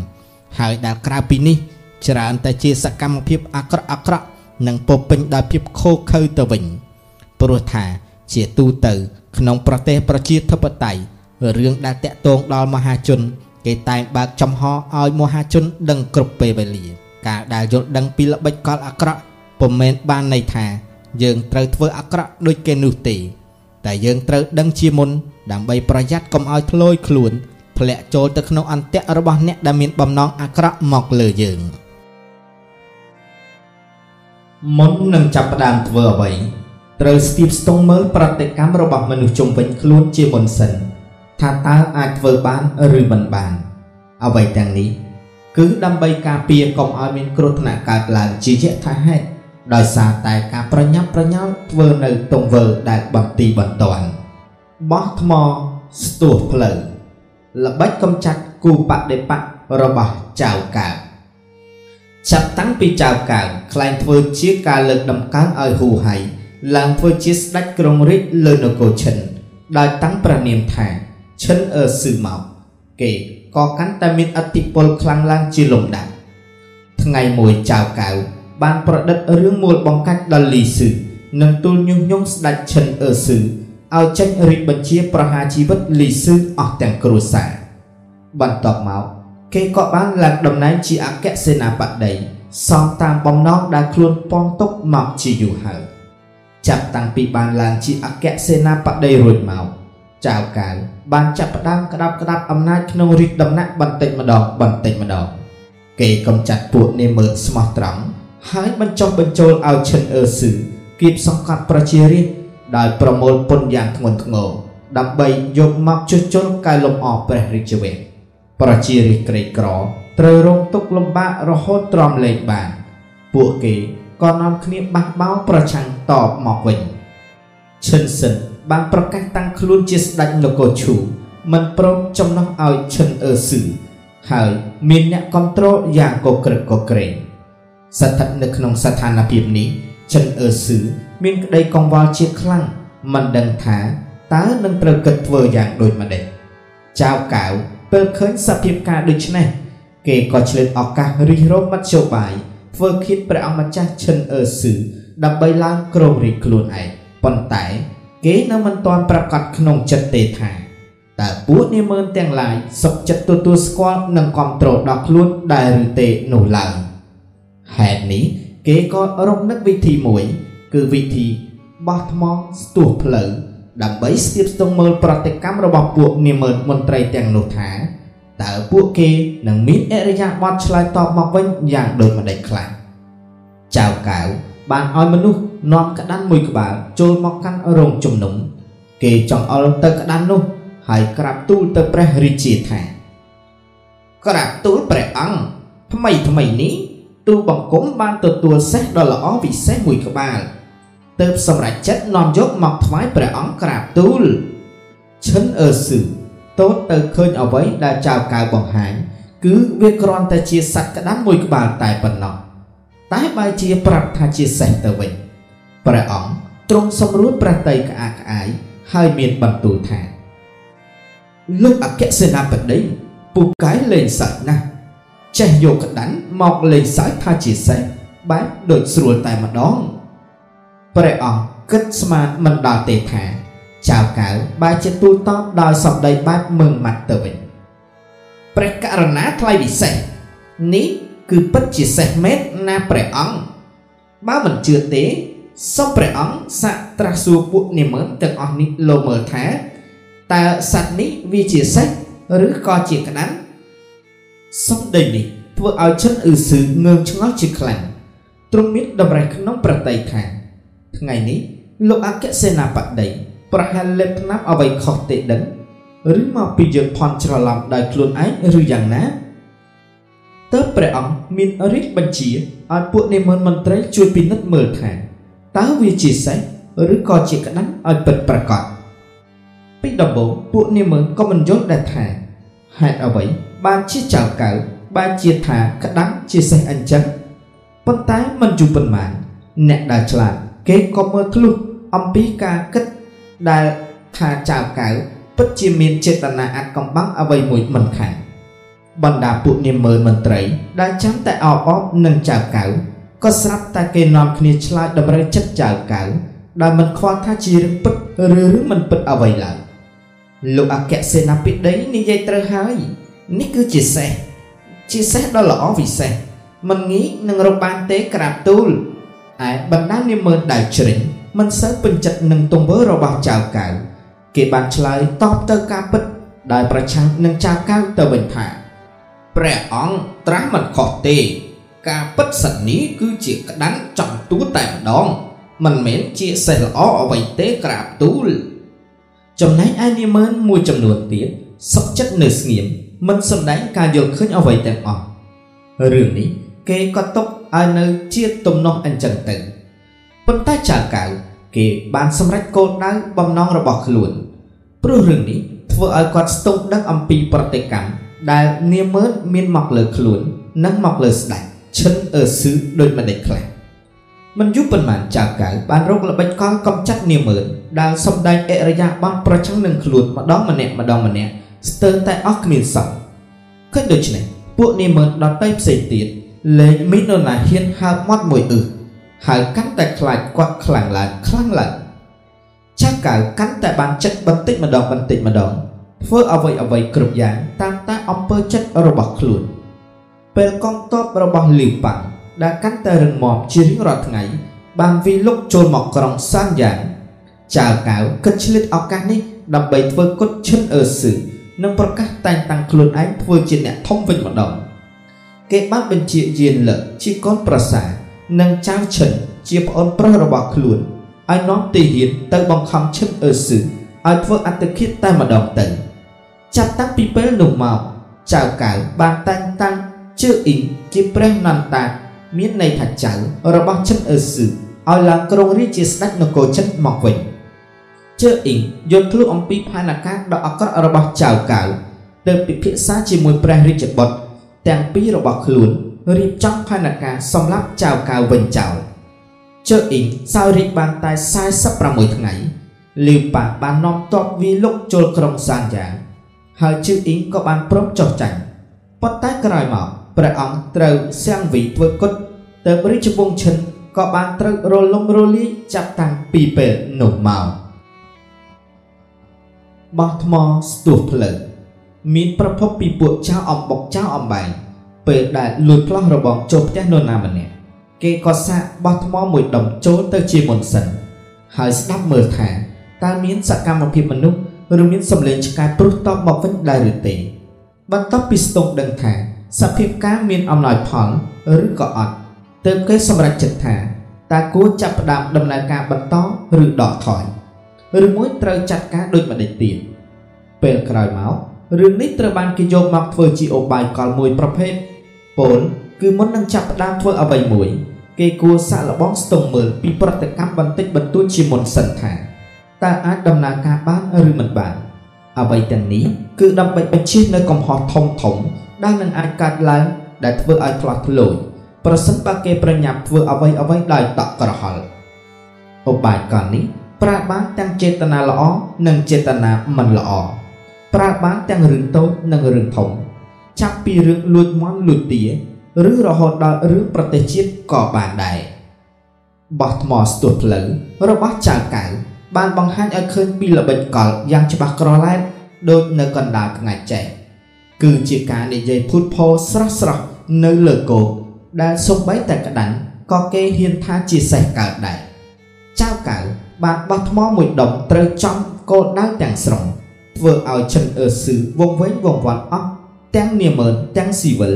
Speaker 1: ហើយដែលក្រៅពីនេះច្រើនតែជាសកម្មភាពអាក្រក់អាក្រក់និងពោពេញដោយភាពខូខើទៅវិញព្រោះថាជាទូទៅ ក្នុងប្រទេសប្រជាធិបតេយ្យរឿងដែលតាក់ទងដល់មហាជន គេតែងបើកចំហឲ្យមហាជន ដឹងគ្រប់ពេលវេលា ការដែលយល់ដឹងពីល្បិចកលអាក្រក់ពុំមែនបានន័យថា យើងត្រូវធ្វើអាក្រក់ដូចគេនោះទេ តែយើងត្រូវដឹងជាមុនដើម្បីប្រយ័ត្នកុំឲ្យធ្លោយខ្លួន ធ្លាក់ចូលទៅក្នុងអន្ទាក់របស់អ្នកដែលមានបំណងអាក្រក់មកលើយើងមុននឹងចាប់ផ្ដើមធ្វើអ្វីត្រូវស្ទាបស្ទង់មើលប្រតិកម្មរបស់មនុស្សជុំវិញខ្លួនជាមុនសិនថាតើអាចធ្វើបានឬមិនបាន អ្វីទាំងនេះគឺដើម្បីការពារកុំឲ្យមានគ្រោះថ្នាក់កើតឡើងជាយថាហេតុដោយសារតែការប្រញាប់ប្រញាល់ធ្វើនៅទង្វើដែលបន្ទីបន្ទាន់បោះថ្មស្ទោះផ្លូវ ល្បិចកំចាត់គូបដិបៈរបស់ចៅកៅចាប់តាំងពីចៅកៅខ្លែងធ្វើជាការលើកដំកើងឲ្យហ៊ូហៃឡើងធ្វើជាស្ដេចក្រុងរាជលើនគរឈិនដោយតាំងព្រះនាមថាឈិនអឺស៊ឺមកគេក៏កាន់តែមានអធិពលខ្លាំងឡើងជាលំដាប់ថ្ងៃមួយចៅកៅបានប្រឌិតរឿងមូលបង្កាច់ដល់លីស៊ឺនិងទូលញុះញង់ស្ដេចឈិនអឺស៊ឺ ឲ្យចេញរាជបញ្ជាប្រហារជីវិតលីស៊ឺអស់ទាំងគ្រួសារបន្ទាប់មកគេក៏បានឡើងតំណែងជាអគ្គសេនាបតីសងតាមបំណងដែលខ្លួនពងទុកមកជាយូរហើយចាប់តាំងពីបានឡើងជាអគ្គសេនាបតីរួចមកចៅកាវបានចាប់ផ្ដើមក្តាប់ក្តាប់អំណាចក្នុងរាជដំណាក់បន្តិចម្ដងបន្តិចម្ដងគេកំចាត់ពួកនេមើស្មោះត្រង់ហើយបញ្ចុះបញ្ចូលឲ្យឈិនអឺស៊ឺគៀបសង្កត់ប្រជារាស្ត្រ ដោយប្រមូលពន្ធយ៉ាងធ្ងន់ធ្ងរដើម្បីយកមកជួសជុលកែលម្អព្រះរាជវាំងប្រជារាស្ត្រក្រីក្រត្រូវរងទុក្ខលំបាករហូតទ្រាំលែងបាន ពួកគេក៏នាំគ្នាបះបោរប្រឆាំងតបមកវិញឈិនសិនបានប្រកាសតាំងខ្លួនជាស្ដេចនគរឈូមិនព្រមចំណោះឲ្យឈិនអឺស៊ឺហើយមានអ្នកគ្រប់គ្រងយ៉ាងកក្រឹកកក្រែងស្ថិតនៅក្នុងស្ថានភាពនេះឈិនអឺស៊ឺ មានក្តីកង្វល់ជាខ្លាំងមិនដឹងថាតើនឹងត្រូវគិតធ្វើយ៉ាងដូចម្ដេចចៅកៅពេលឃើញសភាពការដូចនេះគេក៏ឆ្លៀតឱកាសរិះរោមមធ្យោបាយធ្វើគៀតព្រះអង្គម្ចាស់ឈិនអឺស៊ឺដើម្បីឡើងគ្រងរាជខ្លួនឯងប៉ុន្តែ គេនៅមិនទាន់ប្រកាសក្នុងចិត្តទេថាតើពួកនាម៉ឺនទាំងឡាយសុខចិត្តទទួលស្គាល់និងគ្រប់គ្រងដល់ខ្លួនដែរឬទេនោះឡើយហេតុនេះគេក៏រកនឹកវិធីមួយ គឺវិធីបោះថ្មស្ទះផ្លូវដើម្បីស្ទាបស្ទង់មើលប្រតិកម្មរបស់ពួកនាម៉ឺនមន្ត្រីទាំងនោះថាតើពួកគេនឹងមានអរិយាប័ត្រឆ្លើយតបមកវិញយ៉ាងដូចម្ដេចខ្លះចៅកៅបានឲ្យមនុស្សនាំក្តាន់មួយក្បាលចូលមកកាន់រោងជំនុំ គេចង់អុលទៅក្តាន់នោះ ហើយក្រាបទូលទៅព្រះរាជាថាក្រាបទូលព្រះអង្គថ្មីថ្មីនេះទូបង្គំបានទទួលសេះដ៏ល្អពិសេសមួយក្បាល ទើបសម្រេចចិត្តនាំយកមកថ្វាយព្រះអង្គក្រាបទូលឈិនអឺស៊ឺតូតទៅឃើញអ្វីដែលចៅកៅបង្ហាញគឺវាគ្រាន់តែជាសត្វក្តាំមួយក្បាលតែប៉ុណ្ណោះតែបើជាប្រាប់ថាជាសេះទៅវិញព្រះអង្គទ្រង់សម្រួលប្រតិក្អាកក្អាយហើយមានបន្ទូលថាលោកអគ្គសេនាបតីពូកែលេងសើចណាស់ចេះយកក្តាន់មកលេងសើចថាជាសេះបែបដូចស្រួលតែម្ដង ព្រះអង្គគិតស្មានមិនដល់ទេថាចៅកៅបែរជាទូលតបដោយសម្ដីបែបមឹងម៉ាត់ទៅវិញព្រះករណាថ្លៃពិសេសនេះគឺពិតជាសេះមេតណាព្រះអង្គបើមិនជឿទេសូមព្រះអង្គសាកត្រាស់សួរពួកនាម៉ឺនទាំងអស់នេះលោកមើលថាតើសត្វនេះវាជាសេះឬក៏ជាក្តាន់សំដីនេះធ្វើឲ្យឈិនអ៊ឺស៊ឺងើងឆ្ងល់ជាខ្លាំងទ្រង់មានតម្រេះក្នុងប្រតិថា ថ្ងៃនេះលោកអគ្គសេនាបតីប្រហែលលេបថ្នាំអ្វីខុសទេដឹងឬមកពីយើងផន់ច្រឡំដោយខ្លួនឯងឬយ៉ាងណាទើបព្រះអង្គមានរាជបញ្ជាឲ្យពួកនិមន្តមន្ត្រីជួយពិនិត្យមើលថាតើវាជាសេះឬក៏ជាក្តាន់ឲ្យពិតប្រាកដពីដំបូងពួកនិមន្តក៏មិនយល់ដែរថាហេតុអ្វីបានជាចៅកៅបានជាថាក្តាន់ជាសេះអញ្ចឹងប៉ុន្តែមិនយូរប៉ុន្មានអ្នកដែលឆ្លាត គេក៏មើលធ្លុះអំពីការគិតដែលថាចៅកៅពិតជាមានចេតនាអាចកំបាំងអ្វីមួយមិនខានបណ្ដាពួកនាមើលមន្ត្រីដែលចាំតែអបអបនឹងចៅកៅក៏ស្រាប់តែគេនាំគ្នាឆ្លើយតម្រូវចិត្តចៅកៅដែលមិនខ្វល់ថាជារឿងពិតឬឬមិនពិតអ្វីឡើយលោកអគ្គសេនាបតីនិយាយត្រូវហើយនេះគឺជាសេះជាសេះដ៏ល្អវិសេសមិនងាយនឹងរកបានទេក្រាបទូល ឯបណ្ដានាមើលដែលជ្រិញមិនសូវពេញចិត្តនឹងទង្វើរបស់ចៅកៅគេបានឆ្លើយតបទៅការពិតដោយប្រឆាំងនឹងចៅកៅទៅវិញថាព្រះអង្គត្រាស់មិនខុសទេ ការពិតសិននេះគឺជាក្តាន់ចំទួតែម្ដង មិនមែនជាសេះល្អអ្វីទេក្រាបទូល ចំណែកឯនាម៉ឺនមួយចំនួនទៀតសុខចិត្តនៅស្ងៀមមិនសម្ដែងការយល់ឃើញអ្វីទាំងអស់រឿងនេះគេក៏ຕົក ឲ្យនៅជាទំនាស់អញ្ចឹងទៅប៉ុន្តែចៅកៅគេបានសម្រេចគោលដៅបំណងរបស់ខ្លួនព្រោះរឿងនេះធ្វើឲ្យគាត់ស្ទង់ដឹងអំពីប្រតិកម្មដែលនាមឺនមានមកលើខ្លួននិងមកលើស្ដេចឈិនអឺស៊ឺដូចម្ដេចខ្លះមិនយូរប៉ុន្មានចៅកៅបានរកល្បិចកលកំចាត់នាមឺនដែលសម្ដែងអរិយាប័ត្រប្រឆាំងនឹងខ្លួនម្ដងម្នាក់ម្ដងម្នាក់ស្ទើរតែអស់គ្មានសល់ឃើញដូច្នេះពួកនាមឺនដតៃផ្សេងទៀត លែងមាននរណាហ៊ានហើបមាត់មួយអឺហើយកាន់តែខ្លាចគាត់ខ្លាំងឡើងខ្លាំងឡើងចាស់កៅកាន់តែបានចិត្តបន្តិចម្ដងបន្តិចម្ដងធ្វើអ្វីអ្វីគ្រប់យ៉ាងតាមតែអំពើចិត្តរបស់ខ្លួនពេលកងទ័ពរបស់លីវប៉ាំងដែលកាន់តែរឹងមាំជារៀងរាល់ថ្ងៃបានវិលុកចូលមកក្រុងសានយ៉ាងចៅកៅគិតឆ្លៀតឱកាសនេះដើម្បីធ្វើគុតឈិនអឺស៊ឺនិងប្រកាសតែងតាំងខ្លួនឯងធ្វើជាអ្នកធំវិញម្ដង គេបានបញ្ជាយានលឹកជាកូនប្រសានិងចៅឈិនជាប្អូនប្រុសរបស់ខ្លួនឲ្យនាំទាហានទៅបង្ខំឈិនអឺស៊ឺឲ្យធ្វើអត្តឃាតតែម្ដងទៅចាប់តាំងពីពេលនោះមកចៅកៅបានតែងតាំងជើអ៊ីងជាព្រះនន្តាមានន័យថាចៅរបស់ចិនអឺស៊ឺឲ្យឡើងគ្រងរាជជាស្ដេចនគរចិនមកវិញជើអ៊ីងយល់ឃ្លូអំពីផែនការដ៏អាក្រក់របស់ចៅកៅទើបពិភាក្សាជាមួយព្រះរាជបុត្រ ទាំងពីររបស់ខ្លួនរៀបចំផែនការសម្រាប់ចៅកៅវិញចោលជើអ៊ីងសោយរាជបានតែ46ថ្ងៃលីវប៉ាបាននាំទ័ពវាលុកចូលក្រុងសានយ៉ាងហើយជើអ៊ីងក៏បានព្រមចុះចាញ់ប៉ុន្តែក្រោយមកព្រះអង្គត្រូវសៀងវីធ្វើគុតទៅរាជវង្សឈិនក៏បានត្រូវរលំរលាយចាប់តាំងពីពេលនោះមកបោះថ្មស្ទុះផ្លូវ មានប្រភពពីពួកចៅអំបុកចៅអំបែងពេលដែលលួចផ្លោះរបងចូលផ្ទះនរណាម្នាក់គេក៏សាកបោះថ្មមួយដុំចូលទៅជាមុនសិនហើយស្ដាប់មើលថាតើមានសកម្មភាពមនុស្សឬមានសម្លេងឆ្កែព្រុសតបមកវិញដែរឬទេបន្ទាប់ពីស្ទង់ដឹងថាសភាពការមានអំណោយផលឬក៏អត់ទើបគេសម្រេចចិត្តថាតើគួរចាប់ផ្ដើមដំណើរការបន្តឬដកថយឬមួយត្រូវចាត់ការដូចម្ដេចទៀតពេលក្រោយមក រឿងនេះត្រូវបានគេយកមកធ្វើជាឧបាយកលមួយប្រភេទពោលគឺមុននឹងចាប់ផ្ដើមធ្វើអ្វីមួយ គេគួរសាកល្បងស្ទង់មើលពីប្រតិកម្មបន្តិចបន្តួចជាមុនសិនថាតើអាចដំណើរការបានឬមិនបានអ្វីទាំងនេះគឺដើម្បីបញ្ជៀសនៅកំហុសធំធំដែលនឹងអាចកើតឡើងដែលធ្វើឲ្យផ្លាស់ប្លួយប្រសិនបើគេប្រញាប់ធ្វើអ្វីអ្វីដោយតក់ក្រហល់ឧបាយកលនេះប្រើបានទាំងចេតនាល្អនិងចេតនាមិនល្អ ប្រើបានទាំងរឿងតូចនិងរឿងធំចាប់ពីរឿងលួចមាន់លួចទាឬរហូតដល់រឿងប្រទេសជាតិក៏បានដែរបោះថ្មស្ទុះផ្លូវរបស់ចៅកៅបានបង្ហាញឲ្យឃើញពីល្បិចកលយ៉ាងច្បាស់ក្រឡែតដូចនៅកណ្ដាលថ្ងៃចេះគឺជាការនិយាយភូតផរស្រស់ស្រស់នៅលើគោកដែលសំបីតែក្តាន់ក៏គេហ៊ានថាជាសេះកើតដែរចៅកៅបានបោះថ្មមួយដុំត្រូវចំគោលដៅទាំងស្រុង ធ្វើឲ្យចិនអឺស៊ឺវងវែងវងវាន់អស់ទាំងនាម៉ឺនទាំងស៊ីវិល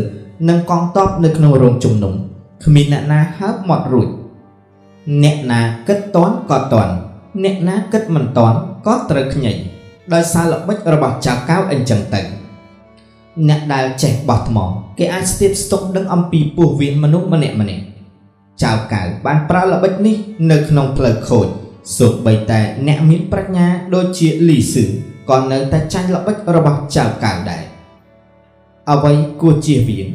Speaker 1: និងកងទ័ពនៅក្នុងរោងជំនុំគ្មានអ្នកណាហើបមាត់រួចអ្នកណាគិតតន់ក៏តន់អ្នកណាគិតមិនតន់ក៏ត្រូវខ្ញែងដោយសារល្បិចរបស់ចៅកៅអញ្ចឹងទៅអ្នកដែលចេះបោះថ្មគេអាចស្ទាបស្ទុកដឹងអំពីពោះវៀនមនុស្សម្នាក់ម្នាក់ចៅកៅបានប្រើល្បិចនេះនៅក្នុងផ្លូវខូចសូម្បីតែអ្នកមានប្រាជ្ញាដូចជាលីស៊ឺ ក៏នៅតែចាញ់ល្បិចរបស់ចៅកៅដែរអ្វីគួរជៀសវាង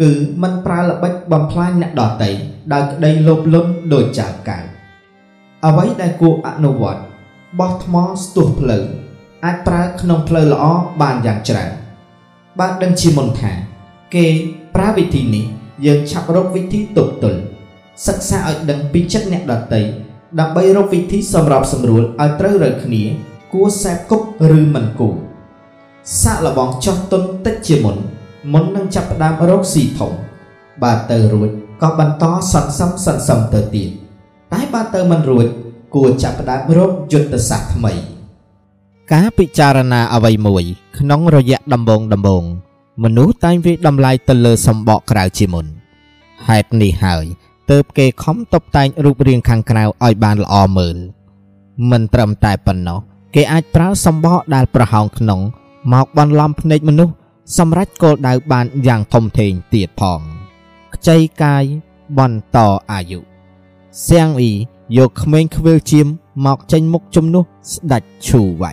Speaker 1: គឺមិនប្រើល្បិចបំផ្លាញអ្នកដទៃដោយក្តីលោភលន់ដោយចៅកៅអ្វីដែលគួរអនុវត្តបោះថ្មស្ទុះផ្លូវអាចប្រើក្នុងផ្លូវល្អបានយ៉ាងច្រើនបើដឹងជាមុនថា គេប្រើវិធីនេះយើងឆាប់រកវិធីទប់ទល់សិក្សាឲ្យដឹងពីចិត្តអ្នកដតីដើម្បីរកវិធីសម្របសម្រួលឲ្យត្រូវរើគ្នា គួរសែបគប់ឬមិនគួរសាកល្បងចោះទុនតិចជាមុនមុននឹងចាប់ផ្ដើមរកស៊ីធំបើទៅរួចក៏បន្តសន្សំសន្សំទៅទៀតតែបើទៅមិនរួចគួរចាប់ផ្ដើមរកយុទ្ធសាស្ត្រថ្មី
Speaker 2: ការពិចារណាអ្វីមួយ ក្នុងរយៈដំបូងដំបូងមនុស្សតែងវាតម្លៃទៅលើសម្បកក្រៅជាមុនហេតុនេះហើយទើបគេខំតបតែងរូបរាងខាងក្រៅឲ្យបានល្អមើលមិនត្រឹមតែប៉ុណ្ណោះ គេអាចប្រើសម្បកដែលប្រហោងក្នុងមកបន្លំភ្នែកមនុស្សសម្រាប់គោលដៅបានយ៉ាងធំធេងទៀតផងខ្ចីកាយបន្តអាយុសៀងអ៊ីយកក្មេងខ្វៀលជាមមកចេញមុខជំនួសស្ដេចឈូវៃ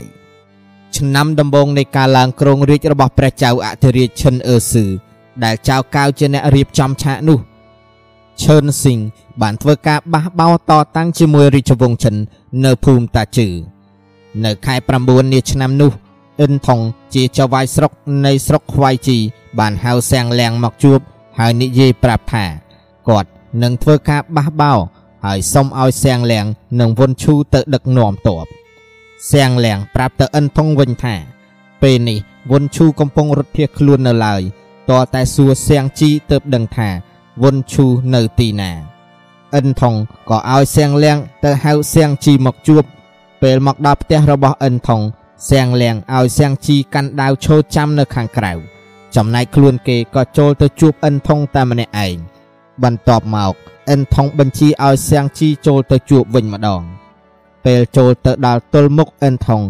Speaker 2: ឆ្នាំដំបូងនៃការឡើងគ្រងរាជរបស់ព្រះចៅអធិរាជឈិនអឺស៊ឺដែលចៅកៅជាអ្នករៀបចំឆាកនោះឈឿនស៊ីងបានធ្វើការបះបោតតាំងជាមួយរាជវង្សឈិននៅភូមិតាជឺ នៅខែ9នាឆ្នាំនោះអ៊ិនថុងជាចៅវាយស្រុកនៃស្រុកខ្វៃជីបានហៅសៀងលៀងមកជួប ហើយនិយាយប្រាប់ថាគាត់នឹងធ្វើការបះបោហើយសុំឲ្យសៀងលៀងនិងវុនឈូទៅដឹកនាំតបសៀងលៀងប្រាប់ទៅអិនថុងវិញថា ពេលនេះវុនឈូកំពុងរត់ភៀសខ្លួននៅឡើយតើតែសួរសៀងជីទៅដឹងថាវុនឈូនៅទីណាអិនថុងក៏ឲ្យសៀងលៀងទៅហៅសៀងជីមកជួប ពេលមកដល់ផ្ទះរបស់អិនថុងសៀងលៀងឲ្យសៀងជីកាន់ដាវឈោចាំនៅខាងក្រៅចំណែកខ្លួនគេក៏ចូលទៅជួបអិនថុងតែម្នាក់ឯងបន្ទាប់មកអិនថុងបញ្ជាឲ្យសៀងជីចូលទៅជួបវិញម្ដង ពេលចូលទៅដល់ទល់មុខអិនថុង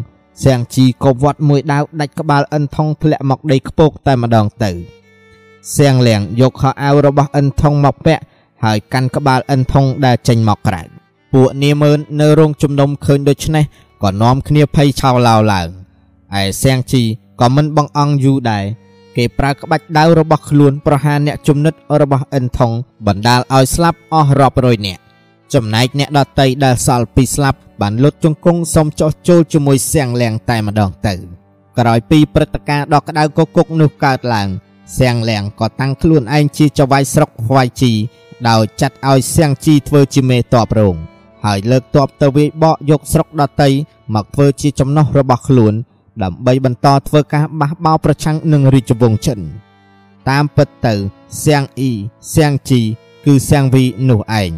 Speaker 2: សៀងជីក៏វាត់មួយដាវដាច់ក្បាលអិនថុងធ្លាក់មកដីខ្ពកតែម្ដងទៅ
Speaker 3: សៀងលៀងយកខោអាវរបស់អិនថងមកពាក់ហើយកាន់ក្បាលអិនថងដែលចេញមកក្រៅ ពួកនាមើននៅរោងជំនុំឃើញដូច្នេះក៏នាំគ្នាភ័យឆោឡោឡើងឯសៀងជីក៏មិនបងអង្គយូរដែរគេប្រើក្បាច់ដាវរបស់ខ្លួនប្រហារអ្នកជំនិតរបស់អិនថងបណ្ដាលឲ្យស្លាប់អស់រាប់រយនាក់ចំណែកអ្នកដតីដែលសល់ពីស្លាប់បានលុតជង្គង់សុំចោះចូលជាមួយសៀងលៀងតែម្ដងទៅក្រោយពីព្រឹត្តិការណ៍ដ៏ក្តៅគគុកនោះកើតឡើងសៀងលៀងក៏តាំងខ្លួនឯងជាចៅហ្វាយស្រុកហ្វាយជីដោយចាត់ឲ្យសៀងជីធ្វើជាមេតបរង ហើយលើកតបទៅវាយបកយកស្រុកដតីមកធ្វើជាចំណោះរបស់ខ្លួន ដើម្បីបន្តធ្វើការបះបោរប្រឆាំងនឹងរាជវង្សចិនតាមពិតទៅសៀងអ៊ីសៀងជីគឺសៀងវីនោះឯង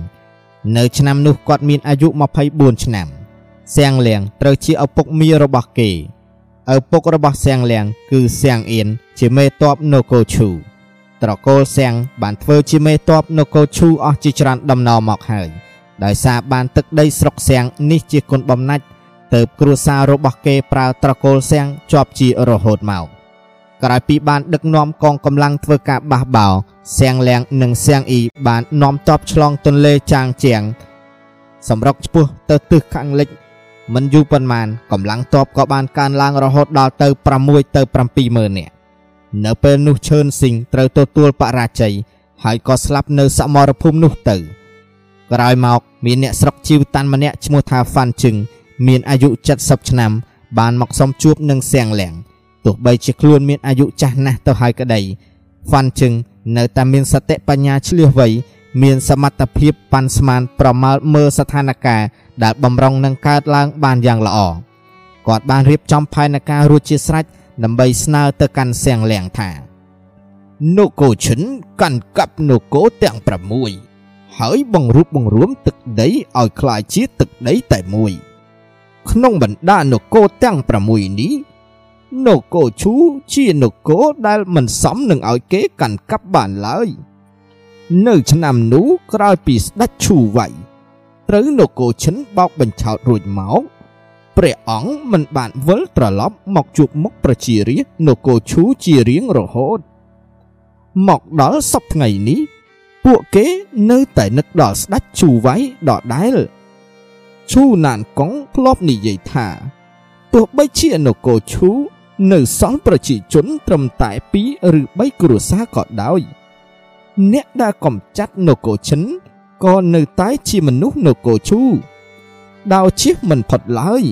Speaker 3: នៅឆ្នាំនោះគាត់មានអាយុ24ឆ្នាំសៀងលៀងត្រូវជាឪពុកមីរបស់គេឪពុករបស់សៀងលៀងគឺសៀងអៀនជាមេតបនគរឈូត្រកូលសៀងបានធ្វើជាមេតបនគរឈូអស់ជាច្រើនដំណរមកហើយ ដោយសារបានទឹកដីស្រុកសៀងនេះជាគុណបំណាច់ទៅគ្រួសាររបស់គេប្រើត្រកូលសៀងជាប់ជារហូតមកក្រោយពីបានដឹកនាំកងកម្លាំងធ្វើការបះបោរសៀងលៀងនិងសៀងអ៊ីបាននាំទ័ពឆ្លងទន្លេចាងជាងសម្រុកឆ្ពោះទៅទិសខាងលិចមិនយូរប៉ុន្មានកម្លាំងទ័ពក៏បានកើនឡើងរហូតដល់ទៅ6ទៅ7ម៉ឺននាក់នៅពេលនោះឈឿនស៊ីងត្រូវទទួលបរាជ័យហើយក៏ស្លាប់នៅសមរភូមិនោះទៅ ក្រោយមកមានអ្នកស្រុកជីវតាន់ម្នាក់ឈ្មោះថាហ្វាន់ជឹងមានអាយុ70ឆ្នាំ បានមកសុំជួបនឹងសៀងលៀងទោះបីជាខ្លួនមានអាយុចាស់ណាស់ទៅហើយក្តីហ្វាន់ជឹងនៅតែមានសតិបញ្ញាឆ្លៀសវៃមានសមត្ថភាពប៉ាន់ស្មានប្រមាលមើលស្ថានភាពដែលបំរុងនឹងកើតឡើងបានយ៉ាងល្អគាត់បានរៀបចំផែនការរួចជាស្រេចដើម្បីស្នើទៅកាន់សៀងលៀងថា
Speaker 1: នគរឈិនកាន់កាប់នគរទាំង6 ហើយបង្រួបបង្រួមទឹកដីឲ្យคล้ายជាទឹកដីតែមួយក្នុងបណ្ដានគរទាំង6នេះនគរឈូជានគរដែលមិនសមនឹងឲ្យគេកាន់កាប់បានឡើយនៅឆ្នាំនោះក្រោយពីស្ដេចឈូវៃត្រូវនគរឈិនបោកបញ្ឆោតរួចមកព្រះអង្គមិនបានវិលត្រឡប់មកជួបមុខប្រជារាស្ត្រនគរឈូជារៀងរហូតមកដល់សប្ថ្ងៃនេះ ពួកគេនៅតែនឹកដល់ស្ដេចឈូវៃដដែលឈូណានកុងធ្លាប់និយាយថាទោះបីជានគរឈូនៅសល់ប្រជាជនត្រឹមតែ2ឬ3គ្រួសារក៏ដោយ អ្នកដែលកំចាត់នគរឈិនក៏នៅតែជាមនុស្សនគរឈូដោយជៀសមិនផុតឡើយ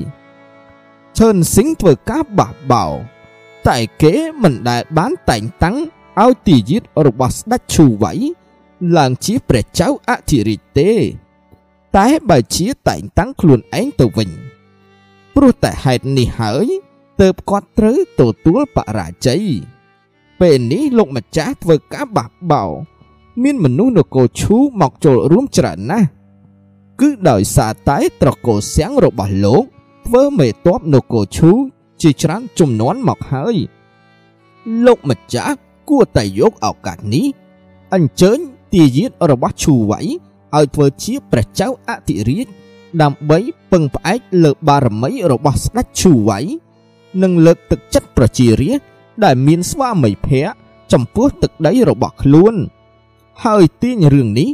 Speaker 1: ឈឿនស៊ីងធ្វើការបះបោតែគេមិនដែលបានតែងតាំងឲ្យទីយាតរបស់ស្ដេចឈូវៃ ឡើងជាព្រះចៅអធិរាជទេ តែបើជាតែងតាំងខ្លួនឯងទៅវិញព្រោះតែហេតុនេះហើយទើបគាត់ត្រូវទទួលបរាជ័យពេលនេះលោកម្ចាស់ធ្វើការបះបោមានមនុស្សនគរឈូមកចូលរួមច្រើនណាស់គឺដោយសារតែត្រកូលសៀងរបស់លោកធ្វើមេតបនគរឈូជាច្រើនចំនួនមកហើយ លោកម្ចាស់គួរតែយកឱកាសនេះអញ្ជើញ ទាយាទរបស់ឈូវៃឲ្យធ្វើជាព្រះចៅអធិរាជដើម្បីពឹងផ្អែកលើបារមីរបស់ស្ដេចឈូវៃនិងលើកទឹកចិត្តប្រជារាស្ត្រដែលមានស្វាមីភក្តិចំពោះទឹកដីរបស់ខ្លួន ហើយទាញរឿងនេះ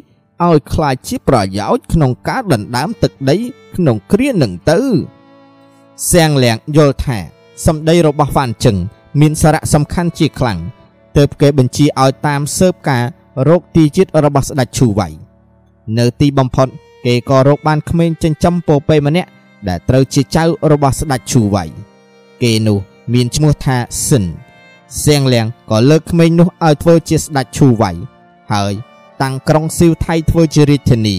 Speaker 1: ឲ្យคล้ายជាប្រយោជន៍ក្នុងការដណ្ដើមទឹកដីក្នុងគ្រានឹងទៅសៀងលៀងយល់ថាសម្ដីរបស់វ៉ាន់ជឹងមានសារៈសំខាន់ជាខ្លាំងទើបគេបញ្ជាឲ្យតាមស៊ើបការ រោគទីជាតិរបស់ស្ដេចឈូវៃនៅទីបំផុតគេក៏រកបានក្មេងចិញ្ចឹមពោពេម្នាក់ដែលត្រូវជាចៅរបស់ស្ដេចឈូវៃគេនោះមានឈ្មោះថាស៊ិនសៀងលៀងក៏លើកក្មេងនោះឲ្យធ្វើជាស្ដេចឈូវៃហើយតាំងក្រុងស៊ីវថៃធ្វើជារាជធានី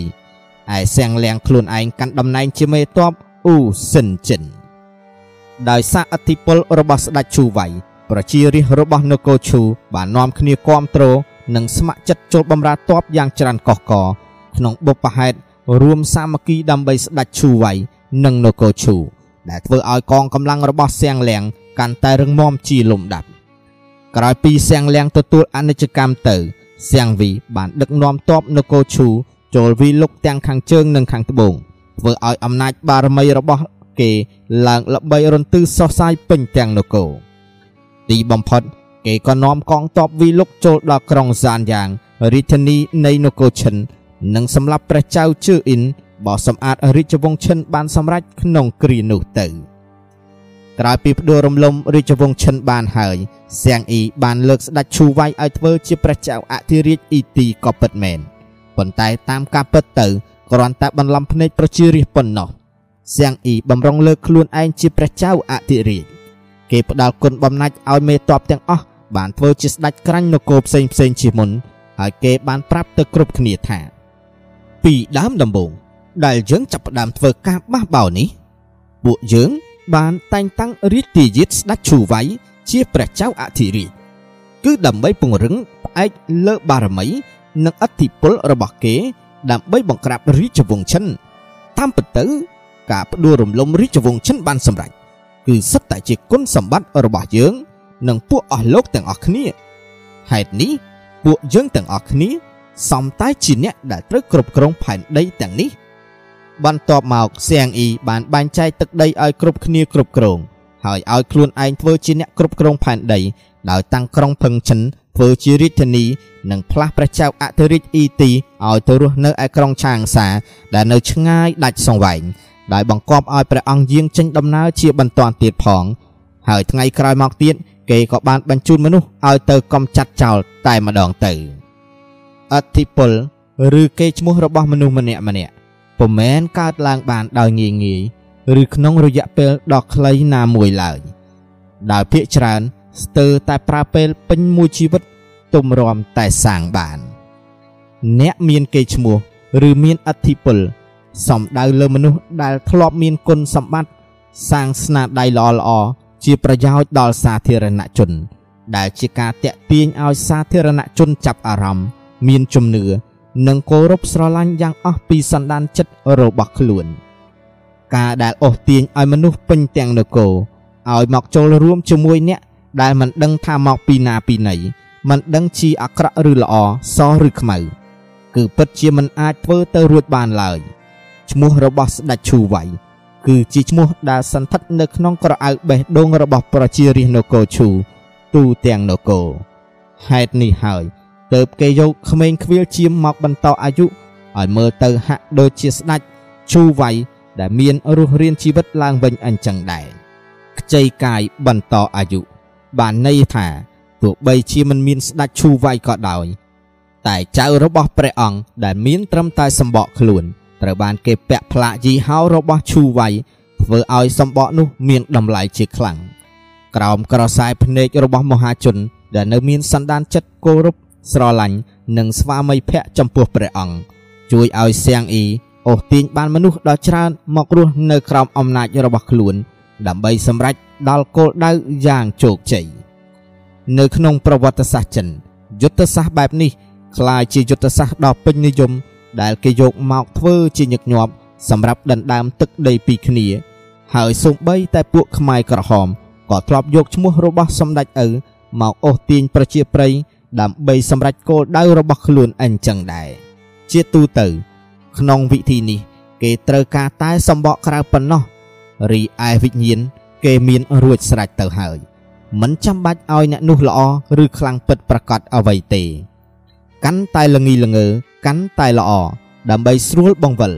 Speaker 1: ឯសៀងលៀងខ្លួនឯងកាន់តំណែងជាមេតបអ៊ូស៊ិនចិនដោយសារអធិពលរបស់ស្ដេចឈូវៃប្រជារាស្ត្ររបស់នគរឈូបាននាំគ្នាគាំទ្រ និងស្ម័គ្រចិត្តចូលបម្រើទ័ពយ៉ាងច្រើនកុះករក្នុងបុព្វហេតុរួមសាមគ្គីដើម្បីស្ដេចឈូវៃនិងនគរឈូដែលធ្វើឲ្យកងកម្លាំងរបស់សៀងលៀងកាន់តែរឹងមាំជាលំដាប់ក្រោយពីសៀងលៀងទទួលអនិច្ចកម្មទៅសៀងវីបានដឹកនាំទ័ពនគរឈូចូលវីលុកទាំងខាងជើងនិងខាងត្បូងធ្វើឲ្យអំណាចបារមីរបស់គេឡើងល្បីរន្ទឺសោះសាយពេញទាំងនគរទីបំផុត គេក៏នាំកងទ័ពវិលុកចូលដល់ក្រុងសានយ៉ាងរាជធានីនៃនគរឈិន និងសម្លាប់ព្រះចៅជឿអ៊ីនបោះសម្អាតរាជវង្សឈិនបានសម្រេចក្នុងគ្រានោះទៅក្រោយពីផ្ដួលរំលំរាជវង្សឈិនបានហើយសៀងអ៊ីបានលើកស្ដេចឈូវៃឲ្យធ្វើជាព្រះចៅអធិរាជអ៊ីទីក៏ពិតមែនប៉ុន្តែតាមការពិតទៅគ្រាន់តែបន្លំភ្នែកប្រជារាស្ត្រប៉ុណ្ណោះសៀងអ៊ីបំរុងលើកខ្លួនឯងជាព្រះចៅអធិរាជគេផ្ដាល់គុណបំណាច់ឲ្យមេតបទាំងអស់ បានធ្វើជាស្ដេចក្រាញ់នគរផ្សេងផ្សេងជាមុនហើយគេបានប្រាប់ទៅគ្រប់គ្នាថា ពីដើមដំបូងដែលយើងចាប់ផ្ដើមធ្វើការបះបោរនេះ ពួកយើងបានតែងតាំងរាជទាយាទស្ដេចឈូវៃជាព្រះចៅអធិរាជគឺដើម្បីពង្រឹងផ្អែកលើបារមីនិងអធិពលរបស់គេ ដើម្បីបង្ក្រាបរាជវង្សឈិនតាមពិតទៅ ការផ្ដួលរំលំរាជវង្សឈិនបានសម្រេចគឺសិតតែជាគុណសម្បត្តិរបស់យើង និងពួកអស់លោកទាំងអស់គ្នាហេតុនេះពួកយើងទាំងអស់គ្នាសំតែជាអ្នកដែលត្រូវគ្រប់គ្រងផែនដីទាំងនេះ បន្ទាប់មកសៀងអ៊ីបានបែងចែកទឹកដីឲ្យគ្រប់គ្នាគ្រប់គ្រងហើយឲ្យខ្លួនឯងធ្វើជាអ្នកគ្រប់គ្រងផែនដីដោយតាំងក្រុងផឹងឈិនធ្វើជារាជធានីនិងផ្លាស់ព្រះចៅអធិរាជអ៊ីទីឲ្យទៅរស់នៅឯក្រុងឆាងសា ដែលនៅឆ្ងាយដាច់សង្វែងដោយបង្គាប់ឲ្យព្រះអង្គយាងចេញដំណើរជាបន្តទៀតផង ហើយថ្ងៃក្រោយមកទៀត គេក៏បានបញ្ជូនមនុស្សឲ្យទៅកំចាត់ចោលតែម្ដងទៅអធិពលឬគេឈ្មោះរបស់មនុស្សម្នាក់ម្នាក់ពុំមែនកើតឡើងបានដោយងាយងាយឬក្នុងរយៈពេលដ៏ខ្លីណាមួយឡើយដោយភាកច្រើនស្ទើរតែប្រើពេលពេញមួយជីវិតទុំរំតែសាងបាន អ្នកមានគេឈ្មោះឬមានអធិពលសំដៅលើមនុស្សដែលធ្លាប់មានគុណសម្បត្តិសាងស្នាដៃល្អល្អ ជាប្រយោជន៍ដល់សាធារណជន ដែលជាការតាក់ទាញឲ្យសាធារណជនចាប់អារម្មណ៍មានជំនឿនិងគោរពស្រឡាញ់យ៉ាងអស់ពីសន្តានចិត្តរបស់ខ្លួន ការដែលអូសទាញឲ្យមនុស្សពេញទាំងនគរឲ្យមកចូលរួមជាមួយអ្នកដែលមិនដឹងថាមកពីណាពីណីមិនដឹងជាអាក្រក់ឬល្អសឬខ្មៅគឺពិតជាមិនអាចធ្វើទៅរួចបានឡើយឈ្មោះរបស់ស្ដេចឈូវៃ គឺជាឈ្មោះដែលសន្ធិដ្ឋនៅក្នុងក្រអៅបេះដូងរបស់ប្រជារាស្ត្រនគរឈូទូទាំងនគរហេតុនេះហើយទើបគេយកក្មេងខ្វៀលជាមមកបន្តអាយុឲ្យមើលទៅហាក់ដូចជាស្ដេចឈូវៃដែលមានរស់រានជីវិតឡើងវិញអញ្ចឹងដែរខ្ចីកាយបន្តអាយុបានន័យថាទោះបីជាមិនមានស្ដេចឈូវៃក៏ដោយ តែចៅរបស់ព្រះអង្គដែលមានត្រឹមតែសម្បកខ្លួន ត្រូវបានគេពាក់ផ្លាកយីហោរបស់ឈូវៃធ្វើឲ្យសម្បកនោះមានតម្លៃជាខ្លាំងក្រោមក្រសែភ្នែករបស់មហាជន ដែលនៅមានសន្តានចិត្តគោរពស្រឡាញ់និងស្វាមីភក្តិចំពោះព្រះអង្គជួយឲ្យសៀងអ៊ីអូសទាញបានមនុស្សដ៏ច្រើនមករស់នៅក្រោមអំណាចរបស់ខ្លួន ដើម្បីសម្រេចដល់គោលដៅយ៉ាងជោគជ័យនៅក្នុងប្រវត្តិសាស្ត្រចិនយុទ្ធសាស្ត្របែបនេះក្លាយជាយុទ្ធសាស្ត្រដ៏ពេញនិយម ដែលគេយកមកធ្វើជាញឹកញាប់សម្រាប់ដណ្ដើមទឹកដីពីគ្នា ហើយសូម្បីតែពួកខ្មែរក្រហមក៏ធ្លាប់យកឈ្មោះរបស់សម្ដេចឪមកអូសទាញប្រជាប្រិយដើម្បីសម្រេចគោលដៅរបស់ខ្លួនអញ្ចឹងដែរជាទូទៅ ក្នុងវិធីនេះ គេត្រូវការតែសម្បកក្រៅប៉ុណ្ណោះរីឯវិញ្ញាណគេមានរួចស្រេចទៅហើយមិនចាំបាច់ឲ្យអ្នកនោះល្អឬខ្លាំងពិតប្រកបអ្វីទេ កាន់តែល្ងីល្ងើ កាន់តែល្អដើម្បីស្រួលបង្វិល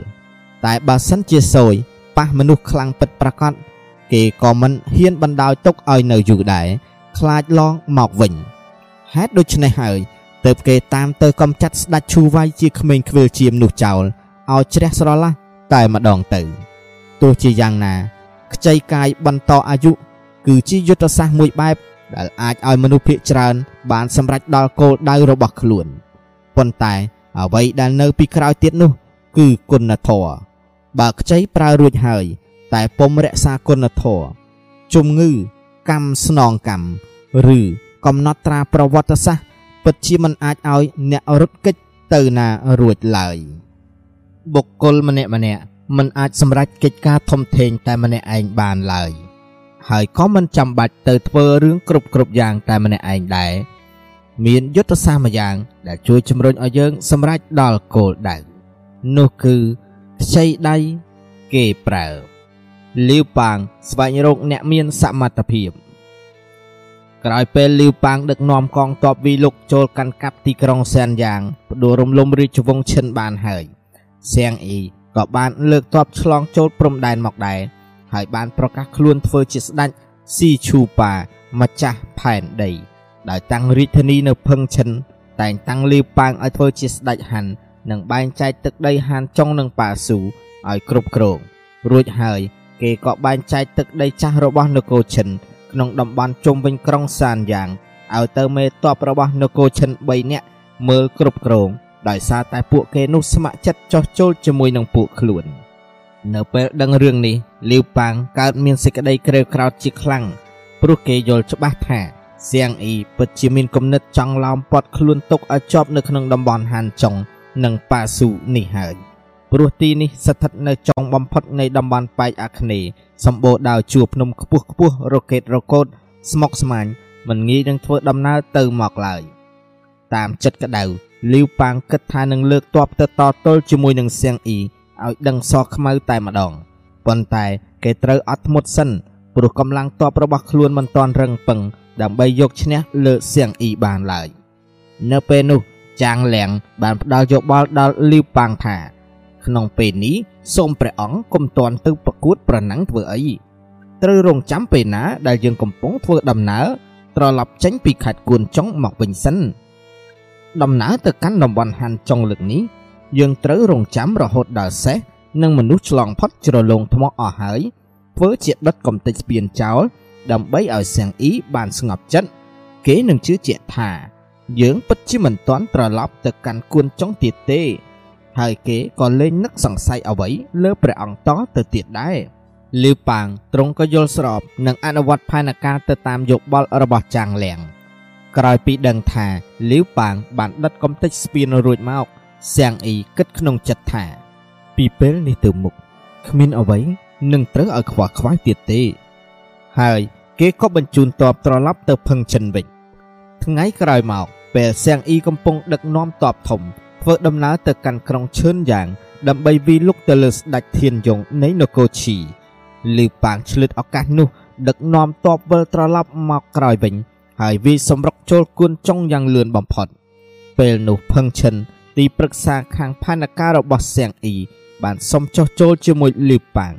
Speaker 1: តែបើសិនជាសយប៉ះមនុស្សខ្លាំងពិតប្រកបគេក៏មិនហ៊ានបណ្ដោយទុកឲ្យនៅយូរដែរខ្លាចឡងមកវិញហេតុដូច្នេះហើយទើបគេតាមទៅកំចាត់ស្ដេចឈូវៃជាក្មេងខ្វៀលជាមនោះចោលឲ្យជ្រះស្រឡះតែម្ដងទៅទោះជាយ៉ាងណាខ្ចីកាយបន្តអាយុគឺជាយុទ្ធសាស្ត្រមួយបែបដែលអាចឲ្យមនុស្សភាគច្រើនបានសម្រេចដល់គោលដៅរបស់ខ្លួនប៉ុន្តែ អ្វីដែលនៅពីក្រោយទៀតនោះ គឺគុណធម៌បើខ្ចីប្រើរួចហើយ តែពុំរក្សាគុណធម៌ជំងឺកម្មស្នងកម្មឬកំណត់ត្រាប្រវត្តិសាស្ត្រពិតជាមិនអាចឲ្យអ្នករត់គេចទៅណារួចឡើយបុគ្គលម្នាក់ម្នាក់មិនអាចសម្រេចកិច្ចការធំធេងតែម្នាក់ឯងបានឡើយហើយក៏មិនចាំបាច់ទៅធ្វើរឿងគ្រប់គ្រប់យ៉ាងតែម្នាក់ឯងដែរ មានយុទ្ធសាស្ត្រមួយយ៉ាង ដែលជួយជំរុញឲ្យយើង សម្រេចដល់គោលដៅនោះគឺខ្ចីដៃគេប្រើលាវប៉ាងស្វែងរកអ្នកមានសមត្ថភាពក្រោយពេលលីវប៉ាងដឹកនាំកងទ័ពវីលុកចូលកាន់កាប់ទីក្រុងសែនយ៉ាងផ្ដួលរំលំរាជវង្សឈិនបានហើយសៀងអ៊ីក៏បានលើកទ័ពឆ្លងចូលព្រំដែនមកដែរហើយបានប្រកាសខ្លួនធ្វើជាស្ដេចស៊ីឈូប៉ាម្ចាស់ផែនដី ដោយតាំងរាជធានីនៅភឹងឈិនតែងតាំងលីវប៉ាងឲ្យធ្វើជាស្ដេចហាន់និងបែងចែកទឹកដីហានចុងនិងប៉ាស៊ូឲ្យគ្រប់គ្រងរួចហើយ គេក៏បែងចែកទឹកដីចាស់របស់នគរឈិន ក្នុងតំបន់ជុំវិញក្រុងសានយ៉ាងឲ្យទៅមេតបរបស់នគរឈិន3នាក់មើលគ្រប់គ្រងដោយសារតែពួកគេនោះស្ម័គ្រចិត្តចោះចូលជាមួយនឹងពួកខ្លួន នៅពេលដឹងរឿងនេះលាវប៉ាងកើតមានសេចក្តីក្រេវក្រោធជាខ្លាំងព្រោះគេយល់ច្បាស់ថា សៀងអ៊ីពិតជាមានគំនិតចង់ឡោមព័ទ្ធខ្លួនទុកឲ្យជាប់នៅក្នុងតំបន់ហានចុង និងប៉ាស៊ូនេះហើយព្រោះទីនេះស្ថិតនៅចុងបំផុតនៃតំបន់ប៉ែកអាគ្នេយ៍សម្បូរដោយជួរភ្នំខ្ពស់ខ្ពស់រ៉ុកេតរ៉ូកូតស្មុកស្មាញមិនងាយនឹងធ្វើដំណើរទៅមកឡើយតាមចិត្តក្តៅលីវប៉ាងគិតថានឹងលើកទ័ពទៅតទល់ជាមួយនឹងសៀងអ៊ីឲ្យដឹងសខ្មៅតែម្ដងប៉ុន្តែគេត្រូវអត់ធ្មត់សិនព្រោះកម្លាំងទ័ពរបស់ខ្លួនមិនទាន់រឹងពឹង ដើម្បីយកឈ្នះលើសៀងអ៊ីបានឡើយនៅពេលនោះចាងលៀងបានផ្ដល់យោបល់ដល់លីវប៉ាងថា ក្នុងពេលនេះសូមព្រះអង្គកុំទាន់ទៅប្រកួតប្រណាំងធ្វើអីត្រូវរងចាំពេលណាដែលយើងកំពុងធ្វើដំណើរត្រឡប់ចេញពីខេត្តគួនចុងមកវិញសិនដំណើរទៅកាន់តំបន់ហាន់ចុងលើកនេះយើងត្រូវរងចាំរហូតដល់សេះនិងមនុស្សឆ្លងផុតជ្រលងថ្មអស់ហើយធ្វើជាដុតកំទេចស្ពានចោល ដើម្បីឲ្យសៀងអ៊ីបានស្ងប់ចិត្តគេនឹងជឿជាក់ថាយើងពិតជាមិនទាន់ត្រឡប់ទៅកាន់គួនចុងទៀតទេ ហើយគេក៏លែងនឹកសង្ស័យអ្វីលើព្រះអង្គតទៅទៀតដែរលីវប៉ាងទ្រង់ក៏យល់ស្របនិងអនុវត្តផែនការទៅតាមយោបល់របស់ចាងលៀងក្រោយពីដឹងថាលីវប៉ាងបានដិតកំទេចស្ពានរួចមកសៀងអ៊ីគិតក្នុងចិត្តថា ពីពេលនេះទៅមុខគ្មានអ្វីនឹងត្រូវឲ្យខ្វះខ្វាយទៀតទេ ហើយគេក៏បញ្ជូនតបត្រឡប់ទៅភឹងចិនវិញថ្ងៃក្រោយមកពេលសៀងអ៊ីកំពុងដឹកនាំតបធំធ្វើដំណើរទៅកាន់ក្រុងឈឿនយ៉ាង ដើម្បីវិលុកទៅលើស្ដេចធានយងនៃនគរឈីលឺប៉ាងឆ្លៀតឱកាសនោះ ដឹកនាំតបវិលត្រឡប់មកក្រោយវិញ ហើយវាសម្រុកចូលគួនចុងយ៉ាងលឿនបំផុត ពេលនោះផឹងឈិនទីប្រឹក្សាខាងផែនការរបស់សៀងអ៊ីបានសុំចុះចូលជាមួយលីប៉ាង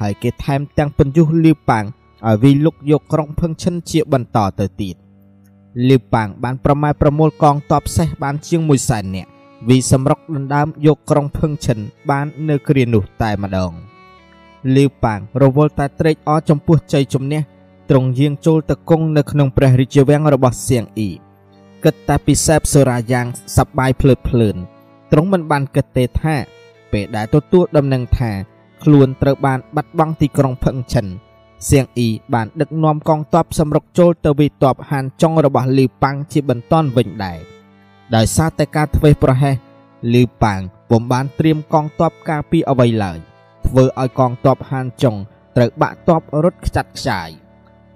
Speaker 1: ហើយគេថែមទាំងបញ្យុះលីប៉ាង ឲ្យវិលុកយកក្រុងផឹងឈិនជាបន្តទៅទៀតលីប៉ាងបានប្រម៉ែប្រមូលកងទ័ពសេះបានជាង1សែននាក់វីសម្រុកដណ្ដើមយកក្រុងភឹងឈិនបាននៅគ្រានោះតែម្ដងលាវប៉ាងរវល់តែត្រេកអរចំពោះជ័យជំនះទ្រង់យាងចូលទៅគង់នៅក្នុងព្រះរាជវាំងរបស់សៀងអ៊ីគិតតែពីសែបសូរាយ៉ាងសប្បាយភ្លើតភ្លើនទ្រង់មិនបានគិតទេថា ពេលដែលទទួលដំណឹងថា ខ្លួនត្រូវបានបាត់បង់ទីក្រុងភឹងឈិន សៀងអ៊ីបានដឹកនាំកងទ័ពសម្រុកចូលទៅវាយទ័ពហានចុងរបស់លីវប៉ាំងជាបន្តវិញដែរដោយសារតែការធ្វេសប្រហែសលីប៉ាងពុំបានត្រៀមកងទ័ពការពារអ្វីឡើយធ្វើឲ្យកងទ័ពហានចុងត្រូវបាក់ទ័ពរត់ខ្ចាត់ខ្ចាយ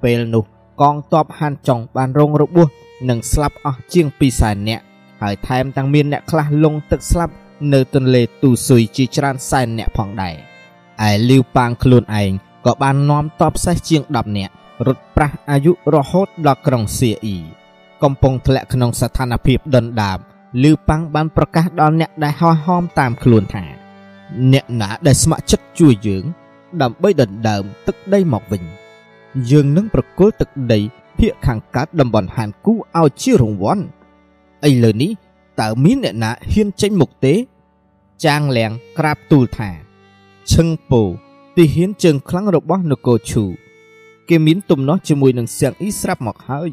Speaker 1: ពេលនោះកងទ័ពហានចុងបានរងរបួសនិងស្លាប់អស់ជាង2សែននាក់ហើយថែមទាំងមានអ្នកខ្លះលង់ទឹកស្លាប់នៅទន្លេទូស៊ុយជាច្រើនសែននាក់ផងដែរឯលីវប៉ាងខ្លួនឯង ក៏បាននាំទ័ពសេះជាង10នាក់រត់ប្រះអាយុរហូតដល់ក្រុងសៀអ៊ីកំពុងធ្លាក់ក្នុងស្ថានភាពដុនដាបលឺប៉ាំងបានប្រកាសដល់អ្នកដែលហោះហោមតាមខ្លួនថា អ្នកណាដែលស្ម័គ្រចិត្តជួយយើង ដើម្បីដណ្ដើមទឹកដីមកវិញ យើងនឹងប្រគល់ទឹកដីភាគខាងកើតតំបន់ហានគូឲ្យជារង្វាន់ឥឡូវនេះតើមានអ្នកណាហ៊ានចេញមុខទេ ចាងលៀងក្រាបទូលថាឈឹងពោ ទីហ៊ានជើងខ្លាំងរបស់នគរឈូគេមានទំនាស់ជាមួយនឹងសៀងអ៊ីស្រាប់មកហើយ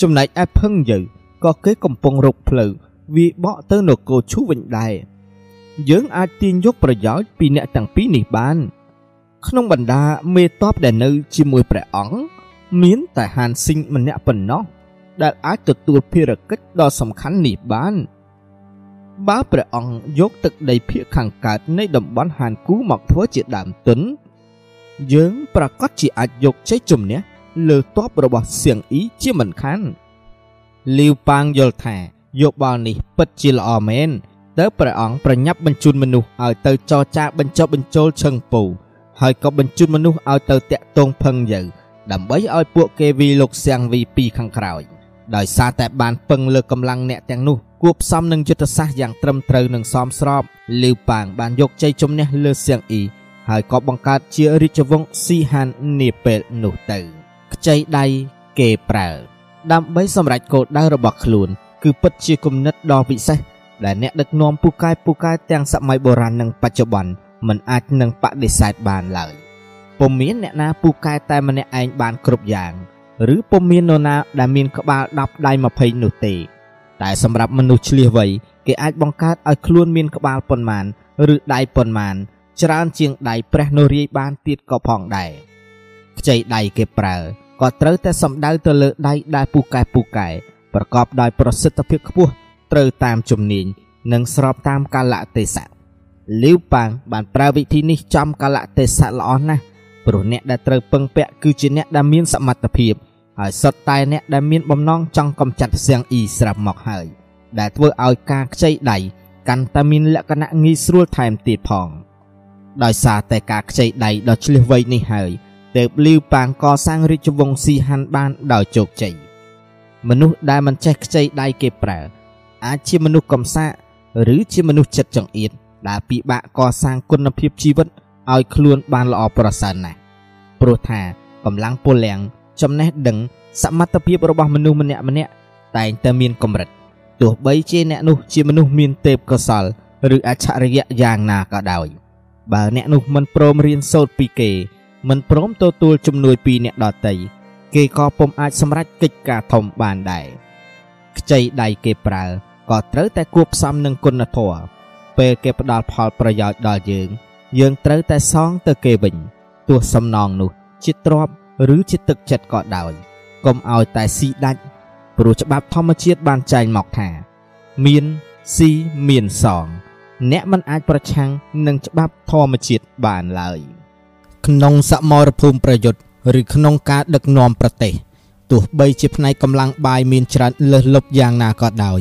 Speaker 1: ចំណែកឯភឹងយើក៏គេកំពុងរកផ្លូវវាបកទៅនគរឈូវិញដែរយើងអាចទាញយកប្រយោជន៍ពីអ្នកទាំងពីរនេះបាន ក្នុងបណ្ដាមេតបដែលនៅជាមួយព្រះអង្គមានតែហានស៊ីងម្នាក់ប៉ុណ្ណោះដែលអាចទទួលភារកិច្ចដ៏សំខាន់នេះបាន បើព្រះអង្គយកទឹកដីភាគខាងកើតនៃតំបន់ហានគូមកធ្វើជាដើមទុនយើងប្រកាសជាអាចយកជ័យជំនះលើទ័ពរបស់សៀងអ៊ីជាមិនខានលីវប៉ាងយល់ថាយោបល់នេះពិតជាល្អមែនតើព្រះអង្គប្រញាប់បញ្ជូនមនុស្សឲ្យទៅចរចាបញ្ចុះបញ្ចូលឈឹងពូហើយក៏បញ្ជូនមនុស្សឲ្យទៅតាក់ទងផឹងយើដើម្បីឲ្យពួកគេវីលោកសៀងវីពីខាងក្រោយដោយសារតែបានពឹងលើកម្លាំងអ្នកទាំងនោះ គួបផ្សំនឹងយុទ្ធសាស្ត្រយ៉ាងត្រឹមត្រូវនិងសមស្របលីវប៉ាងបានយកជ័យជំនះលើសៀងអ៊ីហើយក៏បង្កើតជារាជវង្សស៊ីហាននាពេលនោះទៅខ្ចីដៃគេប្រើដើម្បីសម្រេចគោលដៅរបស់ខ្លួន គឺពិតជាគំនិតដ៏វិសេសដែលអ្នកដឹកនាំពូកែពូកែទាំងសម័យបុរាណនិងបច្ចុប្បន្នមិនអាចនឹងបដិសេធបានឡើយពុំមានអ្នកណាពូកែតែម្នាក់ឯងបានគ្រប់យ៉ាង ឬពុំមាននរណាដែលមានក្បាល10ដៃ20នោះទេ តែសម្រាប់មនុស្សឆ្លៀសវៃគេអាចបង្កើតឲ្យខ្លួនមានក្បាលប៉ុន្មានឬដៃប៉ុន្មានច្រើនជាងដៃព្រះនរាយបានទៀតក៏ផងដែរខ្ចីដៃគេប្រើក៏ត្រូវតែសំដៅទៅលើដៃដែលពូកែពូកែប្រកបដោយប្រសិទ្ធភាពខ្ពស់ត្រូវតាមជំនាញនិងស្របតាមកាលៈទេសៈលីវប៉ាងបានប្រើវិធីនេះចំកាលៈទេសៈល្អណាស់ព្រោះអ្នកដែលត្រូវពឹងពាក់គឺជាអ្នកដែលមានសមត្ថភាព ហើយសុទ្ធតែអ្នកដែលមានបំណងចង់កំចាត់ផ្សៀងអ៊ីស្រាប់មកហើយ ដែលធ្វើឲ្យការខ្ចីដៃកាន់តែមានលក្ខណៈងាយស្រួលថែមទៀតផង ដោយសារតែការខ្ចីដៃដ៏ឆ្លៀសវៃនេះហើយទើបលីវប៉ាងកសាងរាជវង្សស៊ីហានបានដោយជោគជ័យមនុស្សដែលមិនចេះខ្ចីដៃគេប្រើ អាចជាមនុស្សកំសាកឬជាមនុស្សចិត្តចង្អៀតដែលពិបាកកសាងគុណភាពជីវិតឲ្យខ្លួនបានល្អប្រសើរណាស់ព្រោះថាកម្លាំងពលំ ចំណេះដឹងសមត្ថភាពរបស់មនុស្សម្នាក់ម្នាក់តែងតែមានកម្រិតទោះបីជាអ្នកនោះជាមនុស្សមានទេពកោសលឬអច្ឆរិយៈយ៉ាងណាក៏ដោយបើអ្នកនោះមិនព្រមរៀនសូត្រពីគេមិនព្រមទទួលជំនួយពីអ្នកដទៃគេក៏ពុំអាចសម្រេចកិច្ចការធំបានដែរខ្ចីដៃគេប្រើក៏ត្រូវតែគួបផ្សំនឹងគុណធម៌ពេលគេផ្ដល់ផលប្រយោជន៍ដល់យើង យើងត្រូវតែសងទៅគេវិញទោះសំណងនោះជាទ្រព្យ ឬជាទឹកចិត្តក៏ដោយកុំឲ្យតែស៊ីដាច់ព្រោះច្បាប់ធម្មជាតិបានចែងមកថាមានស៊ីមានសង អ្នកមិនអាចប្រឆាំងនឹងច្បាប់ធម្មជាតិបានឡើយក្នុងសមរភូមិប្រយុទ្ធឬក្នុងការដឹកនាំប្រទេសទោះបីជាផ្នែកកម្លាំងបាយមានច្រើនលើសលប់យ៉ាងណាក៏ដោយ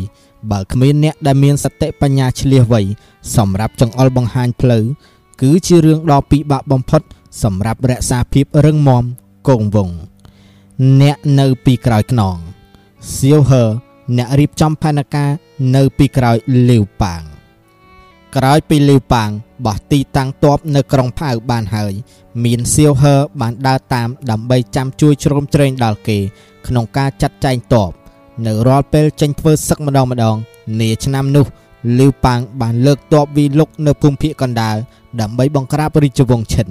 Speaker 1: បើគ្មានអ្នកដែលមានសតិបញ្ញាឆ្លៀសវៃសម្រាប់ចង្អុលបង្ហាញផ្លូវគឺជារឿងដ៏ពិបាកបំផុតសម្រាប់រក្សាភាពរឹងមាំ គង់វង្សអ្នកនៅពីក្រោយខ្នងសៀវហឺអ្នករៀបចំផែនការនៅពីក្រោយលាវប៉ាងក្រោយពីលាវប៉ាងបោះទីតាំងតបនៅក្រុងផៅបានហើយ មានសៀវហឺបានដើរតាមដើម្បីចាំជួយជ្រោមជ្រែងដល់គេ ក្នុងការចាត់ចែងតបនៅរាល់ពេលចេញធ្វើសឹកម្ដងម្ដងនាឆ្នាំនោះលីវប៉ាងបានលើកទ័ពវីលុកនៅភូមិភាគកណ្ដាលដើម្បីបង្ក្រាបរាជវង្សឈិន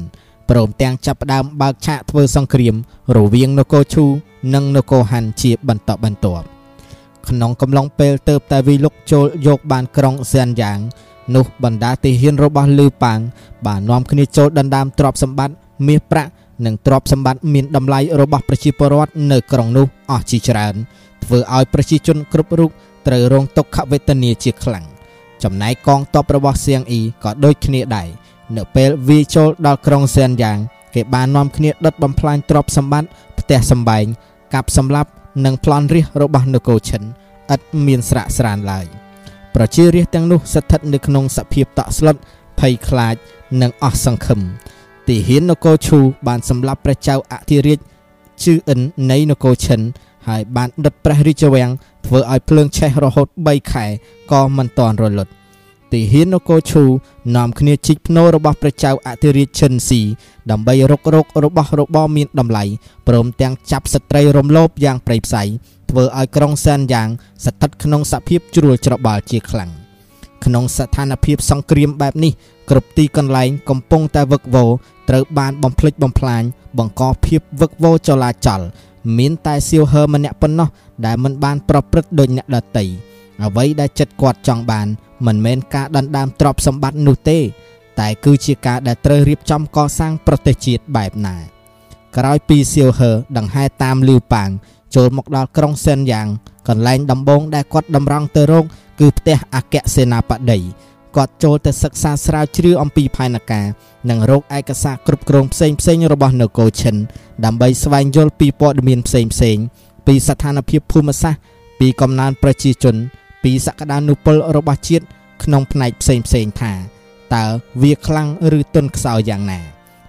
Speaker 1: ព្រមទាំងចាប់ផ្ដើមបើកឆាកធ្វើសង្គ្រាម រវាងនគរឈូនិងនគរហាន់ជាបន្តបន្ទាប់ក្នុងកំឡុងពេលទៅតែវីលុកចូលយកបានក្រុងសៀនយ៉ាង នោះបណ្ដាទាហានរបស់លីវប៉ាងបាននាំគ្នាចូលដណ្ដើមទ្រព្យសម្បត្តិមាសប្រាក់និងទ្រព្យសម្បត្តិមានតម្លៃរបស់ប្រជាពលរដ្ឋនៅក្រុងនោះអស់ជាច្រើន ធ្វើឲ្យប្រជាជនគ្រប់រូបត្រូវរងទុក្ខវេទនាជាខ្លាំងចំណែកកងទ័ពរបស់សៀងអ៊ីក៏ដូចគ្នាដែរ នៅពេលវាចូលដល់ក្រុងសៀនយ៉ាង គេបាននាំគ្នាដុតបំផ្លាញទ្រព្យសម្បត្តិផ្ទះសម្បែងកាប់សម្លាប់និងប្លន់រាជរបស់នគរឈិនឥតមានស្រាកស្រានឡើយប្រជារាស្ត្រទាំងនោះស្ថិតនៅក្នុងសភាពតក់ស្លុតភ័យខ្លាចនិងអស់សង្ឃឹមទីហ៊ាននគរឈូបានសម្លាប់ព្រះចៅអធិរាជជឺអិននៃនគរឈិនហើយបានដុតព្រះរាជវាំងធ្វើឲ្យភ្លើងឆេះរហូត3ខែក៏មិនទាន់រលត់ ទីហ៊ាននគរឈូនាំគ្នាជីកភ្នូររបស់ព្រះចៅអធិរាជឈិនស៊ីដើម្បីរករករបស់របរមានតម្លៃព្រមទាំងចាប់ស្ត្រីរំលោភយ៉ាងប្រៃផ្សៃធ្វើឲ្យក្រុងសែនយ៉ាងស្ថិតក្នុងសភាពជ្រួលច្របល់ជាខ្លាំងក្នុងស្ថានភាពសង្គ្រាមបែបនេះគ្រប់ទីកន្លែងកំពុងតែវឹកវរត្រូវបានបំផ្លិចបំផ្លាញបង្កភាពវឹកវរចលាចលមានតែសៀវហឺម្នាក់ប៉ុណ្ណោះដែលមិនបានប្រព្រឹត្តដូចអ្នកដតីអ្វីដែលចិត្តគាត់ចង់បាន មិនមែនការដណ្ដើមទ្រព្យសម្បត្តិនោះទេ តែគឺជាការដែលត្រូវរៀបចំកសាងប្រទេសជាតិបែបណាក្រោយពីសៀវហឺដង្ហែតាមលីវប៉ាងចូលមកដល់ក្រុងសិនយ៉ាង កន្លែងដំបងដែលគាត់តម្រង់ទៅរកគឺផ្ទះអគ្គសេនាបតីគាត់ចូលទៅសិក្សាស្រាវជ្រាវអំពីផែនការនិងរកឯកសារគ្រប់គ្រងផ្សេងផ្សេងរបស់នគរឈិនដើម្បីស្វែងយល់ពីព័ត៌មានផ្សេងផ្សេងពីស្ថានភាពភូមិសាស្ត្រពីកំណើនប្រជាជន ពីសក្តានុពលរបស់ជាតិក្នុងផ្នែកផ្សេងផ្សេងថាតើវាខ្លាំងឬទន់ខ្សោយយ៉ាងណា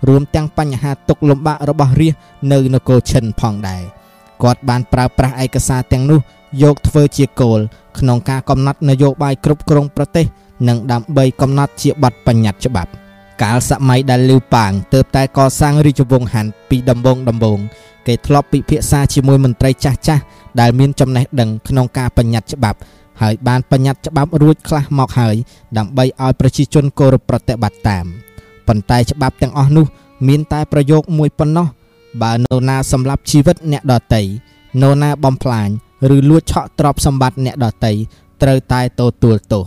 Speaker 1: រួមទាំងបញ្ហាទុកលំបាករបស់រាជនៅនគរឈិនផងដែរគាត់បានប្រើប្រាស់ឯកសារទាំងនោះយកធ្វើជាគោលក្នុងការកំណត់នយោបាយគ្រប់គ្រងប្រទេសនិងដើម្បីកំណត់ជាបទបញ្ញត្តិច្បាប់កាលសម័យដែលលីវប៉ាងទើបតែកសាងរាជវង្សហានពីដំបូងដំបូងគេធ្លាប់ពិភាក្សាជាមួយមន្ត្រីចាស់ចាស់ដែលមានចំណេះដឹងក្នុងការបញ្ញត្តិច្បាប់ ហើយបានបញ្ញត្តិច្បាប់រួចខ្លះមកហើយដើម្បីឲ្យប្រជាជនគោរពប្រតិបត្តិតាមប៉ុន្តែច្បាប់ទាំងអស់នោះ មានតែប្រយោគមួយប៉ុណ្ណោះបើនរណាសម្លាប់ជីវិតអ្នកដតីនរណាបំផ្លាញឬលួចឆក់ទ្រព្យសម្បត្តិអ្នកដតីត្រូវតែទទួលទោស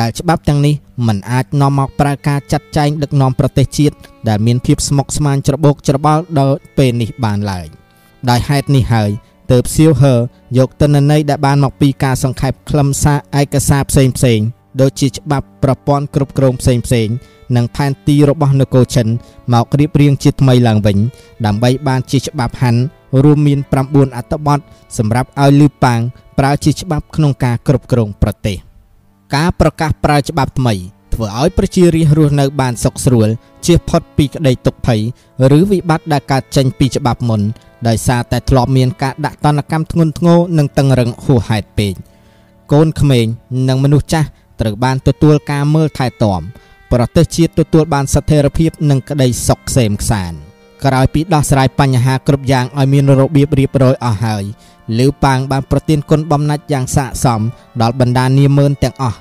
Speaker 1: ដែលច្បាប់ទាំងនេះมันអាចនាំមកប្រើការចាត់ចែងដឹកនាំប្រទេសជាតិដែលមានភាពស្មុគស្មាញច្របូកច្របល់ដល់ពេលនេះបានឡើយដោយហេតុនេះហើយ ទើបសៀវហឺយកទិន្នន័យដែលបានមកពីការសង្ខេបខ្លឹមសារឯកសារផ្សេងផ្សេងដូចជាច្បាប់ប្រព័ន្ធគ្រប់គ្រងផ្សេងផ្សេងនិងផែនទីរបស់នគរចិនមករៀបរៀងជាថ្មីឡើងវិញ ដើម្បីបានជាច្បាប់ហាន់រួមមាន9អត្ថបទសម្រាប់ឲ្យលឺប៉ាងប្រើជាច្បាប់ក្នុងការគ្រប់គ្រងប្រទេសការប្រកាសប្រើច្បាប់ថ្មី ធ្វើឲ្យប្រជារាស្ត្ររស់នៅបានសុខស្រួលជៀសផុតពីក្តីទុក្ខភ័យឬវិបត្តិដែលកើតចេញពីច្បាប់មុន ដោយសារតែធ្លាប់មានការដាក់ទណ្ឌកម្មធ្ងន់ធ្ងរនិងតឹងរឹងហួសហេតុពេកកូនក្មេងនិងមនុស្សចាស់ត្រូវបានទទួលការមើលថែទាំប្រទេសជាតិទទួលបានស្ថិរភាពនិងក្តីសុខក្សេមខ្សាន្តក្រោយពីដោះស្រាយបញ្ហាគ្រប់យ៉ាងឲ្យមានរបៀបរៀបរយអស់ហើយលឺប៉ាងបានប្រទានគុណបំណាច់យ៉ាងស័ក្តិសមដល់បណ្ដានាម៉ឺនទាំងអស់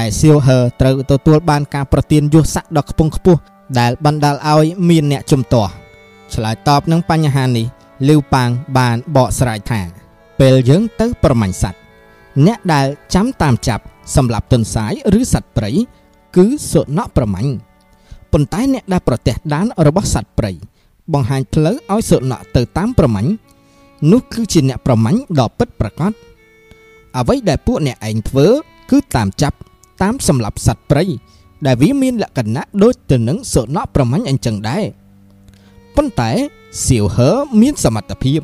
Speaker 1: ឯសៀវហឺត្រូវទទួលបានការប្រទានយសស័ក្តិដ៏ខ្ពង់ខ្ពស់ដែលបណ្ដាលឲ្យមានអ្នកជំទាស់ឆ្លើយតបនឹងបញ្ហានេះ លីវប៉ាងបានបកស្រាយថា ពេលយើងទៅប្រមាញ់សត្វអ្នកដែលចាំតាមចាប់សម្រាប់ទុនសាយឬសត្វព្រៃគឺសុណប្រមាញ់ប៉ុន្តែអ្នកដែលប្រទះដានរបស់សត្វព្រៃបង្ហាញផ្លូវឲ្យសុណទៅតាមប្រមាញ់នោះគឺជាអ្នកប្រមាញ់ដ៏ពិតប្រាកដអ្វីដែលពួកអ្នកឯងធ្វើ គឺតាមចាប់តាមសម្រាប់សត្វព្រៃដែលវាមានលក្ខណៈដូចទៅនឹងសុណប្រមាញ់អញ្ចឹងដែរប៉ុន្តែ សៀវហឺមានសមត្ថភាព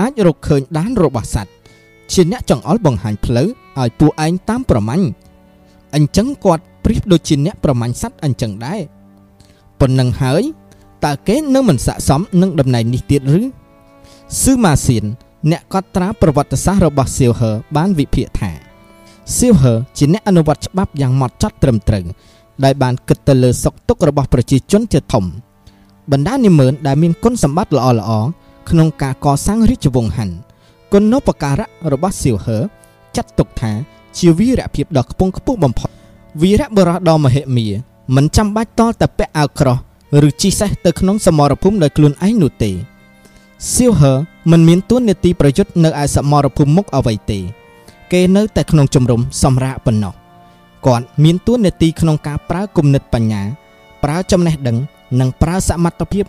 Speaker 1: អាចរកឃើញដានរបស់សត្វជាអ្នកចង្អុលបង្ហាញផ្លូវឲ្យពួកឯងតាមប្រមាញ់អញ្ចឹងគាត់ប្រៀបដូចជាអ្នកប្រមាញ់សត្វអញ្ចឹងដែរប៉ុណ្ណឹងហើយតើគេនឹងមិនស័ក្តិសមនឹងតំណែងនេះទៀតឬស៊ឺម៉ាសៀនអ្នកកត់ត្រាប្រវត្តិសាស្ត្ររបស់សៀវហឺបានវិភាគថាសៀវហឺជាអ្នកអនុវត្តច្បាប់យ៉ាងម៉ត់ចត់ត្រឹមត្រូវដោយបានគិតទៅលើសុខទុក្ខរបស់ប្រជាជនជាធំ បណ្ដានិមឺនដែលមានគុណសម្បត្តិល្អល្អក្នុងការកសាងរាជវង្សហាន់គុណូបការៈរបស់សៀវហឺចាត់ទុកថាជាវីរភាពដ៏ខ្ពង់ខ្ពស់បំផុតវីរៈបុរសដ៏មហិមាមិនចាំបាច់តតែពាក់អាវក្រោះឬជិះសេះទៅក្នុងសមរភូមិដោយខ្លួនឯងនោះទេសៀវហឺមិនមានទួនាទីប្រយុទ្ធនៅឯសមរភូមិមុខអ្វីទេ គេនៅតែក្នុងជំរំសម្រាកប៉ុណ្ណោះគាត់មានទួនាទីក្នុងការប្រើគំនិតបញ្ញា ប្រើចំណេះដឹងនិងប្រើសមត្ថភាព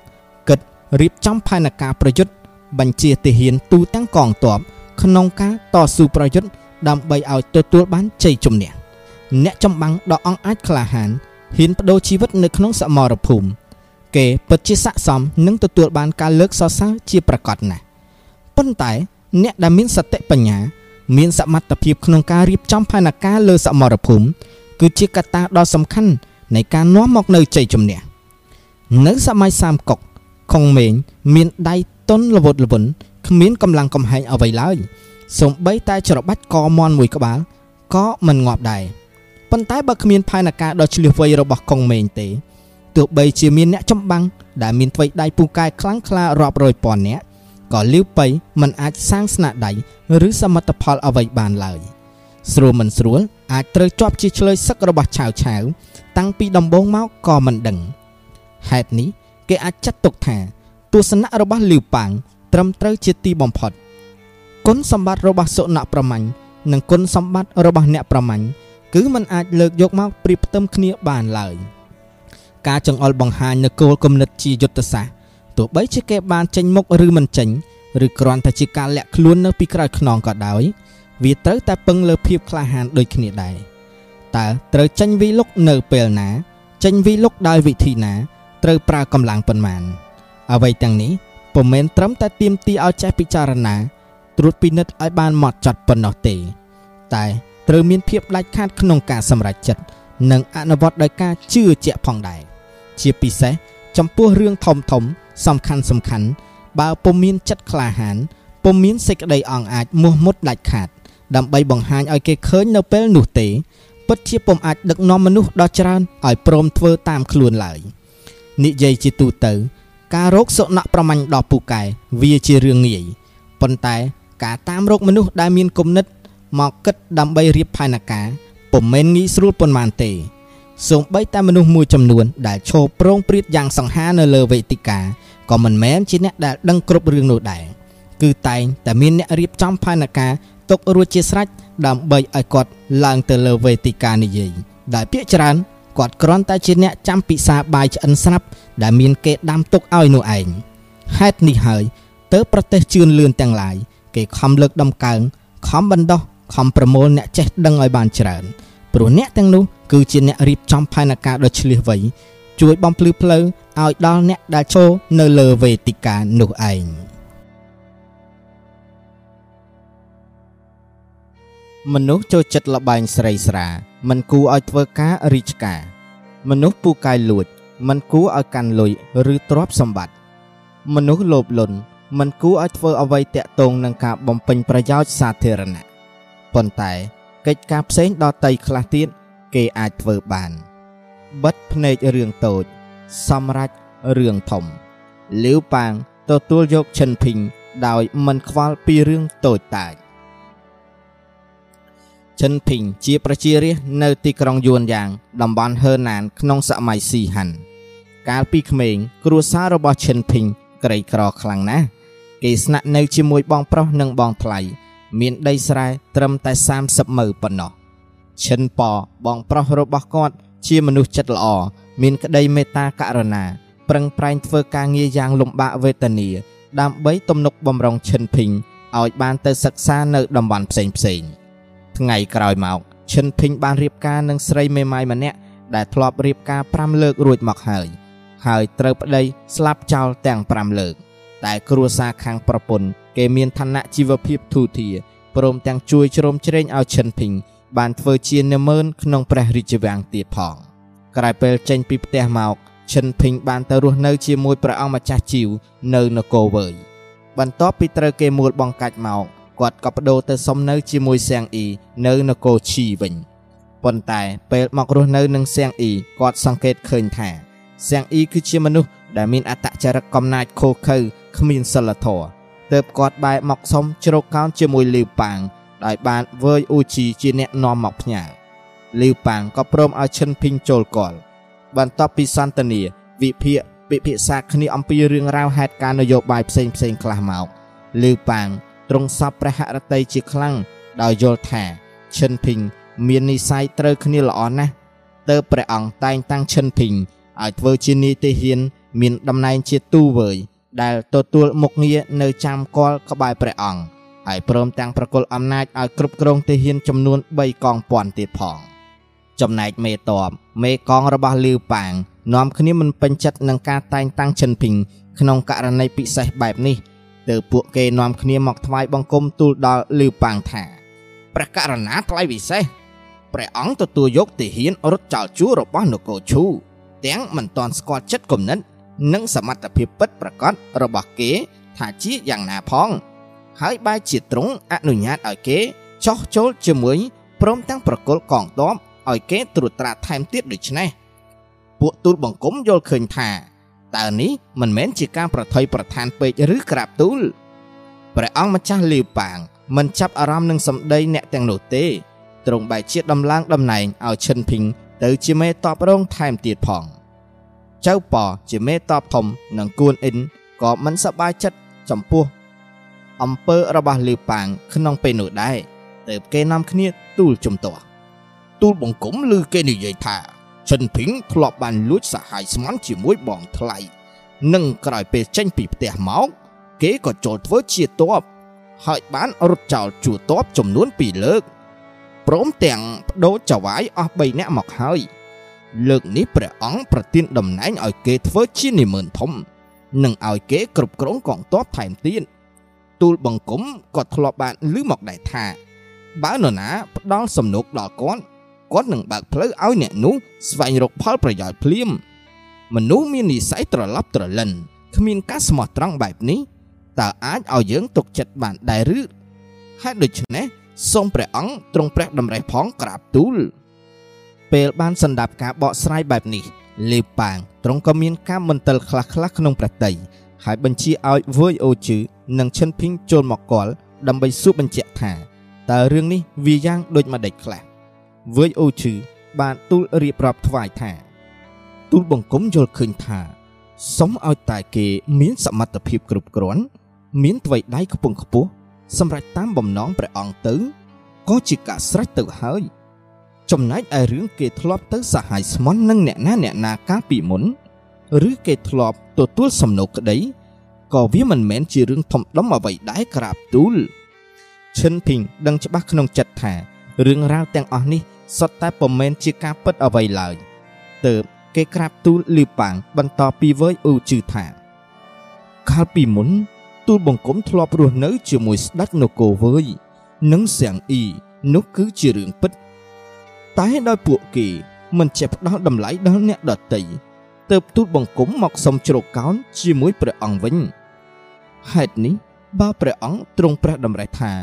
Speaker 1: គិតរៀបចំផែនការប្រយុទ្ធបញ្ជាទាហានទូទាំងកងទ័ពក្នុងការតស៊ូប្រយុទ្ធដើម្បីឲ្យទទួលបានជ័យជំនះអ្នកចម្បាំងដ៏អង់អាចក្លាហានហ៊ានបដូរជីវិតនៅក្នុងសមរភូមិគេពិតជាស័ក្តិសមនឹងទទួលបានការលើកសរសើរជាប្រកបណាស់ប៉ុន្តែអ្នកដែលមានសតិបញ្ញា មានសមត្ថភាពក្នុងការរៀបចំផែនការលើសមរភូមិគឺជាកត្តាដ៏សំខាន់ នៃការនាំមកនូវជ័យជំនះនៅសម័យសាមកុកខុងមេងមានដៃតុនលវត់លវន់គ្មានកម្លាំងកំហែងអ្វីឡើយសូម្បីតែច្របាច់កមន់មួយក្បាលក៏មិនងាប់ដែរប៉ុន្តែបើគ្មានផែនការដ៏ឆ្លៀសវៃរបស់កុងមេងទេទោះបីជាមានអ្នកចម្បាំងដែលមានថ្វីដៃពូកែខ្លាំងក្លារាប់រយពាន់នាក់ក៏លាវប៉ៃមិនអាចសាងស្នាដៃឬសមិទ្ធផលអ្វីបានឡើយស្រួលមិនស្រួលអាចត្រូវជាប់ជាឆ្លើយសឹករបស់ឆាវឆាវ តាំងពីដំបូងមកក៏មិនដឹងហេតុនេះគេអាចចាត់ទុកថា ទស្សនៈរបស់លាវប៉ាងត្រឹមត្រូវជាទីបំផុតគុណសម្បត្តិរបស់សុណប្រមាញ់និងគុណសម្បត្តិរបស់អ្នកប្រមាញ់គឺมันអាចលើកយកមកប្រៀបផ្ទឹមគ្នាបានឡើយការចង្អុលបង្ហាញនៅគោលគំនិតជាយុទ្ធសាស្ត្រទោះបីជាគេបានចេញមុខឬមិនចេញឬគ្រាន់តែជាការលាក់ខ្លួននៅពីក្រោយខ្នងក៏ដោយ វាត្រូវតែពឹងលើភាពក្លាហានដូចគ្នាដែរ តើត្រូវចេញវីលុកនៅពេលណា ចេញវីលុកដោយវិធីណា ត្រូវប្រើកម្លាំងប៉ុន្មានអ្វីទាំងនេះពុំមែនត្រឹមតែទៀមទីឲ្យចេះពិចារណាត្រួតពិនិត្យឲ្យបានម៉ត់ចត់ប៉ុណ្ណោះទេ តែត្រូវមានភាពដាច់ខាតក្នុងការសម្រេចចិត្តនិងអនុវត្តដោយការជឿជាក់ផងដែរជាពិសេសចំពោះរឿងធំធំសំខាន់សំខាន់បើពុំមានចិត្តក្លាហានពុំមានសេចក្តីអង់អាចមោះមុតដាច់ខាត ដើម្បីបង្ហាញឲ្យគេឃើញនៅពេលនោះទេ ពិតជាពុំអាចដឹកនាំមនុស្សដ៏ច្រើនឲ្យព្រមធ្វើតាមខ្លួនឡើយនិយាយជាទូទៅ ការរកសុណៈប្រមាញ់ដល់ពូកែវាជារឿងងាយប៉ុន្តែការតាមរកមនុស្សដែលមានគំនិតមកគិតដើម្បីរៀបផែនការពុំមែនងាយស្រួលប៉ុន្មានទេសូម្បីតែមនុស្សមួយចំនួនដែលឈរប្រងព្រាតយ៉ាងសង្ហានៅលើវេទិកាក៏មិនមែនជាអ្នកដែលដឹងគ្រប់រឿងនោះដែរគឺតែងតែមានអ្នករៀបចំផែនការទុករួចជាស្រេច ដើម្បីឲ្យគាត់ឡើងទៅលើវេទិកានិយាយដែលពាក្យច្រើនគាត់គ្រាន់តែជាអ្នកចាំពិសាបាយឆ្អិនស្រាប់ដែលមានគេដាំទុកឲ្យនោះឯងហេតុនេះហើយទើបប្រទេសជឿនលឿនទាំងឡាយគេខំលើកដំកើងខំបណ្ដោះខំប្រមូលអ្នកចេះដឹងឲ្យបានច្រើនព្រោះអ្នកទាំងនោះគឺជាអ្នករៀបចំផែនការដ៏ឆ្លៀសវៃជួយបំភ្លឺផ្លូវឲ្យដល់អ្នកដែលចូលនៅលើវេទិកានោះឯង មនុស្សចូលចិត្តលបែងស្រីស្រា មិនគួរឲ្យធ្វើការរីឆ្កាមនុស្សពូកាយលួច មិនគួរឲ្យកាន់លុយឬទ្រព្យសម្បត្តិមនុស្សលោភលន់មិនគួរឲ្យធ្វើអ្វីតាក់ទងនឹងការបំពេញប្រយោជន៍សាធារណៈប៉ុន្តែកិច្ចការផ្សេងដតីខ្លះទៀតគេអាចធ្វើបានបិទភ្នែករឿងតូច សម្រាប់រឿងធំលាវប៉ាងទទួលយកឈិនភីងដោយមិនខ្វល់ពីរឿងតូចតាច ឈិនភីងជាប្រជារាស្ត្រនៅទីក្រុងយួនយ៉ាងតំបន់ហឺណានក្នុងសម័យស៊ីហាន់កាលពីក្មេងគ្រួសាររបស់ឈិនភីងក្រីក្រខ្លាំងណាស់គេស្នាក់នៅជាមួយបងប្រុសនិងបងថ្លៃមានដីស្រែត្រឹមតែ30ម៉ឺប៉ុណ្ណោះឈិនប៉បងប្រុសរបស់គាត់ជាមនុស្សចិត្តល្អមានក្តីមេត្តាករុណាប្រឹងប្រែងធ្វើការងារយ៉ាងលំបាកវេទនា ដើម្បីទំនុកបំរុងឈិនភីងឲ្យបានទៅសិក្សានៅតំបន់ផ្សេងផ្សេង ថ្ងៃក្រោយមកឈិនភីងបានរៀបការនឹងស្រីមេម៉ាយម្នាក់ដែលធ្លាប់រៀបការ5លើករួចមកហើយហើយត្រូវប្តីស្លាប់ចោលទាំង5លើកតែគ្រួសារខាងប្រពន្ធគេមានឋានៈជីវភាពធូរធារព្រមទាំងជួយជ្រោមជ្រែងឲ្យឈិនភីងបានធ្វើជានាម៉ឺនក្នុងព្រះរាជវាំងទៀតផងក្រោយពេលចេញពីផ្ទះមកឈិនភីងបានទៅរស់នៅជាមួយព្រះអង្គម្ចាស់ជីវនៅនគរវើយបន្ទាប់ពីត្រូវគេមួលបង្កាច់មក គាត់ក៏បដូរទៅសុំនៅជាមួយសៀងអ៊ីនៅនគរឈីវិញប៉ុន្តែពេលមករស់នៅនឹងសៀងអ៊ីគាត់សង្កេតឃើញថាសៀងអ៊ីគឺជាមនុស្សដែលមានអត្តចរិតកំណាចខូខើគ្មានសិលធម៌ទើបគាត់បែរមកសុំជ្រកកោនជាមួយលីវប៉ាងដោយបានវើយអ៊ូជីជាអ្នកនាំមកផ្ញើលីវប៉ាងក៏ព្រមឲ្យឈិនភីងចូលកលបន្ទាប់ពីសន្ទនាវិភាគពិភាក្សាគ្នាអំពីរឿងរ៉ាវហេតុការណ៍នយោបាយផ្សេងផ្សេងខ្លះមកលីវប៉ាង ទ្រង់សពព្រះហឫទ័យជាខ្លាំងដោយយល់ថាឈិនភីងមាននិស័យត្រូវគ្នាល្អណាស់ទើបព្រះអង្គតែងតាំងឈិនភីងឲ្យធ្វើជានាយទាហាន មានតំណែងជាទូវើយដែលទទួលមុខងារនៅចាំកលក្បែរព្រះអង្គហើយព្រមទាំងប្រគល់អំណាចឲ្យគ្រប់គ្រងទាហានចំនួន3កងពាន់ទៀតផង ចំណែកមេតបមេកងរបស់លីវប៉ាងនាំគ្នាមិនពេញចិត្តនឹងការតែងតាំងឈិនភីងក្នុងករណីពិសេសបែបនេះ ទើបពួកគេនាំគ្នាមកថ្វាយបង្គំទូលដល់លីវប៉ាងថាព្រះករណាថ្លៃវិសេសព្រះអង្គទទួលយកទាហានរត់ចោលជួររបស់នគរឈូទាំងមិនទាន់ស្គាល់ចិត្តគំនិត និងសមត្ថភាពពិតប្រាកដរបស់គេ ថាជាយ៉ាងណាផង ហើយបែរជាទ្រង់អនុញ្ញាតឲ្យគេចោះចូលជាមួយព្រមទាំងប្រគល់កងទ័ពឲ្យគេត្រួតត្រាថែមទៀតដូច្នេះពួកទូលបង្គំយល់ឃើញថា តើនេះមិនមែនជាការប្រថុយប្រឋានពេកឬក្រាបទូលព្រះអង្គម្ចាស់លាវប៉ាងមិនចាប់អារម្មណ៍នឹងសម្ដីអ្នកទាំងនោះទេទ្រង់បែរជាដំឡើងតំណែងឲ្យឈិនភីងទៅជាមេតបរងថែមទៀតផងចៅប៉ជាមេតបធំនិងគួនអ៊ិនក៏មិនសប្បាយចិត្តចំពោះអំពើរបស់លាវប៉ាងក្នុងពេលនោះដែរទើបគេនាំគ្នាទូលជំទាស់ទូលបង្គំឮគេនិយាយថា ចិនភីងធ្លាប់បានលួចសហាយស្មន់ជាមួយបងថ្លៃនិងក្រោយពេលចេញពីផ្ទះមកគេក៏ចូលធ្វើជាតបហើយបានរត់ចោលជួតបចំនួន2លើកព្រមទាំងបដូរចវាយអស់3នាក់មកហើយលើកនេះព្រះអង្គប្រទានតំណែងឲ្យគេធ្វើជានិមឺនធំនិងឲ្យគេគ្រប់គ្រងកងទ័ពថែមទៀតទូលបង្គំក៏ធ្លាប់បានឮមកដែរថា បើនរណាផ្ដល់សំណុកដល់គាត់ គាត់នឹងបើកផ្លូវឲ្យអ្នកនោះស្វែងរកផលប្រយោជន៍ភ្លាមមនុស្សមាននិស្ស័យត្រឡប់ត្រលិនគ្មានការស្មោះត្រង់បែបនេះតើអាចឲ្យយើងទុកចិត្តបានដែរឬហេតុដូច្នេះសូមព្រះអង្គទ្រង់ព្រះតម្រេះផងក្រាបទូលពេលបានសន្តាប់ការបកស្រាយបែបនេះលេប៉ាងទ្រង់ក៏មានការមន្ទិលខ្លះៗក្នុងព្រះតីហើយបញ្ជាឲ្យវើយអូជឺនិងឈិនភីងចូលមកគាល់ដើម្បីសួរបញ្ជាក់ថាតើរឿងនេះវាយ៉ាងដូចម្ដេចខ្លះ វើយអូជឺបានទូលរៀបរាប់ថ្វាយថា ទូលបង្គំយល់ឃើញថាសុំឲ្យតែគេមានសមត្ថភាពគ្រប់គ្រាន់ មានថ្វីដៃខ្ពង់ខ្ពស់សម្រាប់តាមបំណងព្រះអង្គទៅក៏ជាការស្រេចទៅហើយ ចំណែកឯរឿងគេធ្លាប់ទៅសហាយស្មន់នឹងអ្នកណាអ្នកណាកាលពីមុន ឬគេធ្លាប់ទទួលសំណូកក្តីក៏វាមិនមែនជារឿងធំដុំអ្វីដែរក្រាបទូលឈិនភីងដឹងច្បាស់ក្នុងចិត្តថារឿងរ៉ាវទាំងអស់នេះ សុទ្ធតែពុំមែនជាការពិតអ្វីឡើយទើបគេក្រាបទូលលីប៉ាងបន្តពីវើយអ៊ូជឺថាកាលពីមុន ទូលបង្គំធ្លាប់រស់នៅ ជាមួយស្ដេចនគរវើយនិងសៀងអ៊ីនោះគឺជារឿងពិត តែដោយពួកគេមិនចេះផ្ដោតតម្លៃដល់អ្នកដតីទើបទូលបង្គំមកសុំជ្រកកោនជាមួយព្រះអង្គវិញហេតុនេះបើព្រះអង្គទ្រង់ព្រះតម្រេះថា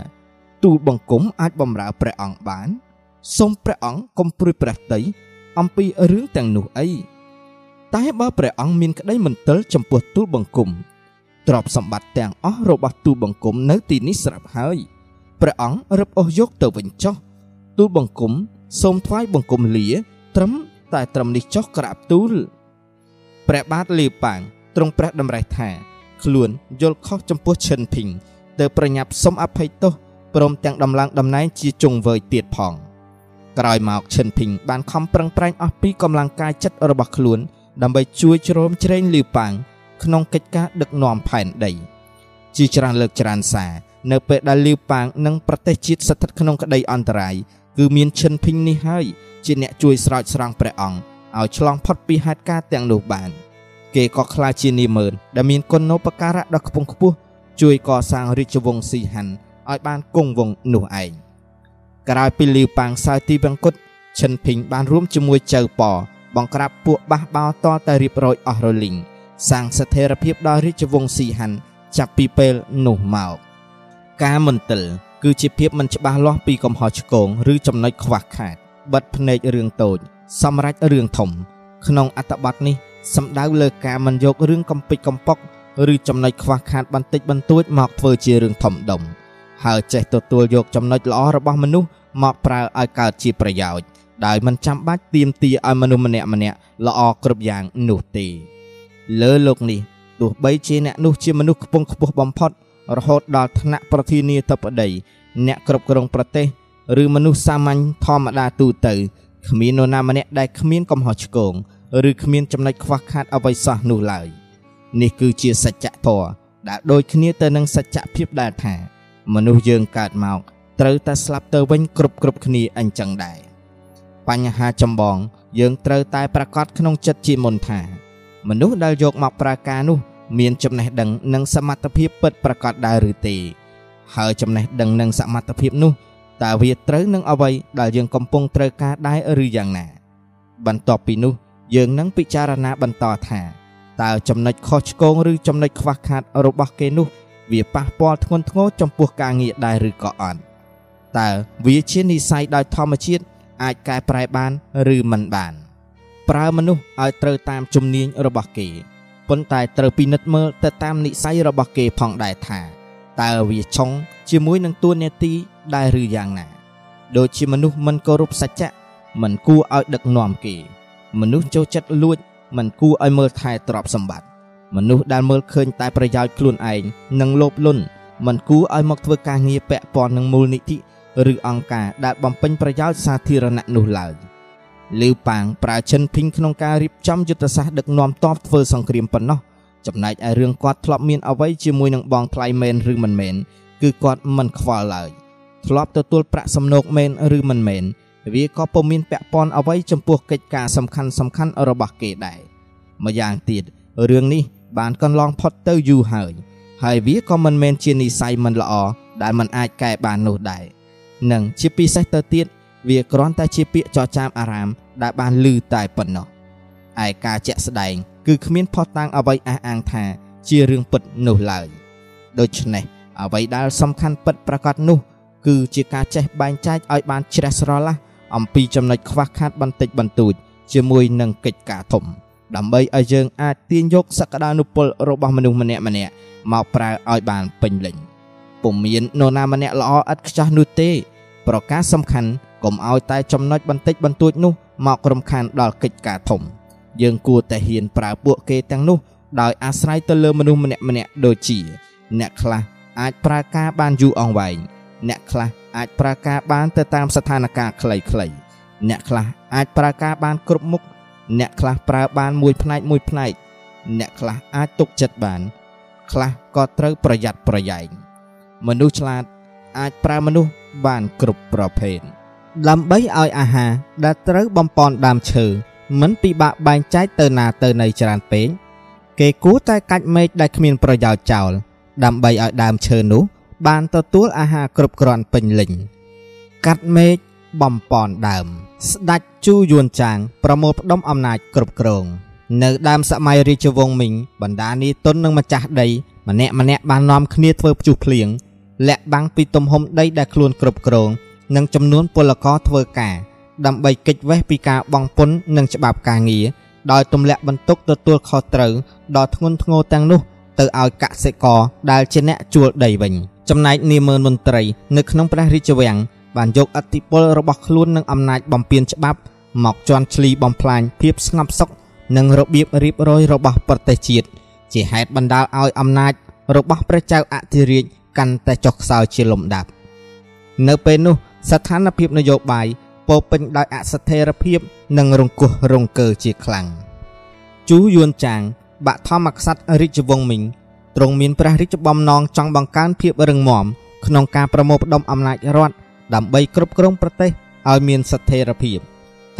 Speaker 1: ទូលបង្គំអាចបំរើព្រះអង្គបាន សូមព្រះអង្គកុំព្រួយព្រះតីអំពីរឿងទាំងនោះអីតែបើព្រះអង្គមានក្តីមន្ទិលចំពោះទូលបង្គំទ្រព្យសម្បត្តិទាំងអស់របស់ទូលបង្គំនៅទីនេះស្រាប់ហើយព្រះអង្គរឹបអូសយកទៅវិញចុះទូលបង្គំសូមថ្វាយបង្គំលា ត្រឹមតែត្រឹមនេះចុះក្រាបទូលព្រះបាទលីប៉ាងទ្រង់ព្រះតម្រេះថាខ្លួនយល់ខុសចំពោះឈិនភីងទៅប្រញាប់សុំអភ័យទោសព្រមទាំងដំឡើងតំណែងជាចុងវើយទៀតផង ក្រោយមកឈិនភីងបានខំប្រឹងប្រែងអស់ពីកម្លាំងកាយចិត្តរបស់ខ្លួន ដើម្បីជួយជ្រោមជ្រែងលីប៉ាងក្នុងកិច្ចការដឹកនាំផែនដី ជាច្រើនលើកច្រើនសារនៅពេលដែលលីប៉ាងនិងប្រទេសជាតិស្ថិតក្នុងក្តីអន្តរាយគឺមានឈិនភីងនេះហើយជាអ្នកជួយស្រោចស្រង់ព្រះអង្គឲ្យឆ្លងផុតពីហេតុការណ៍ទាំងនោះបាន គេក៏ខ្លាចជានាម៉ឺនដែលមានគុណូបការៈដ៏ខ្ពង់ខ្ពស់ជួយកសាងរាជវង្សស៊ីហាន់ឲ្យបានគង់វង្សនោះឯង ក្រោយពីលីវប៉ាងសៅទីវង្គតឈិនភីងបានរួមជាមួយចៅប៉បង្ក្រាបពួកបះបោតតែរៀបរយអស់រលីងសាងស្ថិរភាពដល់រាជវង្សស៊ីហាន់ចាប់ពីពេលនោះមកការមន្ទិលគឺជាភាពមិនច្បាស់លាស់ពីកំហុសឆ្គងឬចំណុចខ្វះខាតបិទភ្នែករឿងតូចសម្រាប់រឿងធំ ក្នុងអត្ថបទនេះសំដៅលើការមិនយករឿងកំពេចកំប៉ុកឬចំណុចខ្វះខាតបន្តិចបន្តួចមកធ្វើជារឿងធំដុំ ហើយចេះទទួលយកចំណុចល្អរបស់មនុស្សមកប្រើឲ្យកើតជាប្រយោជន៍ដោយមិនចាំបាច់ទៀមទាឲ្យមនុស្សម្នាក់ម្នាក់ល្អគ្រប់យ៉ាងនោះទេលើលោកនេះទោះបីជាអ្នកនោះជាមនុស្សខ្ពង់ខ្ពស់បំផុតរហូតដល់ថ្នាក់ប្រធានាធិបតីអ្នកគ្រប់គ្រងប្រទេសឬមនុស្សសាមញ្ញធម្មតាទូទៅគ្មាននរណាម្នាក់ដែលគ្មានកំហុសឆ្គងឬគ្មានចំណុចខ្វះខាតអ្វីសោះនោះឡើយនេះគឺជាសច្ចធម៌ដែលដូចគ្នាទៅនឹងសច្ចភាពដែលថា មនុស្សយើងកើតមកត្រូវតែស្លាប់ទៅវិញគ្រប់គ្រប់គ្នាអញ្ចឹងដែរបញ្ហាចម្បងយើងត្រូវតែប្រកាសក្នុងចិត្តជាមុនថា មនុស្សដែលយកមកប្រើការនោះ មានចំណេះដឹងនិងសមត្ថភាពពិតប្រាកដដែរឬទេហើយចំណេះដឹងនិងសមត្ថភាពនោះតើវាត្រូវនឹងអ្វីដែលយើងកំពុងត្រូវការដែរឬយ៉ាងណា បន្ទាប់ពីនោះ យើងនឹងពិចារណាបន្តថាតើចំណុចខុសឆ្គងឬចំណុចខ្វះខាតរបស់គេនោះ វាប៉ះពាល់ធ្ងន់ធ្ងរចំពោះការងារដែរឬក៏អត់តើវាជានិស្ស័យដោយធម្មជាតិអាចកែប្រែបានឬមិនបាន ប្រើមនុស្សឲ្យត្រូវតាមជំនាញរបស់គេប៉ុន្តែត្រូវពិនិត្យមើលទៅតាមនិស្ស័យរបស់គេផងដែរថាតើវាឆុងជាមួយនឹងតួនាទីដែរឬយ៉ាងណាដូចជាមនុស្សមិនគោរពសច្ចៈមិនគួរឲ្យដឹកនាំគេ មនុស្សចូលចិត្តលួច មិនគួរឲ្យមើលថែទ្រព្យសម្បត្តិ មនុស្សដែលមើលឃើញតែប្រយោជន៍ខ្លួនឯងនិងលោភលន់មិនគួរឲ្យមកធ្វើការងារពាក់ព័ន្ធនឹងមូលនិធិឬអង្គការដែលបំពេញប្រយោជន៍សាធារណៈនោះឡើយលីវប៉ាងប្រើឈិនភីងក្នុងការរៀបចំយុទ្ធសាស្ត្រដឹកនាំតបធ្វើសង្គ្រាមប៉ុណ្ណោះចំណែកឯរឿងគាត់ធ្លាប់មានអ្វីជាមួយនឹងបងថ្លៃមែនឬមិនមែនគឺគាត់មិនខ្វល់ឡើយធ្លាប់ទទួលប្រាក់សំណូកមែនឬមិនមែនវាក៏ពុំមានពាក់ព័ន្ធអ្វីចំពោះកិច្ចការសំខាន់សំខាន់របស់គេដែរម្យ៉ាងទៀតរឿងនេះ បានកន្លងផុតទៅយូរហើយហើយវាក៏មិនមែនជានិស្ស័យមិនល្អដែលมันអាចកែបាននោះដែរនិងជាពិសេសទៅទៀតវាគ្រាន់តែជាពាក្យចចាមអារាមដែលបានឮតែប៉ុណ្ណោះឯការជាក់ស្ដែង គឺគ្មានផុសតាងអ្វីអះអាងថា ជារឿងពិតនោះឡើយដូច្នេះអ្វីដែលសំខាន់ពិតប្រាកដនោះ គឺជាការចេះបែងចែកឲ្យបានជ្រះស្រឡះអំពីចំណុចខ្វះខាតបន្តិចបន្តួច ជាមួយនឹងកិច្ចការធំ ដើម្បីឲ្យយើងអាចទាញយកសក្តានុពលរបស់មនុស្សម្នាក់ម្នាក់មកប្រើឲ្យបានពេញលេញពុំមាននរណាម្នាក់ល្អឥតខ្ចោះនោះទេប្រការសំខាន់កុំឲ្យតែចំណុចបន្តិចបន្តួចនោះមករំខានដល់កិច្ចការធំ យើងគួរតែហ៊ានប្រើពួកគេទាំងនោះដោយអាស្រ័យទៅលើមនុស្សម្នាក់ម្នាក់ដូចជា អ្នកខ្លះអាចប្រើការបានយូរអង្វែងអ្នកខ្លះអាចប្រើការបានទៅតាមស្ថានភាពខ្លីៗអ្នកខ្លះអាចប្រើការបានគ្រប់មុខ អ្នកខ្លះប្រើបានមួយផ្នែកមួយផ្នែកអ្នកខ្លះអាចទុកចិត្តបាន ខ្លះក៏ត្រូវប្រយ័ត្នប្រយែងមនុស្សឆ្លាតអាចប្រើមនុស្សបានគ្រប់ប្រភេទដើម្បីឲ្យអាហារដែលត្រូវបំពន់ដើមឈើមិនពិបាកបែងចែកទៅណាទៅណីច្រើនពេកគេគួរតែកាច់មែកដែលគ្មានប្រយោជន៍ចោលដើម្បីឲ្យដើមឈើនោះ បានទទួលអាហារគ្រប់គ្រាន់ពេញលេញកាត់មែកបំពន់ដើមស្ដេចជូយួនចាងប្រមូលផ្ដុំអំណាចគ្រប់គ្រង នៅដើមសម័យរាជវង្សមីងបណ្ដានីតុននិងម្ចាស់ដីម្នាក់ម្នាក់បាននាំគ្នាធ្វើព្យុះភ្លៀងលាក់បាំងពីទំហំដីដែលខ្លួនគ្រប់គ្រង និងចំនួនពលករធ្វើការ ដើម្បីគេចវេះពីការបង់ពន្ធនិងច្បាប់ការងារដោយទម្លាក់បន្ទុកទទួលខុសត្រូវដ៏ធ្ងន់ធ្ងរទាំងនោះ ទៅឲ្យកសិករដែលជាអ្នកជួលដីវិញ ចំណែកនាមើលមន្ត្រី នៅក្នុងព្រះរាជវាំង បានយកអធិបុលរបស់ខ្លួននិងអំណាចបំពេញច្បាប់ មកជន់ឈ្លីបំផ្លាញភាពស្ងប់សុខនិងរបៀបរៀបរយរបស់ប្រទេសជាតិជាហេតុបណ្ដាលឲ្យអំណាច របស់ព្រះចៅអធិរាជកាន់តែចុះខ្សោយជាលំដាប់នៅពេលនោះស្ថានភាពនយោបាយពោពេញដោយអស្ថិរភាព និងរង្គោះរង្គើជាខ្លាំងជូយួនចាង បាក់ធម្មក្សត្ររាជវង្សមីងទ្រង់មានព្រះរាជបំណងចង់បង្កើនភាពរឹងមាំក្នុងការប្រមូលផ្ដុំអំណាចរដ្ឋ ដើម្បីគ្រប់គ្រងប្រទេសឲ្យមានស្ថិរភាព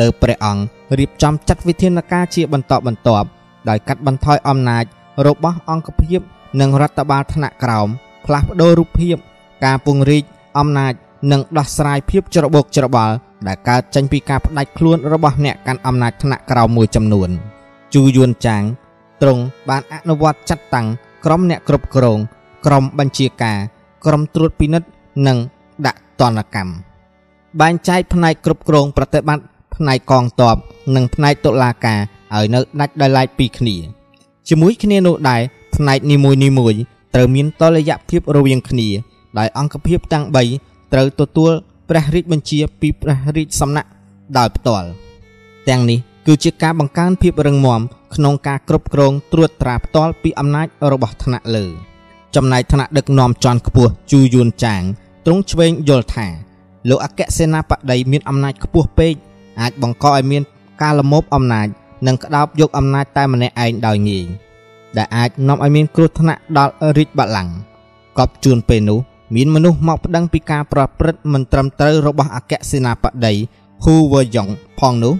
Speaker 1: ទៅព្រះអង្គរៀបចំចាត់វិធានការជាបន្តបន្ទាប់ដោយកាត់បន្ថយអំណាចរបស់អង្គភាពនិងរដ្ឋបាលថ្នាក់ក្រោមផ្លាស់ប្ដូររូបភាពការពង្រីកអំណាចនិងដោះស្រាយភាពច្របូកច្របល់ដែលកើតចេញពីការផ្ដាច់ខ្លួនរបស់អ្នកកាន់អំណាចថ្នាក់ក្រោមមួយចំនួនជូយួនចាងទ្រង់បានអនុវត្តចាត់តាំងក្រុមអ្នកគ្រប់គ្រងក្រុមបញ្ជាការក្រុមត្រួតពិនិត្យនិង ដាក់ទណ្ឌកម្មបែងចែកផ្នែកគ្រប់គ្រងប្រតិបត្តិផ្នែកកងទ័ពនិងផ្នែកតុលាការឲ្យនៅដាច់ដោយឡែកពីគ្នាជាមួយគ្នានោះដែរផ្នែកនីមួយៗត្រូវមានតលយៈភាពរវាងគ្នាដោយអង្គភាពទាំង3ត្រូវទទួលព្រះរាជបញ្ជាពីព្រះរាជសំណាក់ដោយផ្ទាល់ទាំងនេះគឺជាការបង្កើនភាពរឹងមាំក្នុងការគ្រប់គ្រងត្រួតត្រាផ្ទាល់ពីអំណាចរបស់ថ្នាក់លើ ចំណែកថ្នាក់ដឹកនាំជាន់ខ្ពស់ជូយួនចាង ទ្រង់ឆ្វេងយល់ថាលោកអគ្គសេនាបតីមានអំណាចខ្ពស់ពេកអាចបង្កឲ្យមានការលមោបអំណាចនិងក្តោបយកអំណាចតែម្នាក់ឯងដោយងាយដែលអាចនាំឲ្យមានគ្រោះថ្នាក់ដល់រាជបល្ល័ង្កកប់ជួនពេលនោះមានមនុស្សមកប្តឹងពីការប្រព្រឹត្តមិនត្រឹមត្រូវរបស់អគ្គសេនាបតីហ៊ូវយ៉ុងផងនោះ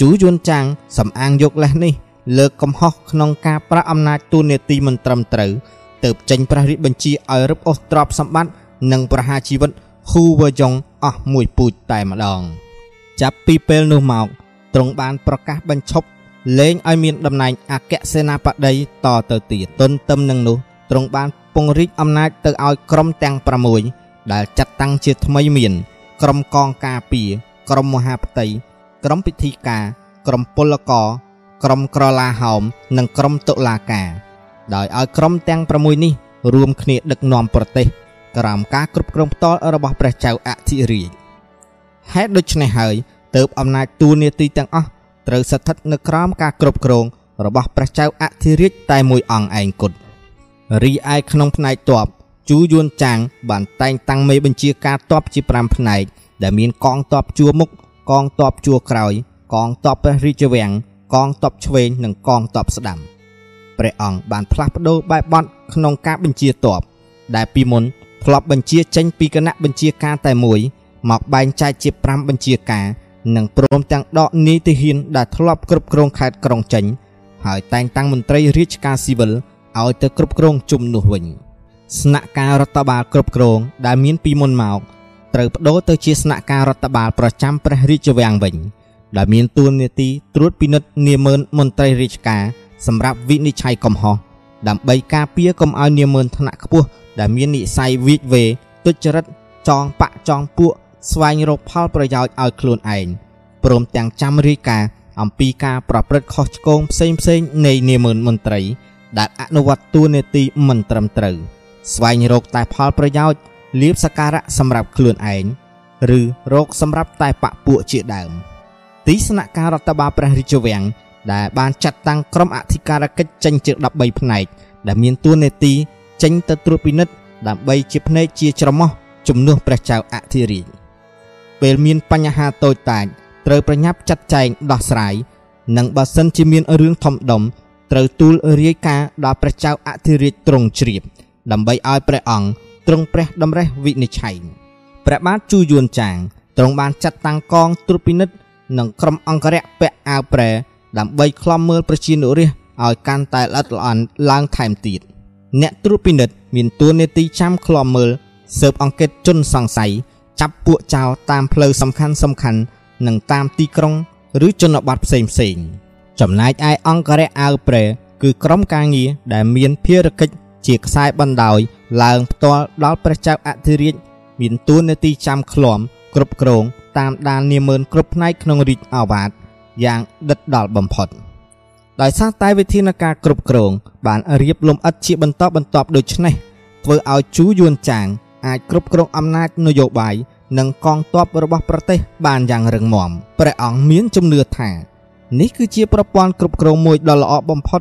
Speaker 1: ជូយួនចាងសំអាងយកលេសនេះលើកកំហុសក្នុងការប្រាក់អំណាចទូនេតិមិនត្រឹមត្រូវទៅចេញព្រះរាជបញ្ជាឲ្យរឹបអូសទ្រព្យសម្បត្តិ និងប្រហារជីវិតហ៊ូវយ៉ុងអស់មួយពូជតែម្ដង ចាប់ពីពេលនោះមកទ្រង់បានប្រកាសបញ្ឈប់លែងឲ្យមានតំណែងអគ្គសេនាបតីតទៅទៀតទន្ទឹមនឹងនោះទ្រង់បានពង្រីកអំណាចទៅឲ្យក្រុមទាំង6ដែលចាត់តាំងជាថ្មីមាន ក្រុមកងការពារក្រុមមហាផ្ទៃក្រុមពិធីការក្រុមពលករក្រុមក្រឡាហោមនិងក្រុមតុលាការ ដោយឲ្យក្រុមទាំង6នេះរួមគ្នាដឹកនាំប្រទេស ក្រោមការគ្រប់គ្រងផ្ទាល់របស់ព្រះចៅអធិរាជហេតុដូច្នេះហើយទើបអំណាចទូនាទីទាំងអស់ត្រូវស្ថិតនៅក្រោមការគ្រប់គ្រងរបស់ព្រះចៅអធិរាជតែមួយអង្គឯងគត់រីឯក្នុងផ្នែកទ័ពជូយួនចាងបានតែងតាំងមេបញ្ជាការទ័ពជា5ផ្នែកដែលមានកងទ័ពជួរមុខកងទ័ពជួរក្រោយ កងទ័ពព្រះរាជវាំងកងទ័ពឆ្វេងនិងកងទ័ពស្ដាំព្រះអង្គបានផ្លាស់ប្ដូរបែបបទក្នុងការបញ្ជាទ័ពដែលពីមុន ធ្លាប់បញ្ជាចេញពីគណៈបញ្ជាការតែមួយមកបែងចែកជា5បញ្ជាការនិងព្រមទាំងដកនីតិហ៊ានដែលធ្លាប់គ្រប់គ្រងខេត្តក្រុងចេញហើយតែងតាំងមន្ត្រីរាជការស៊ីវិលឲ្យទៅគ្រប់គ្រងជំនួសវិញស្នាក់ការរដ្ឋបាលគ្រប់គ្រងដែលមានពីមុនមកត្រូវបដូរទៅជាស្នាក់ការរដ្ឋបាលប្រចាំព្រះរាជវាំងវិញដែលមានតួនាទីត្រួតពិនិត្យនាមឺនមន្ត្រីរាជការសម្រាប់វិនិច្ឆ័យកំហុសដើម្បីការពារកុំឲ្យនាមឺនថ្នាក់ខ្ពស់ ដែលមាននិស័យវិជវេទុច្ចរិតចងបាក់ចងពួកស្វែងរកផលប្រយោជន៍ឲ្យខ្លួនឯងព្រមទាំងចាំរាយការណ៍អំពីការប្រព្រឹត្តខុសឆ្គងផ្សេងផ្សេងនៃនាមឺនមន្ត្រី ដែលអនុវត្តតួនាទីមិនត្រឹមត្រូវស្វែងរកតែផលប្រយោជន៍លៀបសការៈសម្រាប់ខ្លួនឯងឬរកសម្រាប់តែបពពួកជាដើមទីស្នាក់ការរដ្ឋបាលព្រះរាជវាំងដែលបានចាត់តាំងក្រុមអធិការកិច្ចចេញជា13ផ្នែកដែលមានតួនាទី ចេញទៅត្រួតពិនិត្យដើម្បីជាភ្នែកជាច្រមុះជំនួសព្រះចៅអធិរាជពេលមានបញ្ហាតូចតាចត្រូវប្រញាប់ចាត់ចែងដោះស្រាយនិងបើសិនជាមានរឿងធំដុំត្រូវទូលរាយការណ៍ដល់ព្រះចៅអធិរាជទ្រង់ជ្រាប ដើម្បីឲ្យព្រះអង្គទ្រង់ព្រះតម្រេះវិនិច្ឆ័យព្រះបាទជូយួនចាងទ្រង់បានចាត់តាំងកងត្រួតពិនិត្យនិងក្រុមអង្គរៈពាក់អាវប្រែដើម្បីខ្លំមើលប្រជានុរាស្ត្រឲ្យកាន់តែល្អិតល្អន់ឡើងថែមទៀត អ្នកត្រួតពិនិត្យមានតួនាទីចាំខ្លំមើលស៊ើបអង្កេតជនសង្ស័យចាប់ពួកចោរតាមផ្លូវសំខាន់សំខាន់និងតាមទីក្រុង ឬជនបទផ្សេងផ្សេងចំណែកឯអង្គរៈអាវប្រែគឺក្រុមការងារដែលមានភារកិច្ចជាខ្សែបណ្ដោយឡើងផ្ទាល់ដល់ព្រះចៅអធិរាជមានតួនាទីចាំឃ្លាំគ្រប់គ្រងតាមដាននាមឺនគ្រប់ផ្នែកក្នុងរាជអាវ៉ាតយ៉ាងដិតដល់បំផុត ដោយសារតែវិធានការគ្រប់គ្រង បានរៀបលំអិតជាបន្តបន្ទាប់ដូច្នេះធ្វើឲ្យជូយួនចាង អាចគ្រប់គ្រងអំណាចនយោបាយនិងកងទ័ពរបស់ប្រទេស បានយ៉ាងរឹងមាំព្រះអង្គមានជំនឿថានេះគឺជាប្រព័ន្ធគ្រប់គ្រងមួយដ៏ល្អបំផុត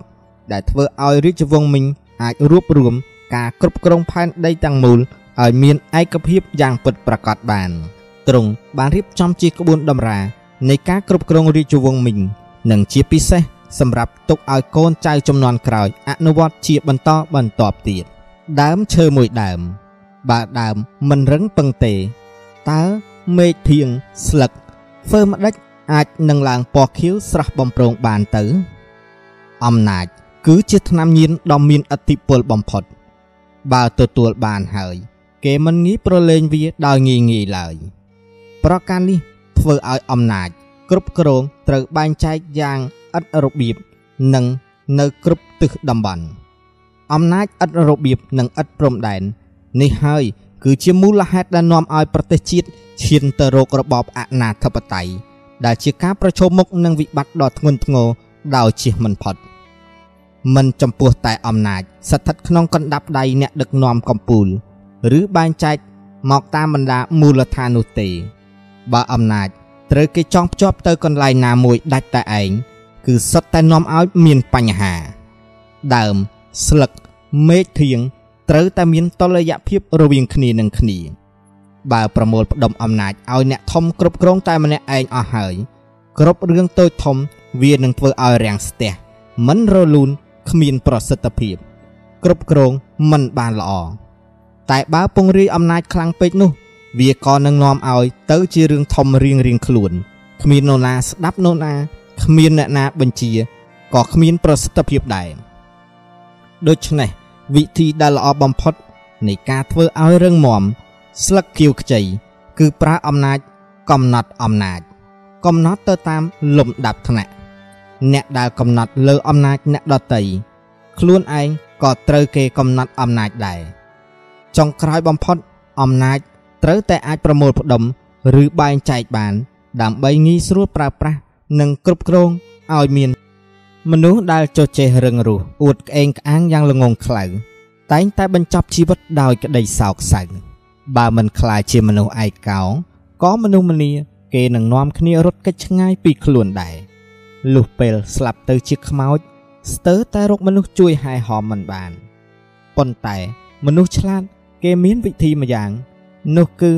Speaker 1: ដែលធ្វើឲ្យរាជវង្សមីងអាចរួបរวมការគ្រប់គ្រងផែនដីទាំងមូលឲ្យមានឯកភាពយ៉ាងពិតប្រាកដបានទ្រង់បានរៀបចំជាក្បួនតម្រានៃការគ្រប់គ្រងរាជវង្សមីងនិងជាពិសេស សម្រាប់ទុកឲ្យកូនចៅចំនួនក្រោយអនុវត្តជាបន្តបន្ទាប់ទៀតដើមឈើមួយដើម បើដើមមិនរឹងពឹងទេតើមេឃធៀងស្លឹកធ្វើម្ដេចអាចនឹងឡើងពណ៌ខៀវស្រស់បំប្រងបានទៅ អំណាច គឺជាថ្នាំញៀនដ៏មានឥទ្ធិពលបំផុត បើទទួលបានហើយ គេមិនងាយប្រឡែងវាដោយងាយងាយឡើយ ប្រការនេះធ្វើឲ្យអំណាច គ្រប់គ្រងត្រូវបែងចែកយ៉ាង ឥតរបៀបនិងនៅគ្រប់ទិសតំបន់អំណាចឥតរបៀបនិងឥតព្រំដែននេះហើយគឺជាមូលហេតុដែលនាំឲ្យប្រទេសជាតិឈានទៅរករបបអនាធិបតេយ្យដែលជាការប្រឈមមុខនឹងវិបត្តិដ៏ធ្ងន់ធ្ងរដោយជៀសមិនផុតមិនចំពោះតែអំណាចស្ថិតក្នុងកណ្ដាប់ដៃអ្នកដឹកនាំកម្ពុជាឬបែងចែកមកតាមបណ្ដាមូលដ្ឋាននោះទេ បើអំណាចត្រូវគេចងភ្ជាប់ទៅកន្លែងណាមួយដាច់តែឯង គឺសុទ្ធតែនាំឲ្យមានបញ្ហា ដើម ស្លឹកមេឃធៀងត្រូវតែមានតុល្យភាពរវាងគ្នានឹងគ្នាបើប្រមូលផ្ដុំអំណាចឲ្យអ្នកធំគ្រប់គ្រងតែម្នាក់ឯងអស់ហើយគ្រប់រឿងតូចធំវានឹងធ្វើឲ្យរាំងស្ទះមិនរលូនគ្មានប្រសិទ្ធភាព គ្រប់គ្រងមិនបានល្អតែបើពង្រាយអំណាចខ្លាំងពេកនោះ វាក៏នឹងនាំឲ្យទៅជារឿងធំរៀងរៀងខ្លួនគ្មាននរណាស្ដាប់នរណា គ្មានអ្នកណាបញ្ជាក៏គ្មានប្រសិទ្ធភាពដែរដូច្នេះវិធីដែលល្អបំផុតនៃការធ្វើឲ្យរឹងមាំស្លឹកគៀវខ្ចីគឺប្រើអំណាចកំណត់អំណាច កំណត់ទៅតាមលំដាប់ថ្នាក់អ្នកដែលកំណត់លើអំណាចអ្នកដតីខ្លួនឯងក៏ត្រូវគេកំណត់អំណាចដែរចុងក្រោយបំផុតអំណាចត្រូវតែអាចប្រមូលផ្ដុំ ឬបែងចែកបាន ដើម្បីងាយស្រួលប្រើប្រាស់ និងគ្រប់គ្រងឲ្យមាន មនុស្សដែលចុះចេះរឹងរូសអួតក្អេងក្អាងយ៉ាងល្ងងខ្លៅតែងតែបញ្ចប់ជីវិតដោយក្តីសោកសៅបើមិនខ្លាចជាមនុស្សឯកោក៏មនុស្សម្នាគេនឹងនាំគ្នារត់គេចឆ្ងាយពីខ្លួនដែរលុះពេលស្លាប់ទៅជាខ្មោចស្ទើរតែរកមនុស្សជួយហែហមមិនបានប៉ុន្តែមនុស្សឆ្លាតគេមានវិធីមួយយ៉ាង នោះគឺ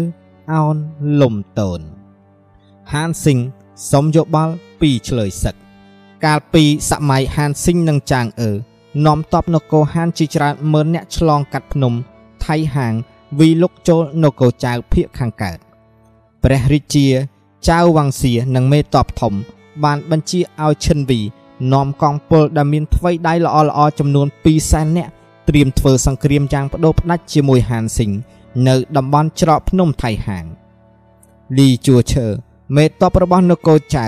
Speaker 1: អោនលំតូនហានស៊ីង សុំយោបល់ពីឆ្លើយសឹកកាលពីសម័យហានស៊ីងនិងចាងអឺនាំតបនគរហានជាច្រើនម៉ឺនអ្នកឆ្លងកាត់ភ្នំថៃហាងវីលុកចូលនគរចៅភៀកខាងកើតព្រះរាជាចៅវង្សៀនិងមេតបធំ បានបញ្ជាឲ្យឈិនវីនាំកងពលដែលមានថ្វីដៃល្អល្អចំនួន2សែននាក់ត្រៀមធ្វើសង្គ្រាមយ៉ាងបដូរផ្ដាច់ជាមួយហានស៊ីងនៅតំបន់ច្រកភ្នំថៃហាងលីជួឈើ មេតបរបស់នគរចៅ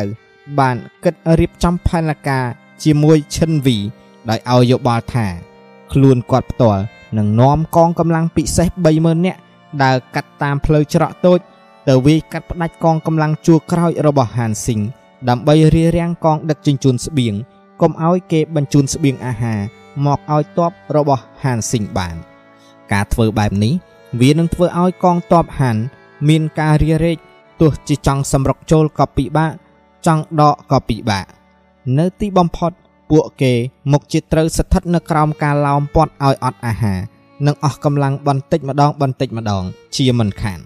Speaker 1: បានគិតរៀបចំផែនការជាមួយឈិនវី ដោយឲ្យយោបល់ថា ខ្លួនគាត់ផ្ទាល់នឹងនាំកងកម្លាំងពិសេស30000នាក់ដើរកាត់តាមផ្លូវច្រកតូចទៅវាយកាត់ផ្ដាច់កងកម្លាំងជួរក្រោយរបស់ហានស៊ីងដើម្បីរារាំងកងដឹកជញ្ជូនស្បៀងកុំឲ្យគេបញ្ជូនស្បៀងអាហារមកឲ្យទ័ពរបស់ហានស៊ីងបាន ការធ្វើបែបនេះ វានឹងធ្វើឲ្យកងទ័ពហាន មានការរារែក ទោះជាចង់សម្រុកចូលក៏ពិបាកចង់ដកក៏ពិបាកនៅទីបំផុតពួកគេមុខជាត្រូវស្ថិតនៅក្រោមការឡោមព័ទ្ធឲ្យអត់អាហារនិងអស់កម្លាំងបន្តិចម្ដងបន្តិចម្ដង ជាមិនខាន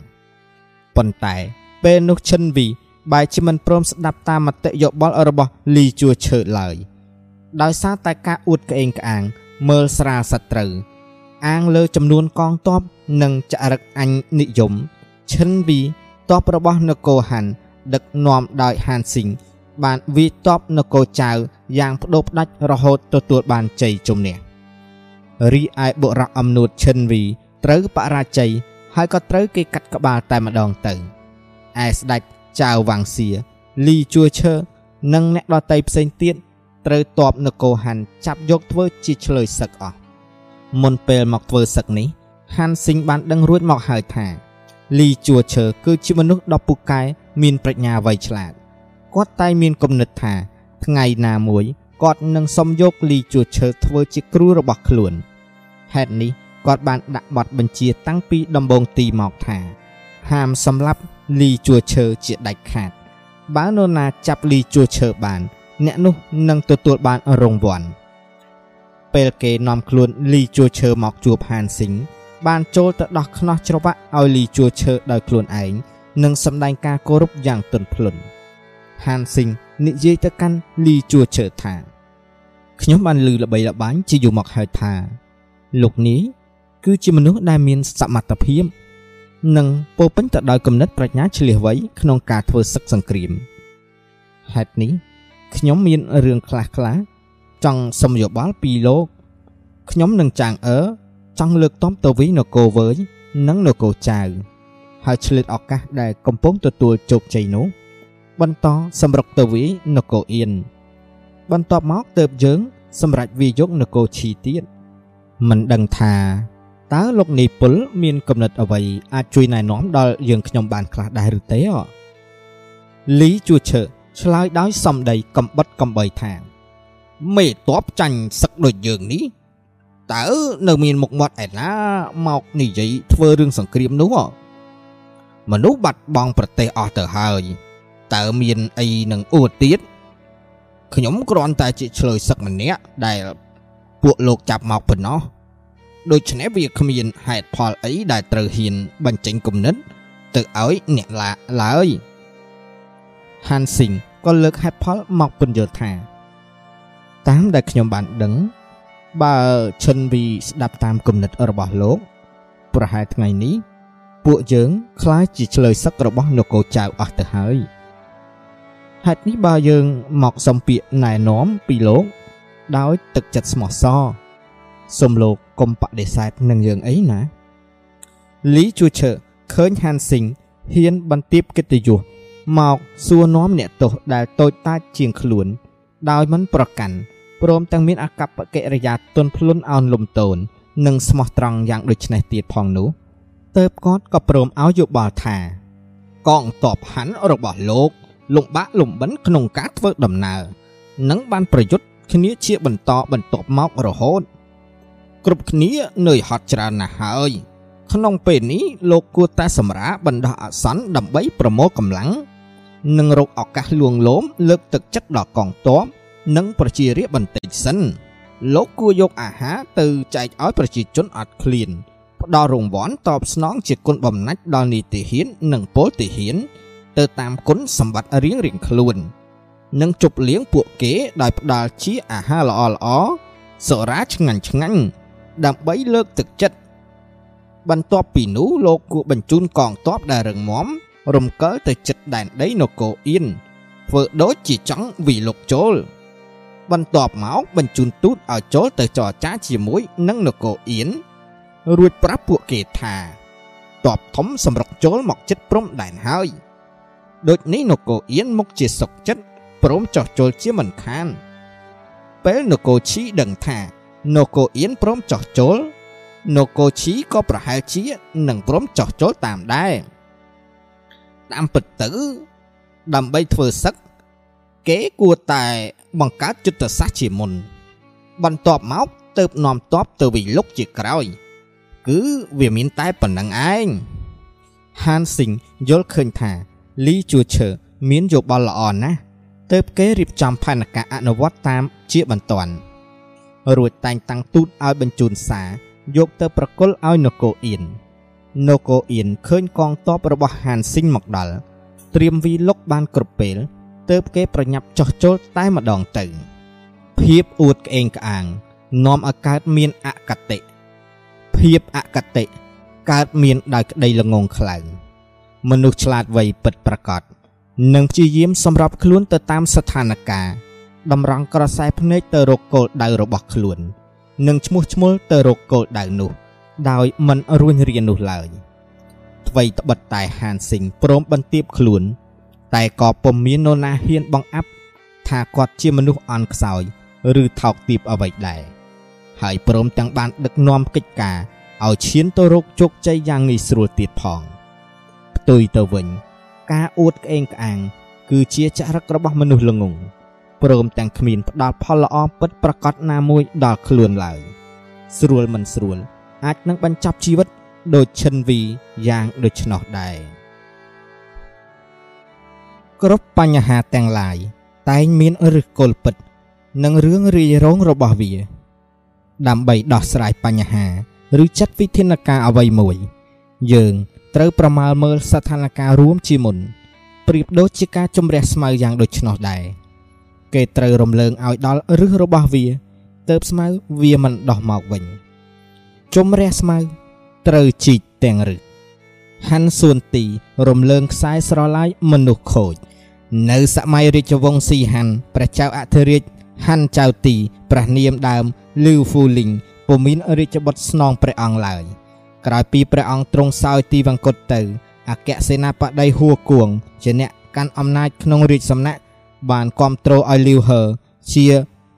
Speaker 1: ប៉ុន្តែពេលនោះឈិនវីបែរជាមិនព្រមស្ដាប់តាមមតិយោបល់របស់លីជួឈើឡើយដោយសារតែការអួតក្អេងក្អាង មើលស្រាលសត្រូវអាងលើចំនួនកងទ័ពនិងចរិតអញនិយមឈិនវី ទ័ពរបស់នគរហាន់ដឹកនាំដោយហានស៊ីងបានវាយទ័ពនគរចៅយ៉ាងបដូរផ្ដាច់រហូតទទួលបានជ័យជំនះរីឯបុរសអំនួតឈិនវីត្រូវបរាជ័យហើយក៏ត្រូវគេកាត់ក្បាលតែម្ដងទៅឯស្ដេចចៅវ៉ាងសៀលីជួឈើនិងអ្នកដតីផ្សេងទៀតត្រូវតបនគរហាន់ចាប់យកធ្វើជាឆ្លើយសឹកអស់មុនពេលមកធ្វើសឹកនេះហាន់ស៊ីងបានដឹងរួចមកហើយថា លីជួឈើគឺជាមនុស្សដ៏ពូកែមានប្រាជ្ញាវៃឆ្លាតគាត់តែមានគំនិតថា ថ្ងៃណាមួយគាត់នឹងសុំយកលីជួឈើធ្វើជាគ្រូរបស់ខ្លួនហេតុនេះគាត់បានដាក់បទបញ្ជាតាំងពីដំបូងទីមកថា ហាមសម្លាប់លីជួឈើជាដាច់ខាត បើនរណាចាប់លីជួឈើបាន អ្នកនោះនឹងទទួលបានរង្វាន់ពេលគេនាំខ្លួនលីជួឈើមកជួបហានស៊ីង បានចូលទៅដោះខ្នោះច្រវាក់ឲ្យលីជួឈើដោយខ្លួនឯងនិងសម្ដែងការគោរពយ៉ាងទន់ភ្លន់ហានស៊ីងនិយាយទៅកាន់លីជួឈើថាខ្ញុំបានឮល្បីល្បាញជាយូរមកហើយថា លោកនេះគឺជាមនុស្សដែលមានសមត្ថភាពនិងពោពេញទៅដោយគំនិតប្រាជ្ញាឆ្លៀសវៃក្នុងការធ្វើសឹកសង្គ្រាមហេតុនេះខ្ញុំមានរឿងខ្លះខ្លះចង់សុំយោបល់ពីលោកខ្ញុំនឹងចាងអឺ ចង់លើកតំទៅវិញនគរវើយនិងនគរចៅហើយឆ្លៀតឱកាសដែលកំពុងទទួលជោគជ័យនោះ បន្តសម្រុកទៅវិញនគរអៀនបន្ទាប់មកទៅយើង សម្រេចវាយកនគរឈីទៀតមិនដឹងថាតើលោកនីពុលមានគំនិតអ្វីអាចជួយណែនាំដល់យើងខ្ញុំបានខ្លះដែរឬទេអលីជួឈើឆ្លើយដោយសំដីកំបិតកំបីថាមេតបចាញ់សឹកដូចយើងនេះ តើនៅមានមុខមាត់ឯណាមកនិយាយធ្វើរឿងសង្គ្រាមនោះមនុស្សបាត់បង់ប្រទេសអស់ទៅហើយតើមានអីនឹងអួតទៀតខ្ញុំគ្រាន់តែជាឆ្លើយសឹកម្នាក់ដែលពួកលោកចាប់មកប៉ុណ្ណោះដូច្នេះវាគ្មានហេតុផលអីដែលត្រូវហ៊ានបញ្ចេញគំនិតទៅឲ្យអ្នកឡាឡើយហានស៊ីងក៏លើកហេតុផលមកពន្យល់ថាតាមដែលខ្ញុំបានដឹង បើឈិនវីស្ដាប់តាមគំនិតរបស់លោក ប្រហែលថ្ងៃនេះ ពួកយើងខ្លាចជាឆ្លើយសឹករបស់នគរចៅអស់ទៅហើយហេតុនេះបើយើងមកសំពាកណែនាំពីលោក ដោយទឹកចិត្តស្មោះសរសូមលោកកុំបដិសេធនឹងយើងអីណាលីជួឈើឃើញហានស៊ីងហ៊ានបន្ទាបកិត្តិយសមកសួរនាំអ្នកទោសដែលតូចតាចជាងខ្លួន ដោយមិនប្រកាន់ ព្រមទាំងមានអកប្បកិរិយាទន់ភ្លន់អោនលំទោននិងស្មោះត្រង់យ៉ាងដូចនេះទៀតផងនោះទើបគាត់ក៏ព្រមឲ្យយោបល់ថា កងតបហាន់របស់លោក លំបាកលំបិនក្នុងការធ្វើដំណើរនិងបានប្រយុទ្ធគ្នាជាបន្តបន្ទាប់មករហូត គ្រប់គ្នានឿយហត់ច្រើនណាស់ហើយក្នុងពេលនេះលោកគួរតែសម្រាបណ្ដោះអាសន្នដើម្បីប្រមូលកម្លាំងនិងរកឱកាសលួងលោមលើកទឹកចិត្តដល់កងទ័ព និងប្រជារាស្ត្របន្តិចសិនលោកគួរយកអាហារទៅចែកឲ្យប្រជាជនអត់ឃ្លានផ្ដល់រង្វាន់តបស្នងជាគុណបំណាច់ដល់នីតិហ៊ាន និងពលទាហាន ទៅតាមគុណសម្បត្តិរៀងរៀងខ្លួននិងជប់លៀងពួកគេដោយផ្ដល់ជាអាហារល្អល្អសូរ៉ាឆ្ងាញ់ឆ្ងាញ់ដើម្បីលើកទឹកចិត្តបន្ទាប់ពីនោះលោកគួរបញ្ជូនកងទ័ពដែលរឹងមាំរំកិលទៅជិតដែនដីនគរអៀនធ្វើដូចជាចង់វិលុកចូល បន្ទាប់មកបញ្ជូនទូតឲ្យចូលទៅចរចាជាមួយនឹងនគរអៀនរួចប្រាប់ពួកគេថាតបធំសម្រុកចូលមកចិត្តព្រំដែនហើយដូចនេះនគរអៀនមុខជាសុកចិត្តព្រមចោះចូលជាមិនខានពេលនគរឈីដឹងថានគរអៀនព្រមចោះចូលនគរឈីក៏ប្រហែលជានឹងព្រមចោះចូលតាមដែរតាមពិតទៅដើម្បីធ្វើសឹកគេគួរតែ បង្កើតយុទ្ធសាស្ត្រជាមុន បន្ទាប់មកទៅនាំតបទៅវិលុកជាក្រោយ គឺវាមានតែប៉ុណ្្នឹងឯងហានស៊ីងយល់ឃើញថាលីជួឈើមានយោបល់ល្អណាស់ទើបគេរៀបចំផែនការអនុវត្តតាមជាបន្ទាន់រួចតែងតាំងទូតឲ្យបញ្ជូនសារយកទៅប្រគល់ឲ្យនគរអៀននគរអៀនឃើញកងទ័ពរបស់ហានស៊ីងមកដល់ត្រៀមវីលុកបានគ្រប់ពេល ទើបគេប្រញាប់ចោះចូលតែម្ដងទៅ ភាពអួតក្អេងក្អាង នាំឲ្យកើតមានអកតេភាពអកតេកើតមានដោយក្តីល្ងងខ្លៅមនុស្សឆ្លាតវៃពិតប្រាកដនឹងព្យាយាមសម្របខ្លួនទៅតាមស្ថានភាពតម្រង់ក្រសែភ្នែកទៅរកគោលដៅរបស់ខ្លួន និងឈ្មោះឈ្មោលទៅរកគោលដៅនោះ ដោយមិនរួញរាននោះឡើយអ្វីត្បិតតែហានស៊ីងព្រមបន្ទាបខ្លួន តែក៏ពុំមាននរណាហ៊ានបង្អាប់ថាគាត់ជាមនុស្សអន់ខ្សោយឬថោកទាបអ្វីដែរហើយព្រមទាំងបានដឹកនាំកិច្ចការឲ្យឈានទៅរកជោគជ័យយ៉ាងងាយស្រួលទៀតផងផ្ទុយទៅវិញ ការអួតក្អេងក្អាង គឺជាចរិតរបស់មនុស្សល្ងងព្រមទាំងគ្មានផ្ដល់ផលល្អពិតប្រាកដណាមួយដល់ខ្លួនឡើយស្រួលមិនស្រួល អាចនឹងបញ្ចប់ជីវិត ដូចឈិនវីយ៉ាងដូច្នោះដែរ គ្រប់បញ្ហាទាំងឡាយតែងមានឫសគល់ពិត និងរឿងរាយរងរបស់វា ដើម្បីដោះស្រាយបញ្ហា ឬចាត់វិធានការអ្វីមួយ យើងត្រូវប្រមាលមើលស្ថានភាពរួមជាមុនប្រៀបដូចជាការជំរះស្មៅយ៉ាងដូច្នោះដែរគេត្រូវរំលើងឲ្យដល់ឫសរបស់វាទៅស្មៅវាមិនដោះមកវិញជំរះស្មៅត្រូវជីកទាំងឫសហាន់សួនទីរំលើងខ្សែស្រឡាយមនុស្សខូច នៅសម័យរាជវង្សស៊ីហាន់ព្រះចៅអធិរាជហាន់ចៅទីព្រះនាមដើមលឺហ្វូលីងពុំមានរាជបុត្រស្នងព្រះអង្គឡើយក្រោយពីព្រះអង្គទ្រង់សោយទីវង្គតទៅអគ្គសេនាបតីហួគួងជាអ្នកកាន់អំណាចក្នុងរាជសំណាក់បានគ្រប់គ្រងឲ្យលីវហឺជា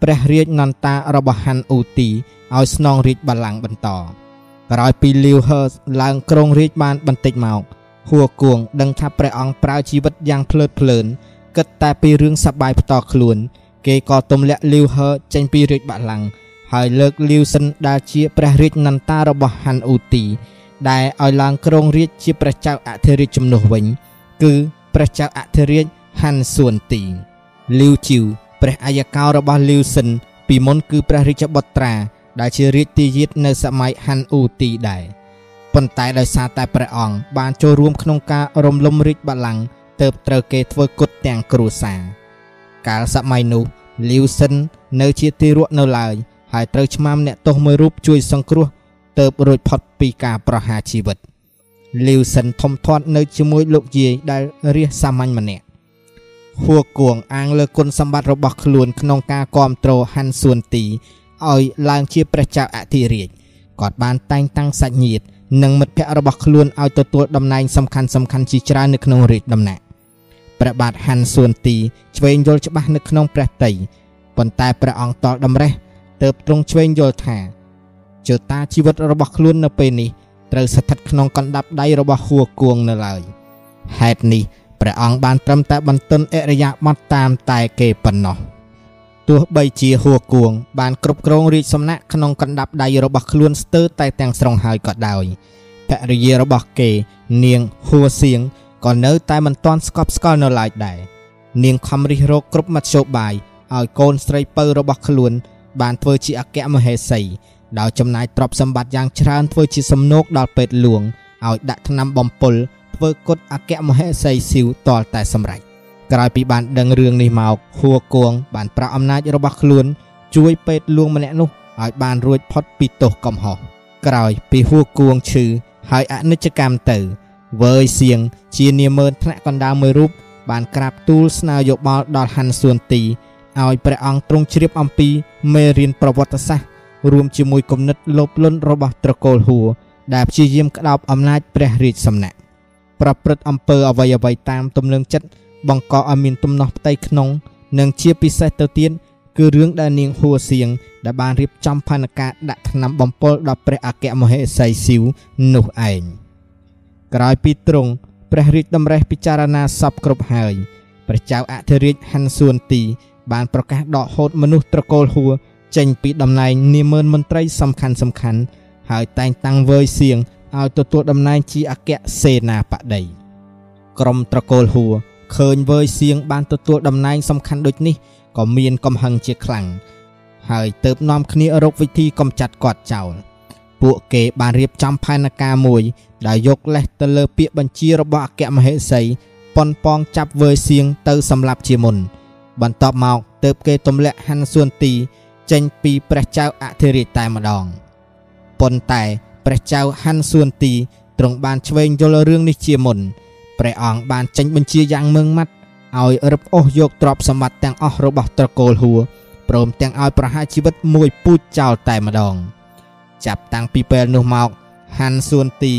Speaker 1: ព្រះរាជនន្តារបស់ហាន់អ៊ូទីឲ្យស្នងរាជបល្ល័ង្កបន្តក្រោយពីលីវហឺឡើងគ្រងរាជបានបន្តិចមក ហួគួងដឹងថាព្រះអង្គប្រើជីវិតយ៉ាងភ្លើតភ្លើនគិតតែពីរឿងសប្បាយផ្ទាល់ខ្លួន គេក៏ទម្លាក់លីវហឺចេញពីរាជបល្ល័ង្កហើយលើកលីវសិនដែលជាព្រះរាជនន្តារបស់ហាន់អ៊ូទី ដែលឲ្យឡើងគ្រងរាជជាព្រះចៅអធិរាជជំនួសវិញ គឺព្រះចៅអធិរាជហាន់សួនទីលីវជីវព្រះអាយកោរបស់លីវសិនពីមុនគឺព្រះរាជបុត្រា ដែលជារាជទាយាទនៅសម័យហាន់អ៊ូទីដែរ ប៉ុន្តែដោយសារតែព្រះអង្គបានចូលរួមក្នុងការរំលំរាជបល្ល័ង្កទៅត្រូវគេធ្វើគុតទាំងគ្រួសារកាលសម័យនោះលីវសិននៅជាទីរក់នៅឡើយហើយត្រូវឆ្មាំអ្នកទោសមួយរូបជួយសង្គ្រោះទៅរួចផុតពីការប្រហារជីវិតលីវសិនធំធាត់នៅជាមួយលោកយាយដែលរះសាមញ្ញម្នាក់ហួគួងអាងលើគុណសម្បត្តិរបស់ខ្លួនក្នុងការគ្រប់គ្រងហាន់សួនទីឲ្យឡើងជាព្រះចៅអធិរាជគាត់បានតែងតាំងសាច់ញាតិ និងមិត្តភ័ក្តិរបស់ខ្លួនឲ្យទទួលតំណែងសំខាន់សំខាន់ជាច្រើននៅក្នុងរាជដំណាក់ព្រះបាទហាន់សួនទីឆ្វេងយល់ច្បាស់នៅក្នុងព្រះតីប៉ុន្តែព្រះអង្គតលតម្រេះទៅទ្រង់ឆ្វេងយល់ថាជើតាជីវិតរបស់ខ្លួននៅពេលនេះត្រូវស្ថិតក្នុងកណ្ដាប់ដៃរបស់ហួគួងនៅឡើយហេតុនេះព្រះអង្គបានត្រឹមតែបន្ទន់អរិយាប័ត្រតាមតែគេប៉ុណ្ណោះ ទោះបីជាហួគួងបានគ្រប់គ្រងរាជសំណាក់ក្នុងកណ្ដាប់ដៃរបស់ខ្លួនស្ទើរតែទាំងស្រុងហើយក៏ដោយភរិយារបស់គេ នាងហួសៀងក៏នៅតែមិនទាន់ស្កប់ស្កល់នៅឡើយដែរនាងខំរិះរោគគ្រប់មធ្យោបាយឲ្យកូនស្រីពៅរបស់ខ្លួន បានធ្វើជាអគ្គមហេសីដោយចំណាយទ្រព្យសម្បត្តិយ៉ាងច្រើនធ្វើជាសំណូកដល់ពេទ្យលួងឲ្យដាក់ថ្នាំបំពុលធ្វើគុតអគ្គមហេសីស៊ីវតលតែសម្រេច ក្រោយពីបានដឹងរឿងនេះមកហួគួងបានប្រាក់អំណាចរបស់ខ្លួនជួយពេទ្យលួងម្នាក់នោះឲ្យបានរួចផុតពីទោសកំហុសក្រោយពីហួគួងឈឺហើយអនិច្ចកម្មទៅវើយសៀងជានាមើលថ្នាក់កណ្ដាលមួយរូបបានក្រាបទូលស្នើយោបល់ដល់ហាន់សួនទីឲ្យព្រះអង្គទ្រង់ជ្រាបអំពីមេរៀនប្រវត្តិសាស្ត្ររួមជាមួយគំនិតលោភលន់របស់ត្រកូលហួរដែលព្យាយាមក្តោបអំណាចព្រះរាជសំណាក់ប្រព្រឹត្តអំពើអ្វីអ្វីតាមទំនឹងចិត្ត បង្កឲ្យមានទំនាស់ផ្ទៃក្នុង និងជាពិសេសទៅទៀតគឺរឿងដែលនាងហួសសៀងដែលបានរៀបចំផែនការដាក់ថ្នាំបំពុលដល់ព្រះអគ្គមហេសីស៊ីវនោះឯងក្រោយពីទ្រង់ព្រះរាជតម្រេះពិចារណាសពគ្រប់ហើយព្រះចៅអធិរាជហាន់សួនទី បានប្រកាសដកហូតមនុស្សត្រកូលហួរចេញពីតំណែងនាមឿនមន្ត្រីសំខាន់សំខាន់ហើយតែងតាំងវើយសៀងឲ្យទទួលតំណែងជាអគ្គសេនាបតីក្រុមត្រកូលហួរ ឃើញវើយសៀងបានទទួលតំណែងសំខាន់ដូចនេះក៏មានកំហឹងជាខ្លាំងហើយទៅបនាំគ្នារកវិធីកំចាត់គាត់ចោលពួកគេបានរៀបចំផែនការមួយ ដែលយកលេសទៅលើពាក្យបញ្ជារបស់អគ្គមហេសីប៉ុនប៉ងចាប់វើយសៀងទៅសម្លាប់ជាមុន បន្ទាប់មកទៅគេទម្លាក់ហាន់សួនទីចេញពីព្រះចៅអធិរាជតែម្ដងប៉ុន្តែព្រះចៅហាន់សួនទីទ្រង់បានឆ្វេងយល់រឿងនេះជាមុន ព្រះអង្គបានចេញបញ្ជាយ៉ាងម៉ឺងម៉ាត់ឲ្យរឹបអូសយកទ្រព្យសម្បត្តិទាំងអស់របស់ត្រកូលហួរព្រមទាំងឲ្យប្រហារជីវិតមួយពូជចោលតែម្ដង ចាប់តាំងពីពេលនោះមកហាន់សួនទី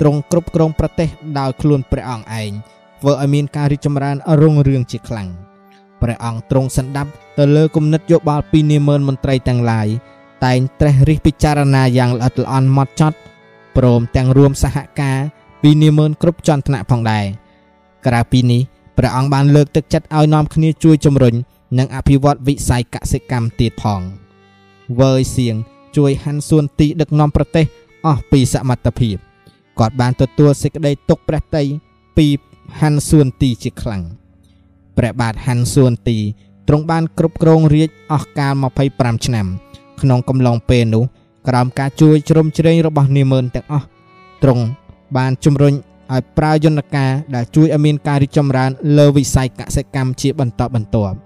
Speaker 1: ទ្រង់គ្រប់គ្រងប្រទេសដោយខ្លួនព្រះអង្គឯងធ្វើឲ្យមានការរីកចម្រើនរុងរឿងជាខ្លាំងព្រះអង្គទ្រង់សន្តាប់ទៅលើគំនិតយោបល់ពីនាមឺនមន្ត្រីទាំងឡាយតែងត្រេះរិះពិចារណាយ៉ាងល្អិតល្អន់ម៉ត់ចត់ព្រមទាំងរួមសហការ ពីនាមឺនគ្រប់ជាន់ថ្នាក់ផងដែរក្រៅពីនេះព្រះអង្គបានលើកទឹកចិត្តឲ្យនាំគ្នាជួយជំរុញនិងអភិវឌ្ឍវិស័យកសិកម្មទៀតផងវើយសៀងជួយហាន់សួនទីដឹកនាំប្រទេសអស់ពីសមត្ថភាពគាត់បានទទួលសេចក្តីទុកព្រះតីពីហាន់សួនទីជាខ្លាំងព្រះបាទហាន់សួនទីទ្រង់បានគ្រប់គ្រងរាជអស់កាល25ឆ្នាំ ក្នុងកំឡុងពេលនោះក្រោមការជួយជ្រោមជ្រែងរបស់នាមឿនទាំងអស់ទ្រង់ បានជំរុញឲ្យប្រើយន្តការដែលជួយឲ្យមានការរីកចម្រើនលើវិស័យកសិកម្មជាបន្តបន្ទាប់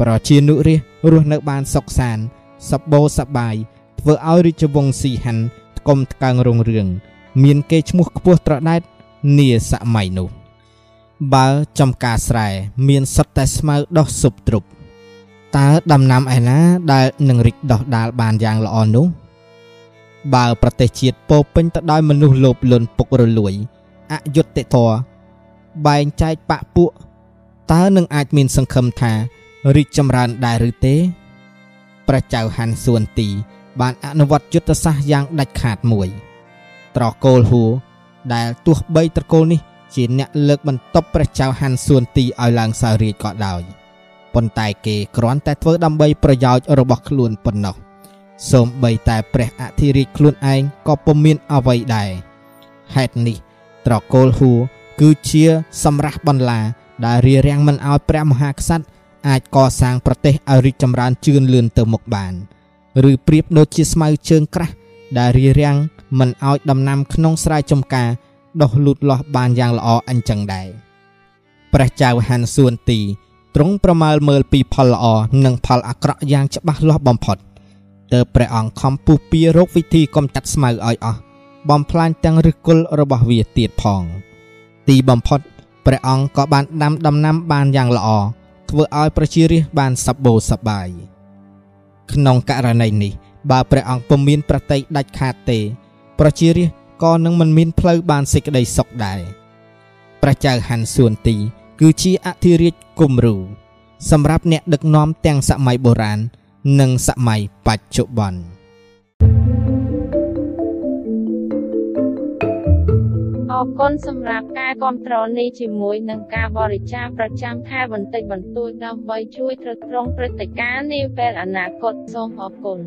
Speaker 1: ប្រជានុរាស្ត្ររស់នៅបានសុខសាន្តសប្បូរសប្បាយធ្វើឲ្យរាជវង្សស៊ីហាន់ថ្កុំថ្កើងរុងរឿងមានគេឈ្មោះខ្ពស់ត្រដែតនាសម័យនោះបើចំការស្រែមានសុទ្ធតែស្មៅដោះស៊ុបទ្រុបតើដំណាំឯណាដែលនឹងរីកដុះដាលបានយ៉ាងល្អនោះ បើប្រទេសជាតិពោពេញទៅដោយមនុស្សលោភលន់ពុករលួយអយុត្តិធម៌បែងចែកបាក់ពួកតើនឹងអាចមានសង្ឃឹមថារីកចម្រើនដែរឬទេព្រះចៅហាន់សួនទី បានអនុវត្តយុទ្ធសាស្ត្រយ៉ាងដាច់ខាតមួយ ត្រកូលហួរដែលទោះបីត្រកូលនេះ ជាអ្នកលើកបន្ទប់ព្រះចៅហាន់សួនទីឲ្យឡើងសោយរាជក៏ដោយប៉ុន្តែគេគ្រាន់តែធ្វើដើម្បីប្រយោជន៍របស់ខ្លួនប៉ុណ្ណោះ សូម្បីតែព្រះអធិរាជខ្លួនឯងក៏ពុំមានអ្វីដែរហេតុនេះ ត្រកូលហួរគឺជាសម្រះបន្លា ដែលរារាំងមិនឲ្យព្រះមហាក្សត្រអាចកសាងប្រទេសឲ្យរីកចម្រើនជឿនលឿនទៅមុខបាន ឬប្រៀបដូចជាស្មៅជើងក្រាស់ដែលរារាំងមិនឲ្យដំណាំក្នុងស្រែចម្ការដុះលូតលាស់បានយ៉ាងល្អអញ្ចឹងដែរព្រះចៅហាន់សួនទីទ្រង់ប្រមាលមើលពីផលល្អនិងផលអាក្រក់យ៉ាងច្បាស់លាស់បំផុត ទើបព្រះអង្គខំពុះពៀរោគវិធីកំចាត់ស្មៅឲ្យអស់បំផ្លាញទាំងឫសគល់របស់វាទៀតផង ទីបំផុតព្រះអង្គក៏បានដាំដំណាំបានយ៉ាងល្អធ្វើឲ្យប្រជារាស្ត្របានសប្បូរសប្បាយក្នុងករណីនេះ បើព្រះអង្គពុំមានប្រតិដាច់ខាតទេ ប្រជារាស្ត្រក៏នឹងមិនមានផ្លូវបានសេចក្តីសុខដែរព្រះចៅហាន់សួនទី គឺជាអធិរាជគំរូសម្រាប់អ្នកដឹកនាំទាំងសម័យបុរាណ និងសម័យបច្ចុប្បន្ន
Speaker 4: អរគុណសម្រាប់ការគ្រប់គ្រងនេះជាមួយនឹងការបរិច្ចាគប្រចាំខែបន្តិចបន្តួចដើម្បីជួយទ្រទ្រង់ព្រឹត្តិការណ៍នាពេលអនាគតសូមអរគុណ